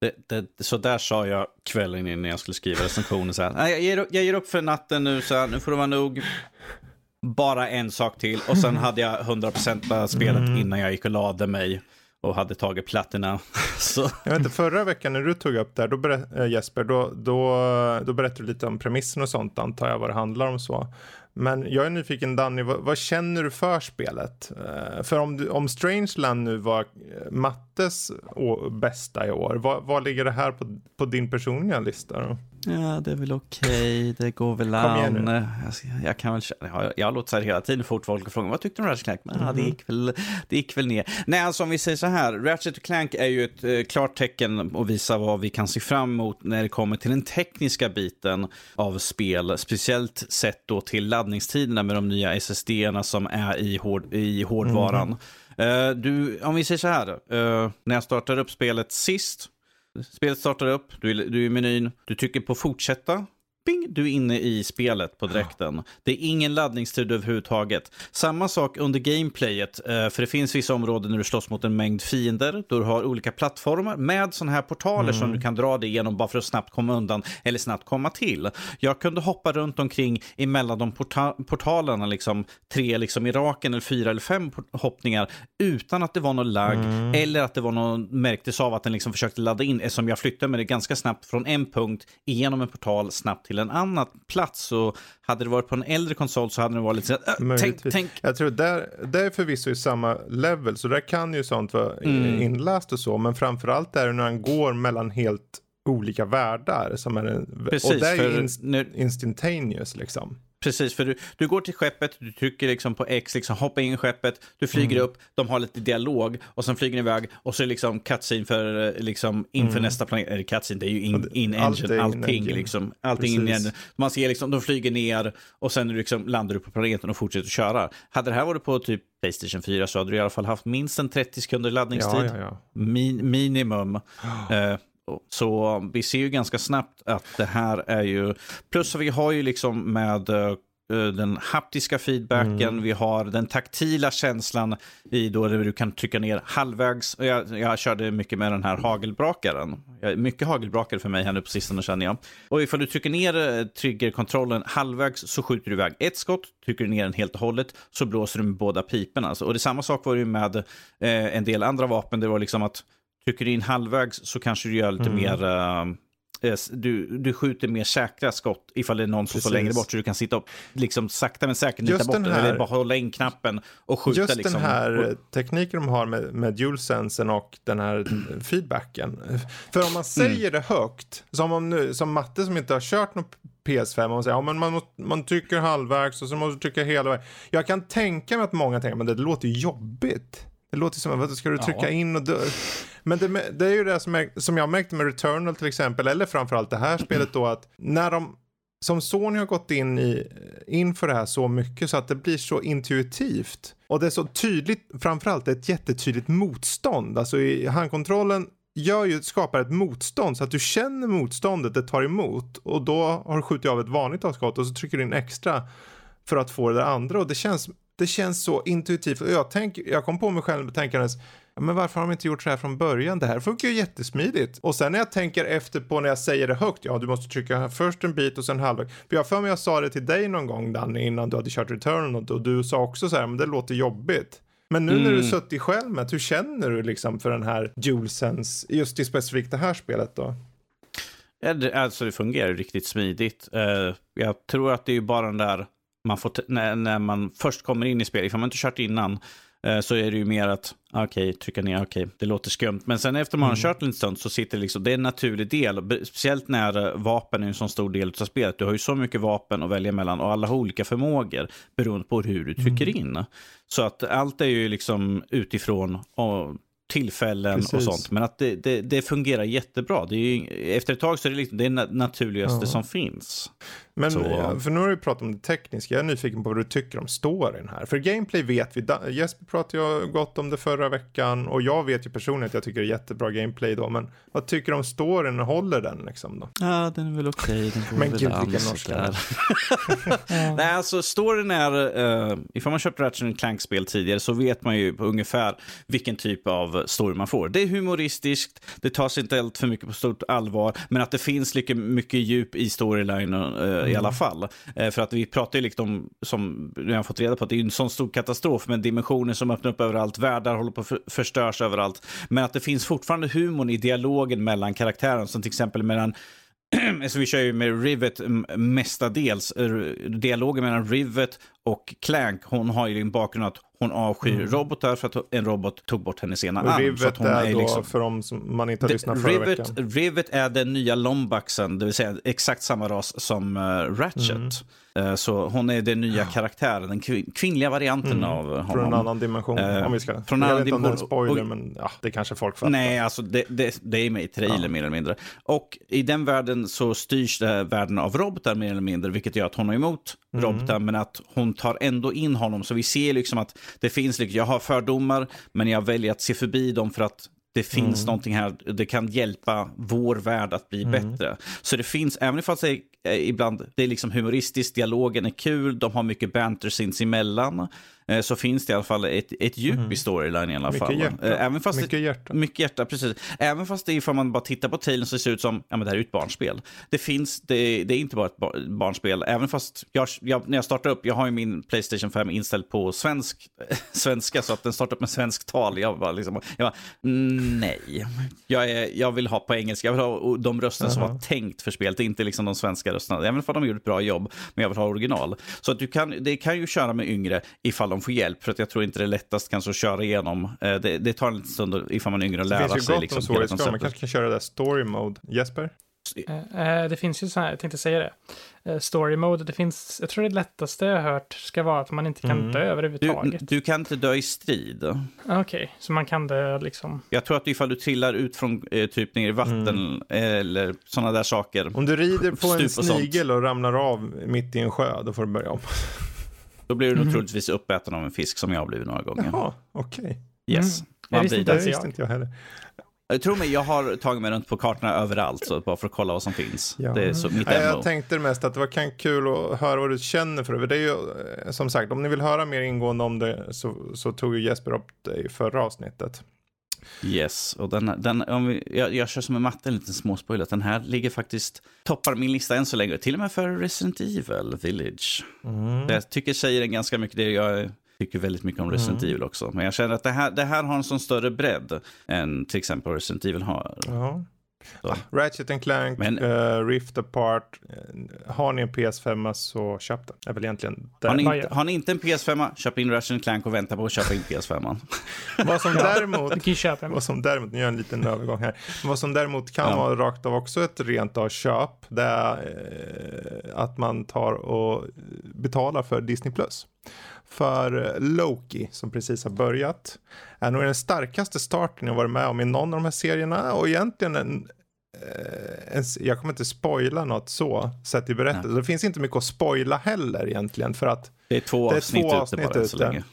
Det, det, så där sa jag kvällen innan jag skulle skriva recensionen. Så här, Nej, jag, ger, jag ger upp för natten nu, så här, nu får det vara nog bara en sak till och sen hade jag 100% spelet mm. innan jag gick och lade mig och hade tagit plattorna. Jag vet inte, förra veckan när du tog upp det här, då berätt, äh, Jesper, då, då, då berättade du lite om premissen och sånt antar jag vad det handlar om så. Men jag är nyfiken Danny, vad, vad känner du för spelet? Uh, för om, du, om Strangeland nu var eh, Mattes å, bästa i år, vad, vad ligger det här på, på din personliga lista då? Ja, det är väl okej, okay. det går väl an. Jag, jag, kan väl, jag, jag har här hela tiden fort folk fråga vad tyckte du om Ratchet Clank? Men mm. ja, det, gick väl, det gick väl ner. Nej, alltså om vi säger så här, Ratchet Clank är ju ett eh, klart tecken och visar vad vi kan se fram emot när det kommer till den tekniska biten av spel. Speciellt sett då till laddningstiderna med de nya SSD-erna som är i, hård, i hårdvaran. Mm. Uh, du, om vi säger så här, uh, när jag startade upp spelet sist Spelet startar upp, du är, du är i menyn, du trycker på fortsätta. Bing, du är inne i spelet på direkten. Det är ingen laddningstid överhuvudtaget. Samma sak under gameplayet, eh, för det finns vissa områden när du slåss mot en mängd fiender, då du har olika plattformar med sådana här portaler mm. som du kan dra dig igenom bara för att snabbt komma undan eller snabbt komma till. Jag kunde hoppa runt omkring emellan de porta portalerna, liksom tre liksom i raken eller fyra eller fem hoppningar utan att det var någon lagg mm. eller att det var någon märktes av att den liksom försökte ladda in eftersom jag flyttade mig ganska snabbt från en punkt igenom en portal snabbt till en annan plats. Så hade det varit på en äldre konsol så hade det varit lite så äh, tänk, tänk. Jag tror där, det är förvisso i samma level, så där kan ju sånt vara mm. inläst och så, men framförallt är det när han går mellan helt olika världar. Som är en, Precis, och det är ju inst instantaneous liksom. Precis, för du, du går till skeppet, du trycker liksom på X, liksom hoppa in i skeppet, du flyger mm. upp, de har lite dialog och sen flyger ni iväg och så är det liksom cutscene för, eh, liksom, inför mm. nästa planet. Eller cutscene, det är ju in, in engine, allting. In liksom, allting in engine. Man ser liksom, de flyger ner och sen liksom landar du på planeten och fortsätter köra. Hade det här varit på typ Playstation 4 så hade du i alla fall haft minst en 30 sekunder laddningstid. Ja, ja, ja. Min, minimum. Oh. Uh, så vi ser ju ganska snabbt att det här är ju, plus vi har ju liksom med uh, den haptiska feedbacken, mm. vi har den taktila känslan i då där du kan trycka ner halvvägs. Jag, jag körde mycket med den här hagelbrakaren. Mycket hagelbrakare för mig här nu på sistone känner jag. Och ifall du trycker ner uh, triggerkontrollen halvvägs så skjuter du iväg ett skott, trycker du ner den helt och hållet så blåser du med båda piporna. Alltså. Och det samma sak var det med uh, en del andra vapen. Det var liksom att trycker du in halvvägs så kanske du gör lite mm. mer Eh, du, du skjuter mer säkra skott ifall det är någon som står längre bort så du kan sitta och liksom sakta men säkert nita bort här, eller bara hålla in knappen och skjuta. Just liksom. den här tekniken de har med, med DualSensen och den här feedbacken. För om man säger mm. det högt, som, om nu, som Matte som inte har kört något PS5 och man säger ja, men man, man trycker halvvägs och så måste du trycka hela vägen. Jag kan tänka mig att många tänker men det låter jobbigt. Det låter som att ska du trycka ja. in och dö? Men det, det, är ju det som, är, som jag märkte med Returnal till exempel, eller framförallt det här spelet då att när de som Sony har gått in i, inför det här så mycket så att det blir så intuitivt. Och det är så tydligt, framförallt ett jättetydligt motstånd. Alltså i handkontrollen gör ju, skapar ett motstånd så att du känner motståndet det tar emot. Och då har du skjutit av ett vanligt avskott och så trycker du in extra för att få det där andra. Och det känns det känns så intuitivt. Och jag, tänk, jag kom på mig själv tänkandes, men varför har de inte gjort så här från början? Det här funkar ju jättesmidigt. Och sen när jag tänker efter på när jag säger det högt, ja du måste trycka först en bit och sen halvvägs. För jag för mig jag sa det till dig någon gång Danny innan du hade kört return och du sa också så här, men det låter jobbigt. Men nu mm. när du mm. suttit själv med, hur känner du liksom för den här DualSense, just i specifikt det här spelet då? Alltså det fungerar riktigt smidigt. Uh, jag tror att det är bara den där man får när, när, man först kommer in i spelet, ifall man inte kört innan, eh, så är det ju mer att, okej, okay, trycka ner, okej, okay, det låter skumt. Men sen efter man har mm. kört en stund så sitter det liksom, det är en naturlig del. Speciellt när eh, vapen är en så stor del av spelet. Du har ju så mycket vapen att välja mellan och alla har olika förmågor beroende på hur du trycker mm. in. Så att allt är ju liksom utifrån och tillfällen Precis. och sånt. Men att det, det, det, fungerar jättebra. Det är ju, efter ett tag så är det liksom, det naturligaste ja. som finns. Men, så... för nu har du pratat om det tekniska, jag är nyfiken på vad du tycker om storyn här. För gameplay vet vi, Jesper pratade ju gott om det förra veckan och jag vet ju personligen att jag tycker det är jättebra gameplay då, men vad tycker du om storyn, håller den liksom då? Ja, den är väl okej, okay. Men gud vilken norska. Nej, alltså storyn är, uh, ifall man köpt Ratchet Clank-spel tidigare så vet man ju på ungefär vilken typ av story man får. Det är humoristiskt, det tas inte allt för mycket på stort allvar, men att det finns mycket, mycket djup i storylinen uh, i alla mm. fall. Eh, för att vi pratar ju liksom, som vi har fått reda på, att det är en sån stor katastrof med dimensioner som öppnar upp överallt, världar håller på att förstörs överallt. Men att det finns fortfarande humorn i dialogen mellan karaktärerna, som till exempel mellan så vi kör ju med Rivet mestadels. Dialogen mellan Rivet och Clank, hon har ju en bakgrund att hon avskyr mm. robotar för att en robot tog bort hennes ena arm. Rivet hon är, är då, liksom... för de som man inte har lyssnat förra Rivet, veckan. Rivet är den nya Lombaxen, det vill säga exakt samma ras som uh, Ratchet. Mm. Uh, så hon är den nya karaktären, den kvin kvinnliga varianten mm. av honom. Från en annan dimension, uh, om vi ska. Från jag vet inte om det är en spoiler, och, men ja, det kanske folk fattar. Nej, alltså det, det, det är med i trailern ja. mer eller mindre. Och i den världen så styrs världen av robotar mer eller mindre, vilket gör att hon är emot mm. robotar, men att hon tar ändå in honom. Så vi ser liksom att det finns, liksom, jag har fördomar, men jag väljer att se förbi dem för att det finns mm. någonting här, det kan hjälpa vår värld att bli mm. bättre. Så det finns, även om det ibland, det är liksom humoristiskt, dialogen är kul, de har mycket banter sinsemellan. Eh, så finns det i alla fall ett, ett djup mm. i storyline i alla mycket fall. Hjärta. Eh, även fast mycket hjärta. Mycket hjärta, precis. Även fast det, ifall man bara tittar på trailern så ser det ut som, ja men det här är ett barnspel. Det finns, det, det är inte bara ett barnspel, även fast jag, jag, när jag startar upp, jag har ju min Playstation 5 inställd på svensk, svenska så att den startar upp med svensk tal. Jag bara liksom, jag bara, nej. Jag, är, jag vill ha på engelska, jag vill ha de röster uh -huh. som var tänkt för spelet, inte liksom de svenska rösterna. Även om de gjort ett bra jobb, men jag vill ha original. Så att du kan, det kan ju köra med yngre ifall de får hjälp. För att jag tror inte det är lättast kanske att köra igenom. Eh, det, det tar en liten stund ifall man är yngre att lära sig. Det finns ju gott liksom, om svårighetsgrad. Man kanske kan köra det där story mode. Jesper? Uh, det finns ju så här, jag tänkte säga det. Uh, story mode, det finns, jag tror det lättaste jag har hört ska vara att man inte kan mm. dö överhuvudtaget. Du, du, kan inte dö i strid. Okej, okay, så man kan dö liksom. Jag tror att ifall du trillar ut från uh, typ ner i vatten mm. eller sådana där saker. Om du rider på en snigel och, och ramlar av mitt i en sjö, då får du börja om. Då blir du mm. troligtvis uppäten av en fisk som jag har blivit några gånger. Jaha, okej. Okay. Yes. Mm. Man blir det. visste inte jag heller. Tro mig, jag har tagit mig runt på kartorna överallt så bara för att kolla vad som finns. Ja. Det är så mitt ämne. Jag tänkte mest att det var kan kul att höra vad du känner för det. Det är ju, eh, som sagt, om ni vill höra mer ingående om det så, så tog ju Jesper upp det i förra avsnittet. Yes, och den, den, om vi, jag, jag kör som en matte, en liten småspoiler. Den här ligger faktiskt, toppar min lista än så länge. Till och med för Resident Evil Village. Mm. Jag tycker säger den ganska mycket. Det jag tycker väldigt mycket om Resident Evil också. Men jag känner att det här, det här har en sån större bredd än till exempel Resident Evil har. Ja. Ah, Ratchet and Clank, Men- eh, Rift Apart. Eh, har ni en PS5 så köp den. Är väl egentligen. Har ni, inte, har ni inte en PS5, köp in Ratchet Clank och vänta på att köpa in PS5. Vad som däremot. Vad som däremot, nu gör jag en liten övergång här. Vad som däremot kan Ja. vara rakt av också ett rent av köp. Det är eh, att man tar och betalar för Disney+. Plus. För eh, Loki som precis har börjat är nog den starkaste starten jag varit med om i någon av de här serierna och egentligen en, eh, en jag kommer inte spoila något så sett i berättelsen. Det finns inte mycket att spoila heller egentligen för att Det är två Det är avsnitt två ute avsnitt bara än så ute. länge.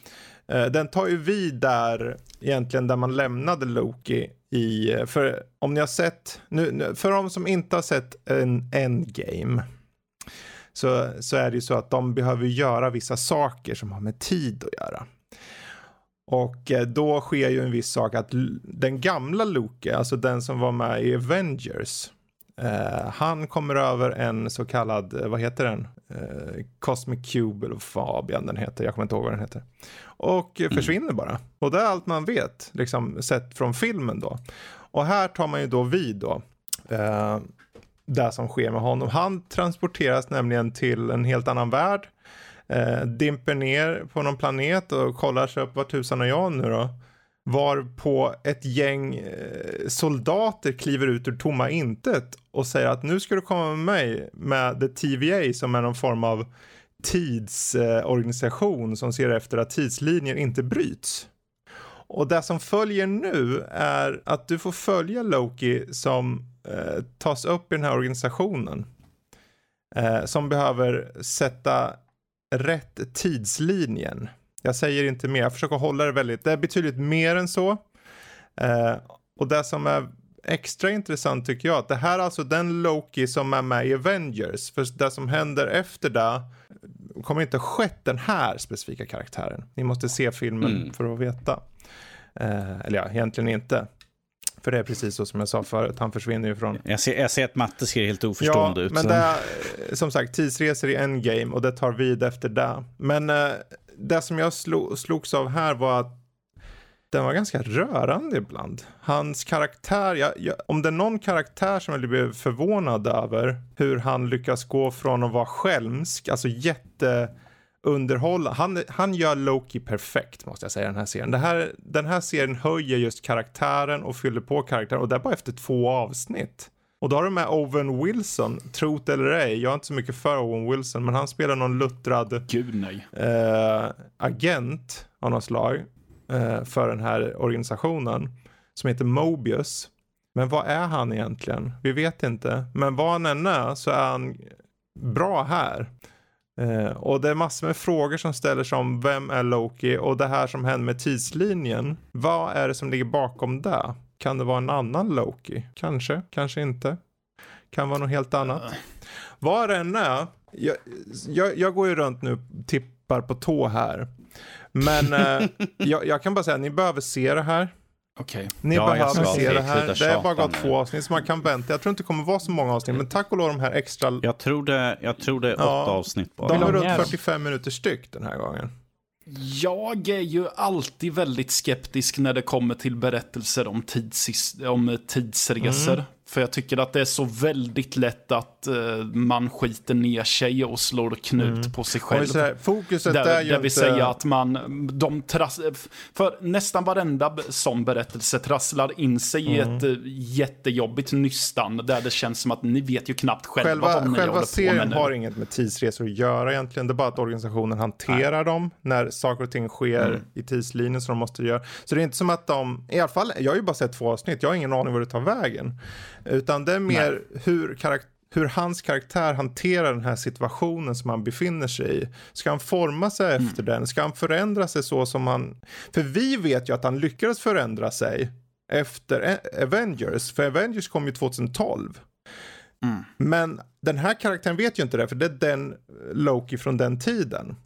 Eh, Den tar ju vid där egentligen där man lämnade Loki i, för om ni har sett, nu- för de som inte har sett en Endgame så, så är det ju så att de behöver göra vissa saker som har med tid att göra. Och eh, då sker ju en viss sak att den gamla Loki, alltså den som var med i Avengers, eh, han kommer över en så kallad, eh, vad heter den? Eh, Cosmic Cube eller Fabian den heter, jag kommer inte ihåg vad den heter. Och eh, försvinner bara. Och det är allt man vet, liksom sett från filmen då. Och här tar man ju då vid då. Eh, det som sker med honom. Han transporteras nämligen till en helt annan värld. Eh, dimper ner på någon planet och kollar sig upp, vad tusan är jag nu då? Var på ett gäng eh, soldater kliver ut ur tomma intet och säger att nu ska du komma med mig med The TVA som är någon form av tidsorganisation som ser efter att tidslinjer inte bryts. Och det som följer nu är att du får följa Loki som eh, tas upp i den här organisationen. Eh, som behöver sätta rätt tidslinjen. Jag säger inte mer, jag försöker hålla det väldigt, det är betydligt mer än så. Eh, och det som är extra intressant tycker jag, att det här är alltså den Loki som är med i Avengers. För det som händer efter det kommer inte skett den här specifika karaktären. Ni måste se filmen Mm. för att veta. Eh, eller ja, egentligen inte. För det är precis så som jag sa förut, han försvinner ju från Jag ser, jag ser att matte ser helt oförstående ja, ut. men så- det är eh, som sagt tidsresor i Endgame och det tar vid efter det. Men eh, det som jag slo, slogs av här var att den var ganska rörande ibland. Hans karaktär, jag, jag, om det är någon karaktär som jag blev förvånad över hur han lyckas gå från att vara skälmsk, alltså jätteunderhållande. Han, han gör Loki perfekt måste jag säga den här serien. Det här, den här serien höjer just karaktären och fyller på karaktären och det är bara efter två avsnitt. Och då har du med Owen Wilson, trot eller ej, jag är inte så mycket för Owen Wilson, men han spelar någon luttrad Gud eh, agent av något slag eh, för den här organisationen som heter Mobius. Men vad är han egentligen? Vi vet inte. Men vad han än är så är han bra här. Eh, och det är massor med frågor som ställer sig om vem är Loki och det här som händer med tidslinjen. Vad är det som ligger bakom det? Kan det vara en annan Loki? Kanske, kanske inte. Kan vara något helt annat. Vad det än är, jag, jag, jag går ju runt nu tippar på tå här. Men eh, jag, jag kan bara säga, ni behöver se det här. Okej. Ni Ja, jag behöver se det här. Det är bara gått två avsnitt så man kan vänta. Jag tror inte det kommer vara så många avsnitt, men tack och lov de här extra. Jag tror det, jag tror det är åtta Ja, avsnitt bara. De är runt är de? 45 minuter styck den här gången. Jag är ju alltid väldigt skeptisk när det kommer till berättelser om, tids, om tidsresor. Mm. För jag tycker att det är så väldigt lätt att eh, man skiter ner sig och slår knut på sig vi själv. säger, fokuset Där, är ju där inte... vill säga att man, de trass, för nästan varenda sån berättelse trasslar in sig i Mm. ett eh, jättejobbigt nystan där det känns som att ni vet ju knappt själva, Själva, vad ni själva håller på serien har inget med tidsresor att göra egentligen. Det är bara att organisationen hanterar dem när saker och ting sker Mm. i tidslinjen som de måste göra. Så det är inte som att de, i alla fall, jag har ju bara sett två avsnitt, jag har ingen aning var det tar vägen. Utan det är mer hur, karak- hur hans karaktär hanterar den här situationen som han befinner sig i. Ska han forma sig efter den? Ska han förändra sig så som han... För vi vet ju att han lyckades förändra sig efter Avengers. För Avengers kom ju 2012. Mm. Men den här karaktären vet ju inte det, för det är den Loki från den tiden.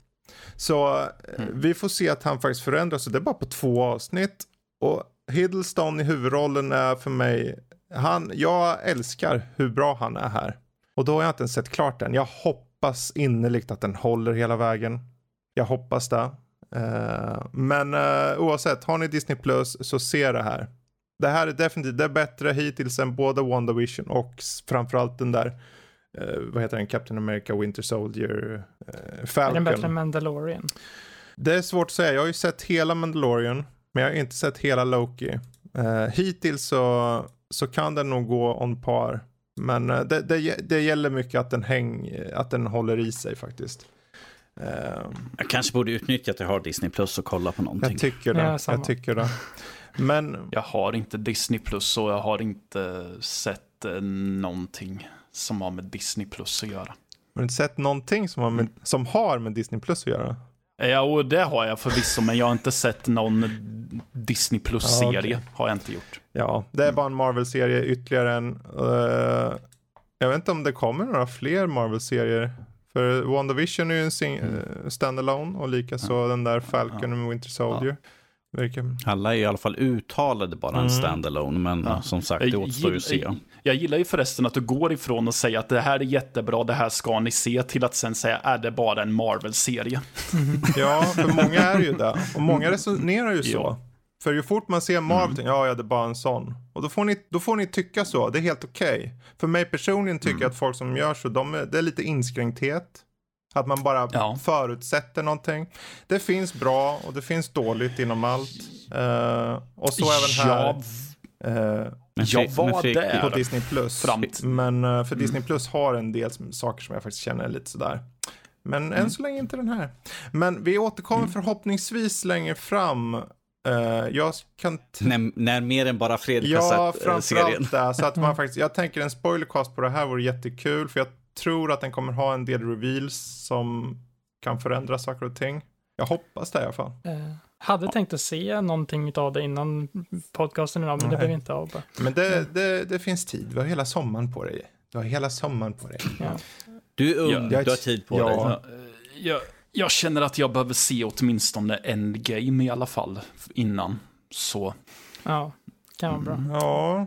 Så mm. vi får se att han faktiskt förändras, och det är bara på två avsnitt. Och Hiddleston i huvudrollen är för mig, han, jag älskar hur bra han är här. Och då har jag inte ens sett klart den. Jag hoppas innerligt att den håller hela vägen. Jag hoppas det. Uh, men uh, oavsett, har ni Disney Plus så se det här. Det här är definitivt det är bättre hittills än både WandaVision och framförallt den där, uh, vad heter den, Captain America Winter Soldier, uh, Falcon. Är den bättre än Mandalorian? Det är svårt att säga. Jag har ju sett hela Mandalorian, men jag har inte sett hela Loki. Uh, hittills så, så kan den nog gå on par. Men det, det, det gäller mycket att den, häng, att den håller i sig faktiskt. Jag kanske borde utnyttja att jag har Disney Plus och kolla på någonting. Jag tycker det. Ja, jag tycker det. Men... Jag har inte Disney Plus och jag har inte sett eh, någonting som har med Disney Plus att göra. Har du inte sett någonting som har med, som har med Disney Plus att göra? Ja, och det har jag förvisso, men jag har inte sett någon Disney Plus-serie. Ja, okay. Har jag inte gjort. Ja, det är bara en Marvel-serie, ytterligare en. Uh, jag vet inte om det kommer några fler Marvel-serier. För WandaVision är ju en sing- mm. uh, standalone och likaså ja. den där Falcon och Winter Soldier. Ja. Verkar... Alla är i alla fall uttalade bara en mm. standalone, men ja. som sagt, det återstår ju att se. Jag gillar ju förresten att du går ifrån att säga att det här är jättebra, det här ska ni se, till att sen säga är det bara en Marvel-serie. Ja, för många är ju det. Och många resonerar ju så. Ja. För ju fort man ser Marvel, mm. ja, ja, det är bara en sån. Och då får ni, då får ni tycka så, det är helt okej. Okay. För mig personligen tycker jag mm. att folk som gör så, de är, det är lite inskränkthet. Att man bara ja. förutsätter någonting. Det finns bra och det finns dåligt inom allt. Uh, och så även här. Uh, jag var där. På Disney Plus. Men uh, för Disney Plus har en del saker som jag faktiskt känner lite sådär. Men mm. än så länge inte den här. Men vi återkommer mm. förhoppningsvis längre fram. Uh, jag kan... När, när, mer än bara Fredrik ja, har sett serien. Ja, framförallt det. Så att man faktiskt, jag tänker en spoilercast på det här vore jättekul. För jag tror att den kommer ha en del reveals som kan förändra saker och ting. Jag hoppas det i alla fall. Uh, hade ja. tänkt att se någonting av det innan podcasten idag, men Nej. det blev inte av. Men det, det, det, finns tid. Vi har hela sommaren på dig. Du har hela sommaren på dig. Ja. Du är ung, ja, du har tid på ja. dig. Jag, jag känner att jag behöver se åtminstone Endgame i alla fall innan. Så. Ja, kan vara bra. Mm. Ja.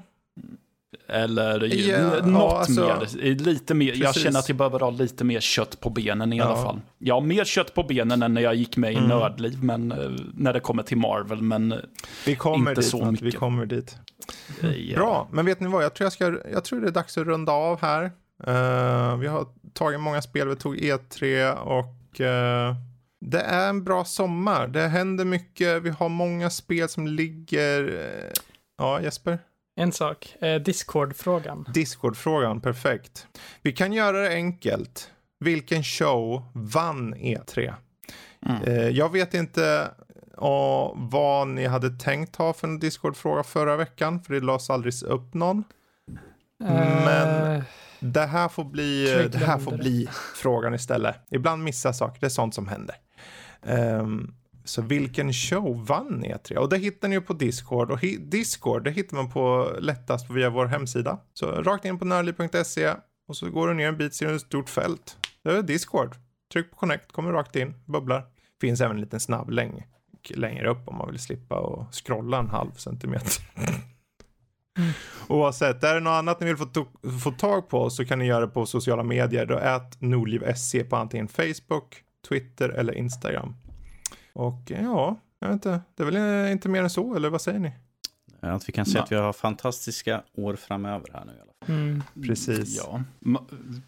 Eller yeah, något ja, alltså, mer. Lite mer. Jag känner att jag behöver ha lite mer kött på benen i ja. alla fall. Jag har mer kött på benen än när jag gick med i mm. Nördliv, men, eh, när det kommer till Marvel. Men vi kommer inte dit, så mycket. Vi kommer dit. Ja. Bra, men vet ni vad? Jag tror, jag, ska, jag tror det är dags att runda av här. Uh, vi har tagit många spel. Vi tog E3 och uh, det är en bra sommar. Det händer mycket. Vi har många spel som ligger... Uh, ja, Jesper? En sak, eh, Discord-frågan. Discord-frågan, perfekt. Vi kan göra det enkelt. Vilken show vann E3? Mm. Eh, jag vet inte vad ni hade tänkt ha för en Discord-fråga förra veckan, för det lades aldrig upp någon. Uh, Men det här får bli, det här får bli frågan istället. Ibland missar saker, det är sånt som händer. Um, så vilken show vann E3? Och det hittar ni ju på Discord. Och Discord, det hittar man på lättast via vår hemsida. Så rakt in på nörli.se och så går du ner en bit ser du ett stort fält. Det är Discord. Tryck på connect, kommer rakt in, bubblar. Finns även en liten snabb länk längre upp om man vill slippa och scrolla en halv centimeter. Mm. Oavsett, är det något annat ni vill få, få tag på så kan ni göra det på sociala medier. Då ät nordliv.se på antingen Facebook, Twitter eller Instagram. Och ja, jag vet inte, det är väl inte mer än så, eller vad säger ni? Att vi kan se att vi har fantastiska år framöver här nu i alla fall. Mm. Precis. Ja.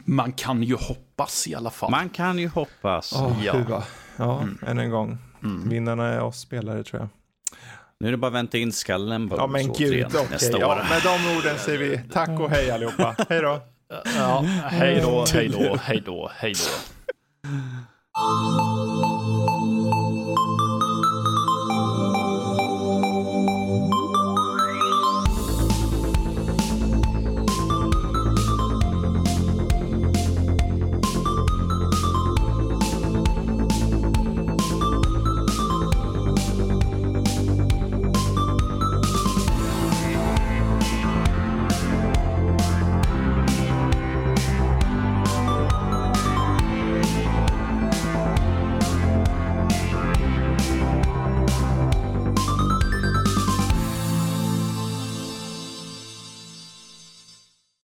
Man kan ju hoppas i alla fall. Man kan ju hoppas. Oh, ja, ja mm. än en gång. Mm. Vinnarna är oss spelare tror jag. Nu är det bara att vänta in skallen Ja men gud, okej. Okay. Ja, med de orden säger vi tack och hej allihopa. hej då. Ja, hej då, hej då, hej då, hej då.